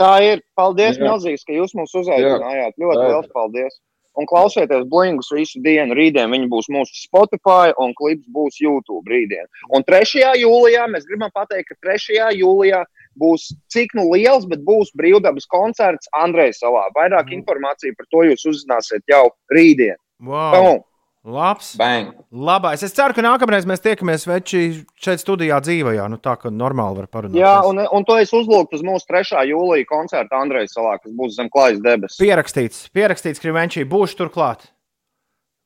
Tā ir. Paldies, milzīgs, ka jūs mums uzaicinājāt. Ļoti Jā. liels paldies. Un klausieties blingus visu dienu. Rītdien viņi būs mūsu Spotify un klips būs YouTube rītdien. Un 3. jūlijā mēs gribam pateikt, ka 3. jūlijā būs cik nu liels, bet būs brīvdabas koncerts Andrejs salā. Vairāk Mm. informāciju par to jūs uzzināsiet jau rītdien. Wow. Bum! Labs. Bang! Labais. Es ceru, ka nākamreiz mēs tiekamies veči šeit studijā dzīvajā. Nu, tā kā normāli var parunāt. Jā, un, un to es uzlūgtu uz mūsu 3. jūlija koncertu Andrejs salā, kas būs zem klājas debesis. Pierakstīts, pierakstīts Krivenčī. Būšu turklāt.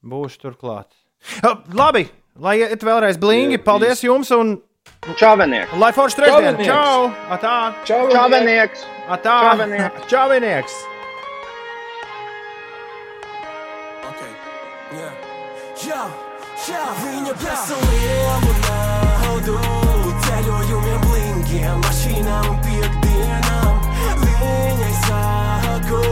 Būšu turklāt. Labi, lai iet vēlreiz blingi. Paldies jums un Čavenieks! lai forši trešdien. Čau! Atā! Čavenieks! Atā! Čavenieks. Čavinieks! Jā, jā, viņa veseliem un naudu ceļojumiem, blingiem, mašīnām un piekdienām. Viņai saku,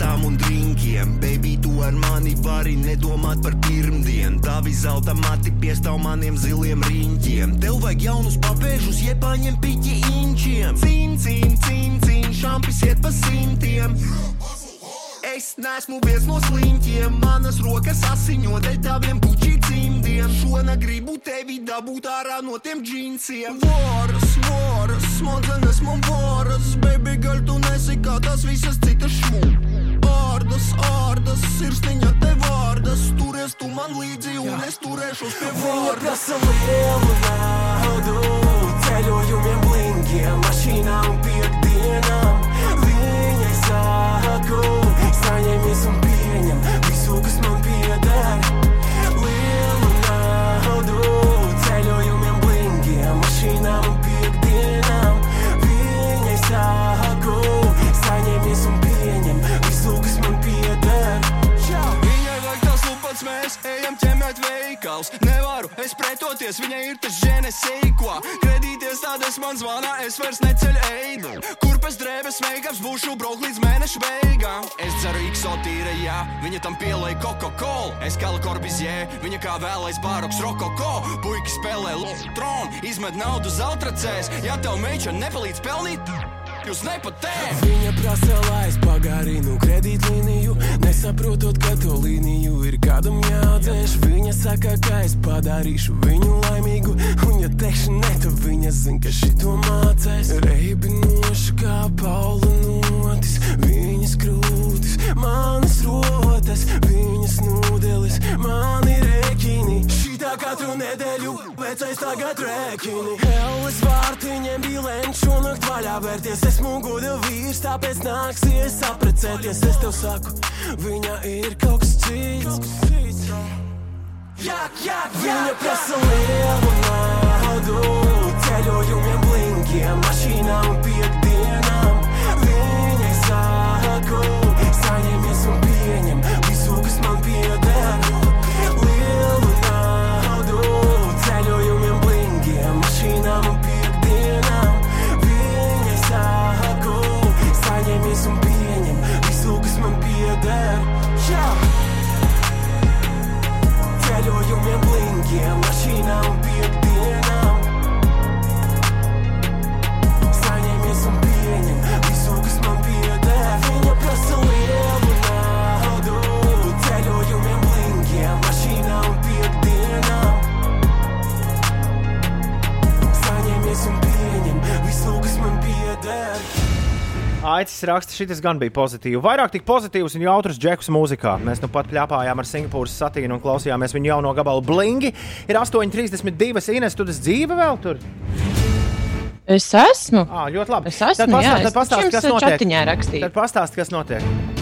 lupatām un drinkiem. Baby, tu ar mani vari nedomāt par pirmdienu. Tavi zelta mati piestāv maniem ziliem riņķiem. Tev vajag jaunus papēžus, iepaņem piķi inčiem. Cīn, cīn, cīn, cīn, šampis iet pa simtiem. Es neesmu viens no sliņķiem, manas rokas asiņo dēļ taviem puķī cimdiem. Šonakt gribu tevi dabūt ārā no tiem džinsiem. Voras, voras, smadzenes man voras, baby girl, tu nesi kā tās visas citas šūnas. Ārdas, ārdas, sirsniņa te vārdas, turies tu man līdzi un es turēšos pie vārdas. prasa lielu naudu, ceļojumiem, blingiem, mašīnām piekdienām. Viņai saku, saņemies un pieņem visu, kas man pieder. Lielu naudu, ceļojumiem, blingiem, mašīnām un piekdienām. Viņai saku, lupats, mēs ejam ķemēt veikals. Nevaru es pretoties, viņai ir tas žene seiko. Kredīties tādas man zvana, es vairs neceļu eidu. Kurpes drēbes meikams būšu brauk līdz mēneša beigām. Es dzeru iksotīra, jā, viņa tam pielai Coca-Cola. Es kā Corbizie, viņa kā vēlais baroks rokoko. Puiki spēlē tronu, izmet naudu zeltracēs. Ja tev meiča nepalīdz pelnīt, jūs nepatēm. Viņa prasa, lai es pagarinu kredītlīniju, nesaprotot, ka to līniju ir kādam jādzēš. Viņa saka, ka es padarīšu viņu laimīgu, un ja teikšu ne, tad viņa zina, ka šito mācēs. Reibinoši kā Paula notis, viņas krūtis, manas rotas, viņas nūdeles, mani rēķini. Šitā katru nedēļu vecais tagad rēķini. Elles vārtiņiem bija lēns šonakt vaļā vērties. Esmu goda vīrs, tāpēc nāksies aprecēties. Es tev saku, viņa ir kaut kas cits. Jak, jak, viņa prasa lielu naudu, ceļojumiem, blinkiem, mašīnām un piekdienām. Viņai saku, saņemies un pieņem visu, kas man pieder. Pieder. Yeah! Ceļojumiem, blinkiem, mašīnām un piekdienām. Saņemies un pieņem visu, kas man pieder. Viņa prasa lielu naudu. Ceļojumiem, blinkiem, mašīnām un piekdienām. Saņemies un pieņem visu, kas man pieder. Aicis raksta, šis gan bija pozitīvs. Vairāk tik pozitīvs un jautrs džekus mūzikā. Mēs nu pat pļāpājām ar Singapūras satīnu un klausījāmies viņu jauno gabalu blingi. Ir 8,32. Ines, tu esi dzīve vēl tur? Es esmu. À, ļoti labi. Es esmu. jā, es pastāsti, jums kas notiek. Tad pastāsti, kas notiek.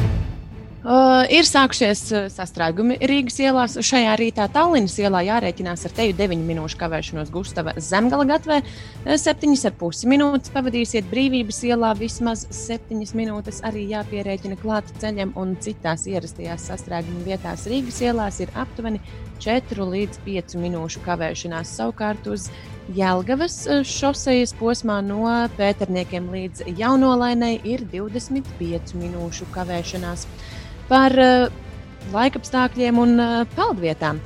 Uh, ir sākušies uh, sastrēgumi Rīgas ielās. Šajā rītā Tallinas ielā jārēķinās ar teju 9 minūšu kavēšanos Gustava Zemgala gatvē. 7,5 minūtes pavadīsiet brīvības ielā, vismaz 7 minūtes arī jāpierēķina klāt ceļiem un citās ierastajās sastrēguma vietās. Rīgas ielās ir aptuveni 4 līdz 5 minūšu kavēšanās. Savukārt uz Jelgavas uh, šosejas posmā no Pēterniekiem līdz Jaunolainai ir 25 minūšu kavēšanās par uh, laikapstākļiem un uh, peldvietām.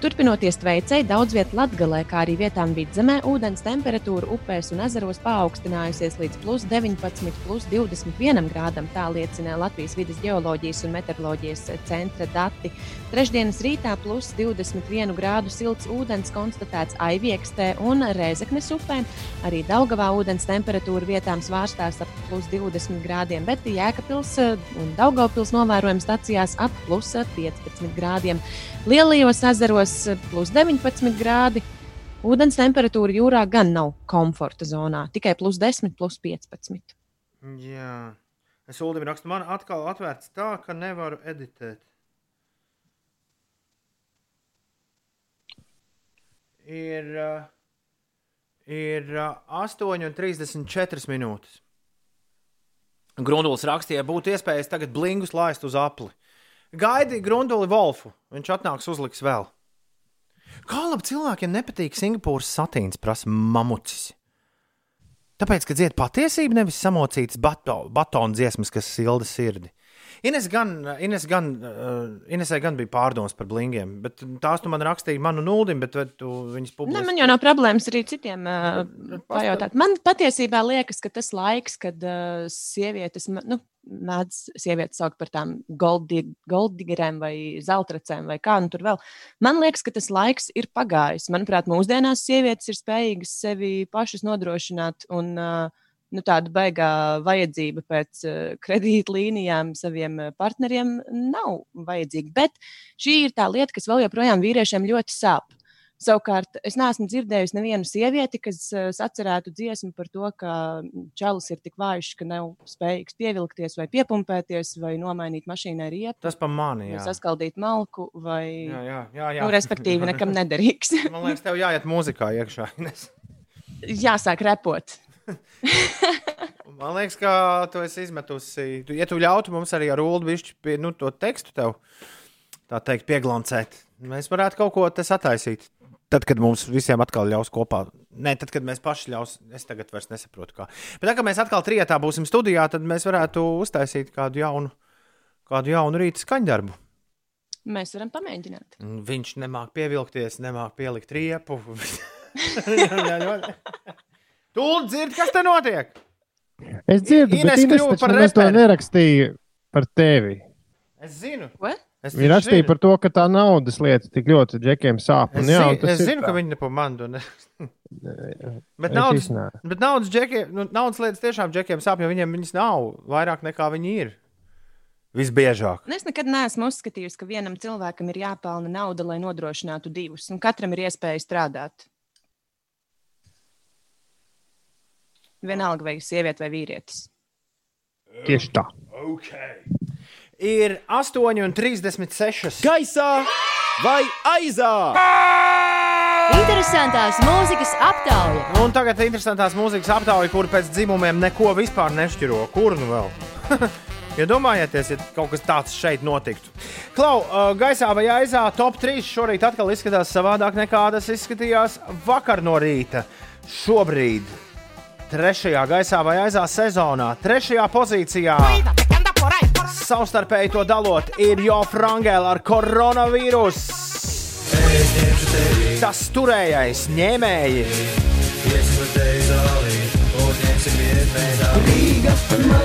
Turpinoties veicēji, daudz vietā Latvijā, kā arī vietām vidzemē, ūdens temperatūra upēs un ezeros paaugstinājusies līdz plus 19, plus 21 grādam. Tā liecina Latvijas vidas geoloģijas un meteoroloģijas centra dati. Trešdienas rītā plus 21 grādu silts ūdens konstatēts Aiviekstē un Rēzeknes upē. Arī Daugavā ūdens temperatūra vietām svārstās ap plus 20 grādiem, bet Jēkabils un Daugavpils novērojams stacijās ap plus 15 grādiem. Lielajos ezeros plus 19 grādi. Ūdens temperatūra jūrā gan nav komforta zonā, tikai plus 10, plus 15. Jā, es Ulim rakstu, man atkal atvērts tā, ka nevaru editēt. Ir, uh, ir uh, 8,34 minūtes. Grundulis rakstīja, būtu iespējas tagad blingus laist uz apli. Gaidi Grunduli Wolfu, viņš atnāks uzliks vēl. Kā labi cilvēkiem nepatīk Singapūras satīns, prasa mamucis. Tāpēc, ka dzied patiesību, nevis samocītas bato, batonu dziesmas, kas silda sirdi. Ines gan, Ines gan, uh, Inesai gan bija pārdomas par blingiem, bet tās tu man rakstīji manu nuldim, bet tu viņas publiski. man jau nav problēmas arī citiem uh, pajautāt. Man patiesībā liekas, ka tas laiks, kad uh, sievietes, nu, mēdz sievietes saukt par tām golddigerēm vai zeltracēm vai kā nu tur vēl. Man liekas, ka tas laiks ir pagājis. Manuprāt, mūsdienās sievietes ir spējīgas sevi pašas nodrošināt un uh, nu, tāda baigā vajadzība pēc uh, kredītlīnijām saviem uh, partneriem nav vajadzīga. Bet šī ir tā lieta, kas vēl joprojām vīriešiem ļoti sāp. Savukārt, es neesmu dzirdējusi nevienu sievieti, kas uh, sacerētu dziesmu par to, ka čalis ir tik vājš, ka nav spējīgs pievilkties vai piepumpēties, vai nomainīt mašīnai riepu. Tas pa mani, jā. saskaldīt malku, vai, Jā, jā, jā, jā. Nu, respektīvi, nekam [LAUGHS] nederīgs. Man liekas, tev jāiet mūzikā iekšā. Jāsāk repot. [LAUGHS] Man liekas, ka tu esi izmetusi. Tu, ja tu ļautu mums arī ar ulu višķi pie, nu, to tekstu tev, tā teikt, pieglancēt, mēs varētu kaut ko te sataisīt. Tad, kad mums visiem atkal ļaus kopā, nē, tad, kad mēs paši ļaus, es tagad vairs nesaprotu, kā. Bet, tad, kad mēs atkal trijotā būsim studijā, tad mēs varētu uztaisīt kādu jaunu, kādu jaunu rīta skaņdarbu. Mēs varam pamēģināt. Viņš nemāk pievilkties, nemāk pielikt riepu. [LAUGHS] [LAUGHS] Tūlīt dzird, kas te notiek? Es dzirdu, bet Ines kļuva par nemaz to reperi. nerakstīja par tevi. Es zinu. Ko? Es Viņa rakstīja par to, ka tā naudas lieta tik ļoti džekiem sāp. Es, Un, jā, un es zinu tā. ka viņi ne pa mani to ne. [LAUGHS] Bet Es naudas, bet naudas, džekiem, nu, naudas lietas tiešām džekiem sāp, jo viņiem viņas nav vairāk nekā viņi ir. Visbiežāk. Un Es nekad neesmu uzskatījis, ka vienam cilvēkam ir jāpelna nauda, lai nodrošinātu divus, un katram ir iespēja strādāt. Vienalga, vai sieviete vai vīrietis. Tieši tā. Okay. Ir 8,36. Gaisā vai aizā? Interesantās mūzikas aptauja. Un tagad ir interesantās mūzikas aptauja, kur pēc dzimumiem neko vispār nešķiro. Kur nu vēl? [LAUGHS] Iedomājieties, ja kaut kas tāds šeit notiktu. Klau, uh, gaisā vai aizā top 3 šorīt atkal izskatās savādāk nekā tas izskatījās vakar no rīta. Šobrīd, trešajā gaisā vai aizā sezonā, trešajā pozīcijā. Savstarpēji to dalot, ir Jo Frangela ar koronavīrusu. Tas turējais, ņēmēji.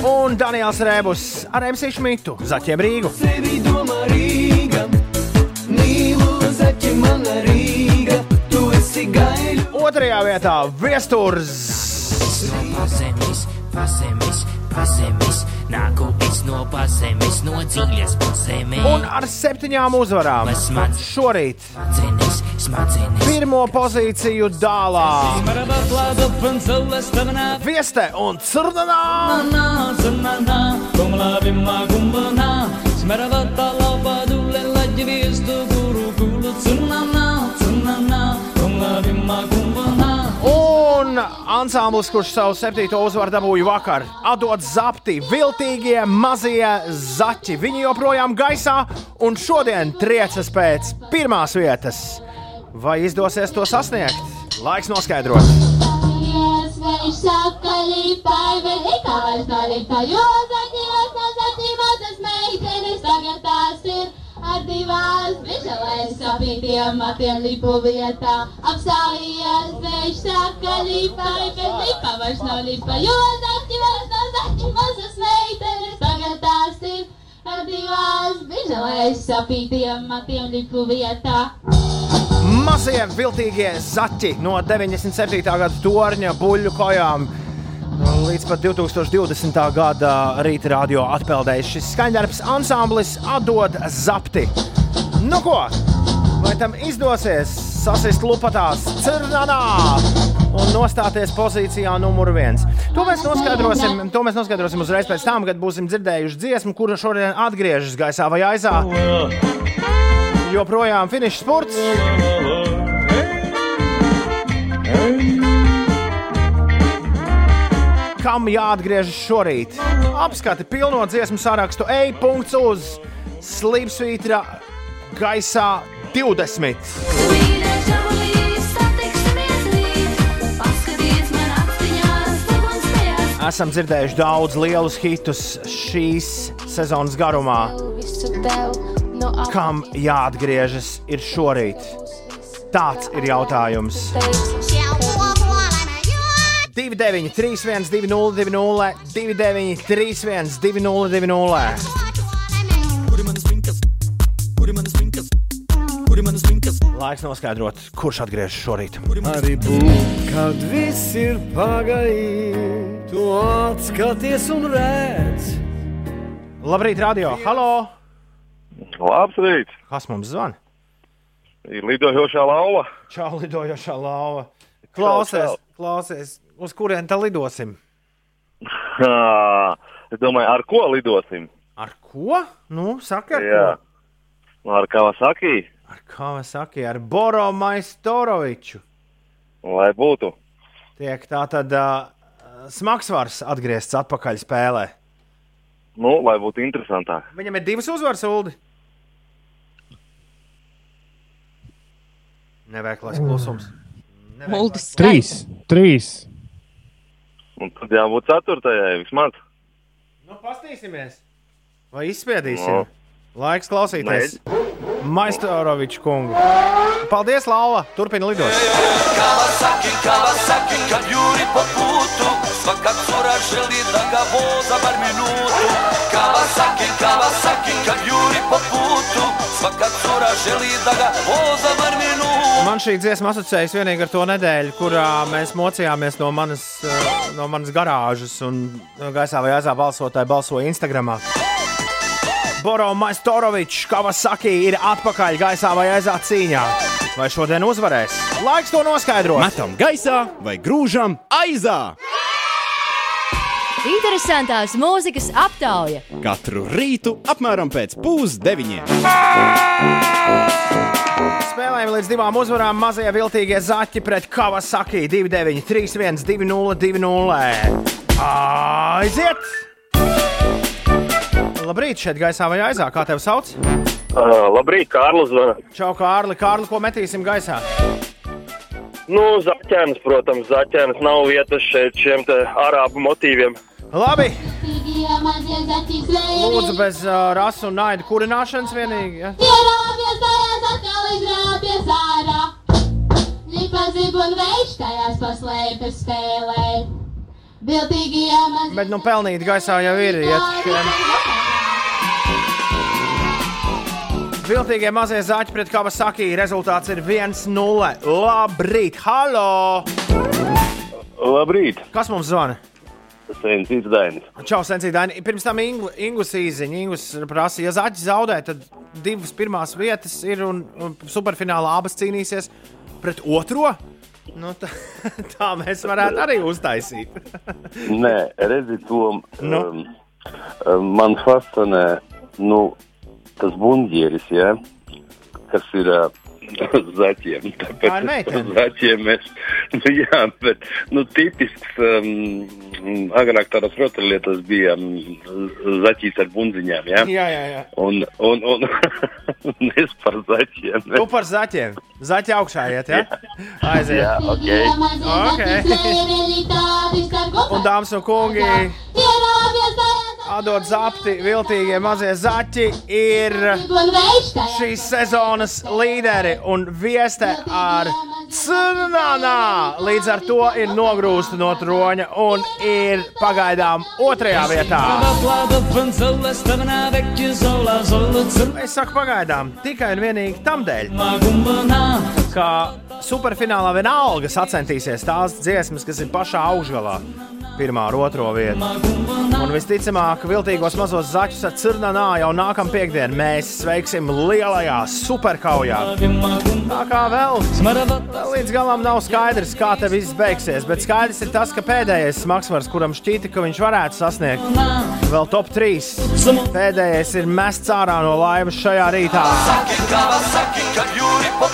Un Daniels Rēbus ar MC Šmitu, Zaķiem Rīgu. Otrajā vietā Viesturs. no pazemes, pazemes, pazemes. Nāku es no pazemes, no dziļas pazemes. Un ar septiņām uzvarām šorīt Smadzenes, smadzenes. pirmo pozīciju dālā. Vieste un Curnanā. Un ansamblis, kurš savu septīto uzvaru dabūja vakar, atdod zapti, viltīgie mazie zaķi. Viņi joprojām gaisā un šodien triecas pēc pirmās vietas. Vai izdosies to sasniegt? Laiks noskaidrot. Viņš saka, līpai, bet nekā vairs nav līpa, jo zaķījos divās biželēs sapītiem matiem lipu vietā. Apstājies, viņš saka, līpai, bet nekā vairs nav līpa, jo zaķījos no zaķīmātas meitenes, tagad tās ir ar divās biželēs sapītiem matiem lipu vietā. Mazie viltīgie zaķi no 97. gada torņa buļļu kojām. Līdz pat 2020. gada rīta radio atpeldējis šis skaņdarbs ansamblis atdod zapti. Nu ko, vai tam izdosies sasist lupatās cirnanā un nostāties pozīcijā numur viens? To mēs noskaidrosim, to mēs noskaidrosim uzreiz pēc tam, kad būsim dzirdējuši dziesmu, kura šodien atgriežas gaisā vai aizā. Joprojām finišs spurts. Kam jāatgriežas šorīt? Apskati pilno dziesmu sarakstu, ej, punkts uz slīpsvītra gaisā 20. Esam dzirdējuši daudz lielus hitus šīs sezonas garumā. Kam jāatgriežas ir šorīt? Tāds ir jautājums. 29, 31, 20, 20, 29, 31, 20, 20. Laiks noskaidrot, kurš atgriežas šorīt. Arī būs, kad viss ir pagājis, tu atskaties un redz. Labrīt, radio! Halo! Labs rīts! Kas mums zvana? Ir lidojošā lauva. Čau, lidojošā lauva. Klausies, klausies, uz kurien tā lidosim? Ā, [LAUGHS] Es domāju, ar ko lidosim? Ar ko? Nu, saka, ar Jā. Ar Kawasaki, ko? Ar kā mēs sakām, ar Boro Maistoroviču. lai būtu. Tiek tā tad uh, smagsvars atgriezts atpakaļ spēlē. Nu, lai būtu interesantāk. Viņam ir divas uzvaras, Ulu. Neveiklais klusums. Uldis Trīs. Trīs. Un tad jābūt ceturtajai vismaz. Nu, pastīsimies. Vai izspiedīsim? No. Laiks klausīties. Maistorovičs kungu. Paldies, Lapa! Turpini lidot! Kawasaki, Kawasaki, kad juri po putu Svaka cura želi da ga voza bar minutu Kawasaki, Kawasaki, kad juri po putu Svaka cura želi da ga voza bar minutu Man šī dziesma asociējas tikai ar to nedēļu, kurā mēs mocījāmies no manas, eh, no manas garāžas un gaisā vai aizā balsotāji balsoja Instagram. Boro Maistorovičs, Kawasaki ir atpakaļ gaisā vai aizā cīņā. Vai šodien uzvarēs? Laiks to noskaidrot! Metam gaisā vai grūžam aizā! Interesantās mūzikas aptauja. Katru rītu apmēram pēc pusdeviņiem. Spēlējam līdz divām uzvarām. Mazie viltīgie zaķi pret Kawasaki 2-9, 3-1, 2-0, 2-0. Aiziet! Labrīt, šeit gaisā vai aizā. Kā tevi sauc? Uh, labrīt, Kārlis. Čau, Kārli. Kārli, ko metīsim gaisā? Nu, zaķēns, protams, zaķēns nav vietas šeit šiem te arābu motīviem. Labi, lūdzu, bez uh, rasu un naida kurināšanas vienīgi. Ja? Ierāpjas tajās atkal izrāpjas ārā. Nipazib un veids tajās paslēpes spēlē. Viltīgi jāmaz. Bet nu pelnīt gaisā jau ir. Šiem. Viltīgie mazie zaķi pret Kawasaki. Rezultāts ir 1-0. Labrīt, halo! Labrīt! Kas mums zvana? Sensīts Dainis. Čau, Sensīdaini. Pirms tam Ingu, Ingus īziņa. Ingus prasa, ja zaķis zaudē, tad divas pirmās vietas ir un, un superfinālā abas cīnīsies pret otro. Nu, tā, [LAUGHS] tā mēs varētu arī uztaisīt. [LAUGHS] Nē, redzi, to Nu? um, um, man fascinē nu, tas buļbuļsaktas, ja, kas ir uh, [LAUGHS] zaķiem. Tāpēc. Zaķiem mēs, [LAUGHS] nu, jā, bet nu, tipisks, um, agrāk tādas rotaļlietas bija um, zaķis ar bunziņām, ja? Jā, jā, jā. Un, un, un, [LAUGHS] un es par zaķiem. Tu par zaķiem. Zaķi augšā iet, ja? Aiziet. Jā, ok. Un, dāmas un kungi, atdod zapti, viltīgie mazie zaķi ir šīs sezonas līderi un vieste ar Cunanā. Līdz ar to ir nogrūsta no troņa un ir pagaidām otrajā vietā. Es saku pagaidām tikai un vienīgi tam dēļ, ka superfinālā vienalga sacensties tās dziesmas, kas ir pašā augšgalā. Pirmā ar otro vietu. Un visticamāk, viltīgos mazos zaķus ar Cirnanā jau nākamā piekdienā mēs sveiksim lielajā superkaujā. Tā kā vēl, līdz galam nav skaidrs, kā te viss beigsies, bet skaidrs ir tas, ka pēdējais smagsvars, kuram šķita, ka viņš varētu sasniegt vēl top 3, pēdējais ir mests ārā no laimes šajā rītā. Kawasaki, kad juri po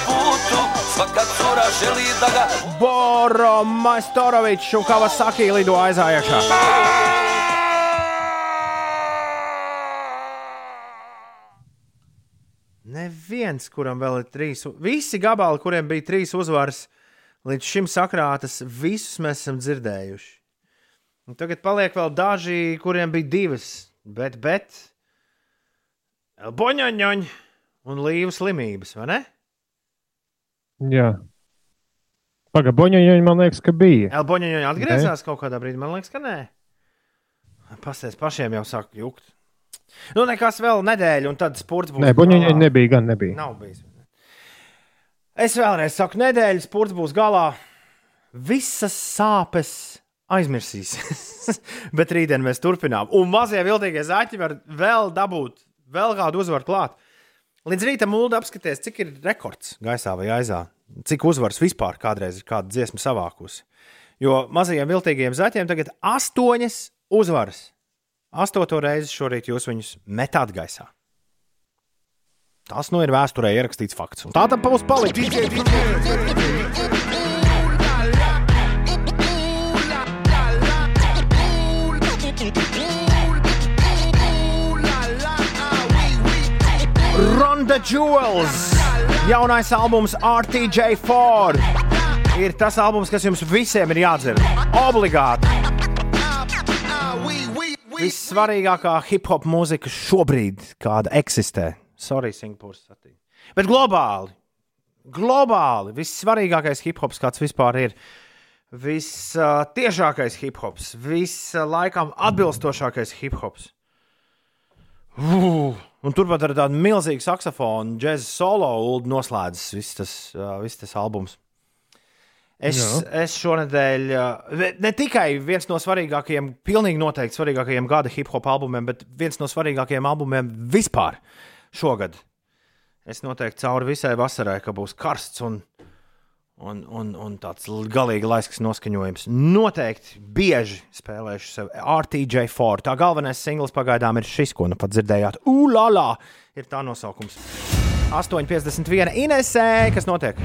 putu Svaka cura želi da ga Boro Maistorovičs un Kawasaki lido aizā iekšā. Neviens, kuram vēl ir trīs, visi gabali, kuriem bija trīs uzvaras, līdz šim sakrātas, visus mēs esam dzirdējuši. Un tagad paliek vēl daži, kuriem bija divas, bet, bet, boņoņoņ un līvu slimības, vai ne? Jā. Pagaidām, Boņoņa, man liekas, ka bija. Elboņa atgriezās kaut kādā brīdī. Man liekas, ka nē. Pasties pašiem jau sāk jukt. Nu, nekas vēl nedēļa, un tad sports būs. Nē, Boņoņa galā. nebija, gan nebija. Nav bijis. Es vēlreiz saku, nedēļas sports būs galā. Visas sāpes aizmirsīs. [LAUGHS] Bet rītdien mēs turpinām. Un mazie viltīgie zaķi var vēl dabūt vēl kādu uzvaru klāt. Līdz rītam mūlda apskaties, cik ir rekords gaisā vai aizā. Cik uzvaras vispār kādreiz ir kāda dziesma savākusi. Jo mazajiem viltīgiem zaķiem tagad ir astoņas uzvaras. Astoto reizi šorīt jūs viņus metāt gaisā. Tas nu ir vēsturē ierakstīts fakts. Un tā tam būs palicis. Ronda Jewels, jaunais albums RTJ4. Ir tas albums, kas jums visiem ir jādzird. Obligāti. Vissvarīgākā hip hop mūzika šobrīd, kāda eksistē. Sorry, Singapūras satīna. Bet globāli, globāli vissvarīgākais hip hops, kāds vispār ir. Vistiešākais hip hops, vislaikam atbilstošākais hip hops. Uh, un turpat ar tādu milzīgu saksofonu, džēzus solo ulu noslēdzas viss tas, viss tas albums. Es, Jā. es šonadēļ, ne tikai viens no svarīgākajiem, pilnīgi noteikti svarīgākajiem gada hip hop albumiem, bet viens no svarīgākajiem albumiem vispār šogad. Es noteikti cauri visai vasarai, ka būs karsts un, un, un, un tāds galīgi laisks noskaņojums. Noteikti bieži spēlēšu sev RTJ4. Tā galvenais singls pagaidām ir šis, ko nu pat dzirdējāt. Ulala! Ir tā nosaukums. 8,51 Inesē, kas notiek?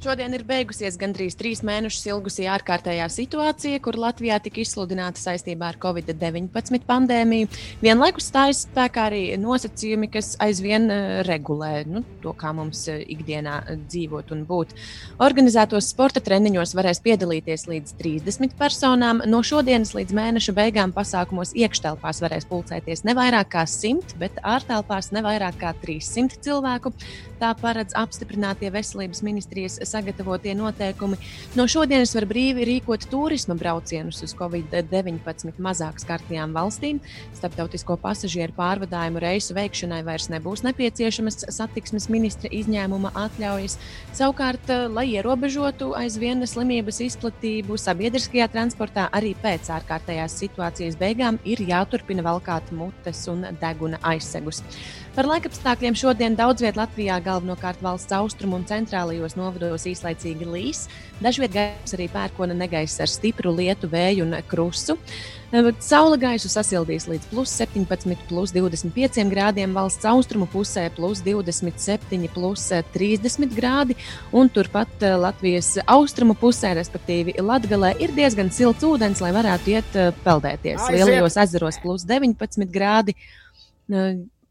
Šodien ir beigusies gandrīz trīs mēnešus ilgusī ārkārtējā situācija, kur Latvijā tika izsludināta saistībā ar Covid-19 pandēmiju. Vienlaikus stājas spēkā arī nosacījumi, kas aizvien eh, regulē nu, to, kā mums eh, ikdienā eh, dzīvot un būt. Organizētos sporta treniņos varēs piedalīties līdz 30 personām. No šodienas līdz mēneša beigām pasākumos iekštelpās varēs pulcēties ne vairāk kā 100, bet ārtelpās ne vairāk kā 300 cilvēku. Tā paredz apstiprinātie veselības ministrijas sagatavotie noteikumi. No šodienas var brīvi rīkot turisma braucienus uz Covid-19 mazāk skartajām valstīm. Starptautisko pasažieru pārvadājumu reisu veikšanai vairs nebūs nepieciešamas satiksmes ministra izņēmuma atļaujas. Savukārt, eh, lai ierobežotu aizvien slimības izplatību sabiedriskajā transportā, arī pēc ārkārtējās situācijas beigām ir jāturpina valkāt mutes un deguna aizsegus. Par laikapstākļiem šodien daudz vietā Latvijā, galvenokārt valsts austrumu un centrālajos novados īslaicīgi līs. Dažviet gaisa arī pērkona negaiss ar stipru lietu, vēju un krustu. Saula gaisu sasildīs līdz plus 17, plus 25 grādiem, valsts austrumu pusē plus 27, plus 30 grādi, un turpat eh, Latvijas austrumu pusē, respektīvi Latvijā, ir diezgan silts ūdens, lai varētu iet eh, peldēties. Lielajos ezeros plus 19 grādi.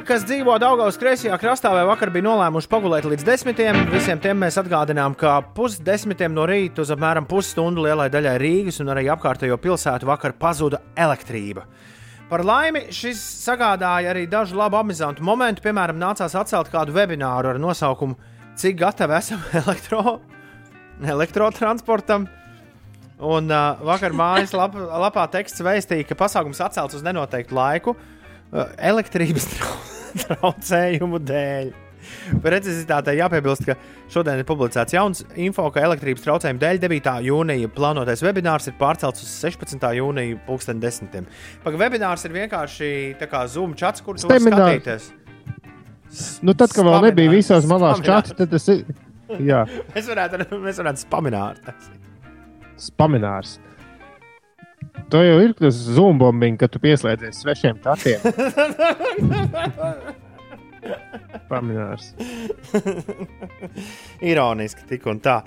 Tie, kas dzīvo Daugaus kreisajā krastā, vai vakar bija nolēmuši pagulēt līdz desmitiem, visiem tiem mēs atgādinām, ka pusdesmitiem no rīta uz apmēram pusstundu lielai daļai Rīgas un arī apkārtējo pilsētu vakar pazuda elektrība. Par laimi šis sagādāja arī dažu labu amizantu momentu. Piemēram, nācās atcelt kādu webināru ar nosaukumu Cik gatavi esam [LAUGHS] elektro, elektrotransportam. Un uh, vakar mājas lap, lapā teksts vēstīja, ka pasākums atcelts uz nenoteiktu laiku uh, elektrības [LAUGHS] trau traucējumu dēļ. Precizitātei jāpiebilst, ka šodien ir publicēts jauns info, ka elektrības traucējumu dēļ 9. jūnija plānotais webinārs ir pārcelts uz 16. jūniju 2010. Pagaidām, webinārs ir vienkārši Zoom chats, kur tu vari Seminārs. skatīties. Nu, tad, kad vēl nebija visās malās čats, tad tas ir. [LAUGHS] Jā, Mēs varētu, mēs varētu spamināt. spaminārs. To jau ir tas zumbombing, kad tu pieslēdzies svešiem tatiem. [LAUGHS] Paminārs. Ironiski, tik un tā.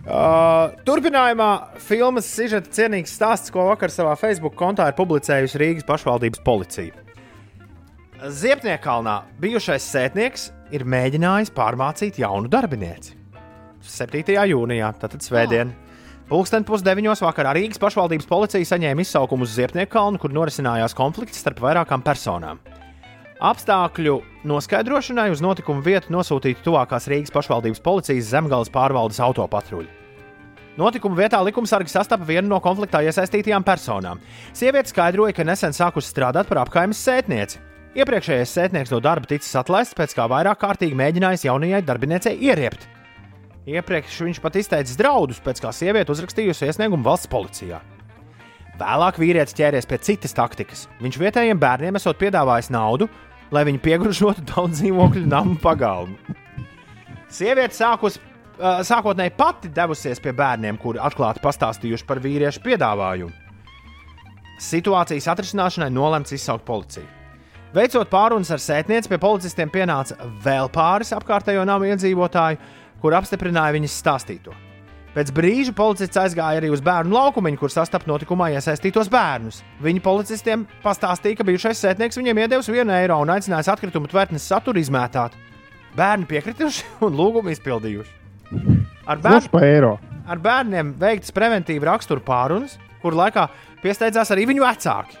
Uh, turpinājumā filmas sižeta cienīgs stāsts, ko vakar savā Facebook kontā ir publicējusi Rīgas pašvaldības policija. Ziepniekalnā bijušais sētnieks ir mēģinājis pārmācīt jaunu darbinieci. 7. jūnijā, tātad svētdien. Pūksteni pusdeviņos vakarā Rīgas pašvaldības policija saņēma izsaukumu uz Ziepnieku kalnu, kur norisinājās konflikts starp vairākām personām. Apstākļu noskaidrošanai uz notikumu vietu nosūtīta tuvākās Rīgas pašvaldības policijas zemgāles pārvaldes autopatruļi. Notikuma vietā likumsargi sastapa vienu no konfliktā iesaistītajām personām. Sieviete skaidroja, ka nesen sākusi strādāt par apkaimes sētnieci. Iepriekšējais sētnieks no darba ticis atlaists pēc kā vairāk kārtīgi mēģinājis jaunajai darbiniecei ieriept. Iepriekš viņš pat izteicis draudus, pēc kā sieviete uzrakstījusi iesniegumu valsts policijā. Vēlāk vīrietis ķēries pie citas taktikas. Viņš vietējiem bērniem esot piedāvājis naudu, lai viņi piegružotu [LAUGHS] daudz dzīvokļu namu pagalmu. Sieviete sākus, uh, sākotnēji pati devusies pie bērniem, kuri atklāti pastāstījuši par vīriešu piedāvājumu. Situācijas atrisināšanai nolemts izsaukt policiju. Veicot pārunas ar sētnieci, pie policistiem pienāca vēl pāris apkārtējo namu iedzīvotāju, kur apstiprināja viņas stāstīto. Pēc brīža policists aizgāja arī uz bērnu laukumu, kur sastapa notikumā iesaistītos bērnus. Viņi policistiem pastāstīja, ka bijušais sētnieks viņiem iedevis vienu eiro un aicinājis atkritumu tvertnes saturu izmētāt. Bērni piekrituši [LAUGHS] un lūgumu izpildījuši. Ar, eiro? ar bērniem veikts preventīva rakstura pārunas, kur laikā piesteidzās arī viņu vecāki.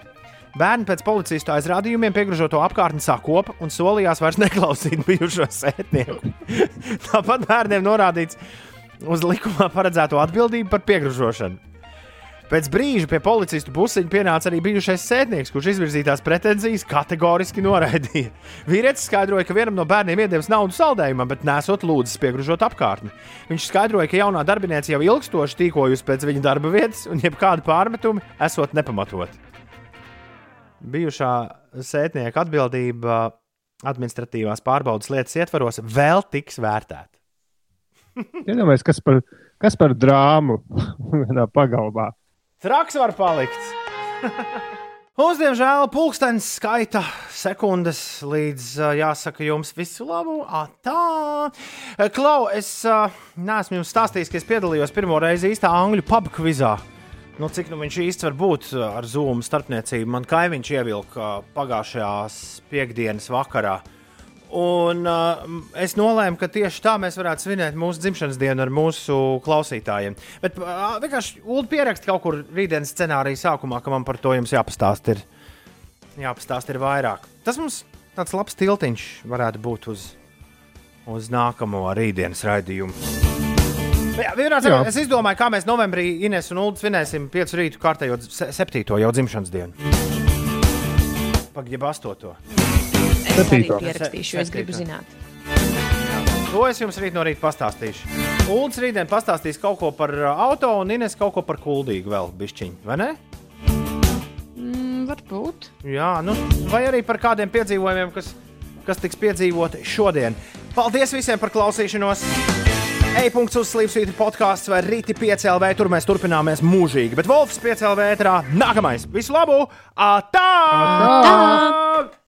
Bērni pēc policistu aizrādījumiem piegružoto apkārtni sakopa un solījās vairs neklausīt bijušo sētnieku. [LAUGHS] Tāpat bērniem norādīts uz likumā paredzēto atbildību par piegružošanu. Pēc brīža pie policistu pusiņa pienāca arī bijušais sētnieks, kurš izvirzītās pretenzijas kategoriski noraidīja. Vīrietis skaidroja, ka vienam no bērniem iedevis naudu saldējumam, bet nesot lūdzis piegružot apkārtni. Viņš skaidroja, ka jaunā darbinieca jau ilgstoši tīkojusi pēc viņa darba vietas, un jebkādi pārmetumi esot nepamatoti. Bijušā sētnieka atbildība administratīvās pārbaudas lietas ietvaros vēl tiks vērtēta. Iedomājieties, kas par, kas par drāmu vienā pagalmā. Traks var palikt. Mums, diemžēl, pulkstenis skaita sekundes līdz jāsaka jums visu labu. Tā, Klau, es neesmu jums stāstījis, ka es piedalījos pirmo reizi īstā angļu pub kvizā. Nu, cik nu viņš īsti var būt ā, ar zūmu starpniecību? Man kaimiņš ievilka ā, pagājušajās piekdienas vakarā. Un uh, es nolēmu, ka tieši tā mēs varētu svinēt mūsu dzimšanas dienu ar mūsu klausītājiem. Bet uh, vienkārši Ulu pierakst kaut kur rītdienas scenārija sākumā, ka man par to jums jāpastāst. Ir, jāpastāst ir vairāk. Tas mums tāds labs tiltiņš varētu būt uz, uz nākamo rītdienas raidījumu. Jā. es izdomāju, kā mēs novembrī Ines un Ulu svinēsim 5 rītu kārtējo se- septīto jau dzimšanas dienu. Pagaidām, astoto. Es arī pierakstīšu, jo es gribu zināt. To es jums rīt no rīta pastāstīšu. Ulds rītdien pastāstīs kaut ko par uh, auto, un Ines kaut ko par kuldīgu vēl bišķiņu, vai ne? Mm, varbūt. Jā, nu, vai arī par kādiem piedzīvojumiem, kas, kas tiks piedzīvoti šodien. Paldies visiem par klausīšanos! E-punkts uz slīpsvītra podkāsts vai rīti 5LV. Tur mēs turpināmies mūžīgi. Bet Wolfs 5LV ētrā nākamais. Visu labu! Atā! Atā! Atā!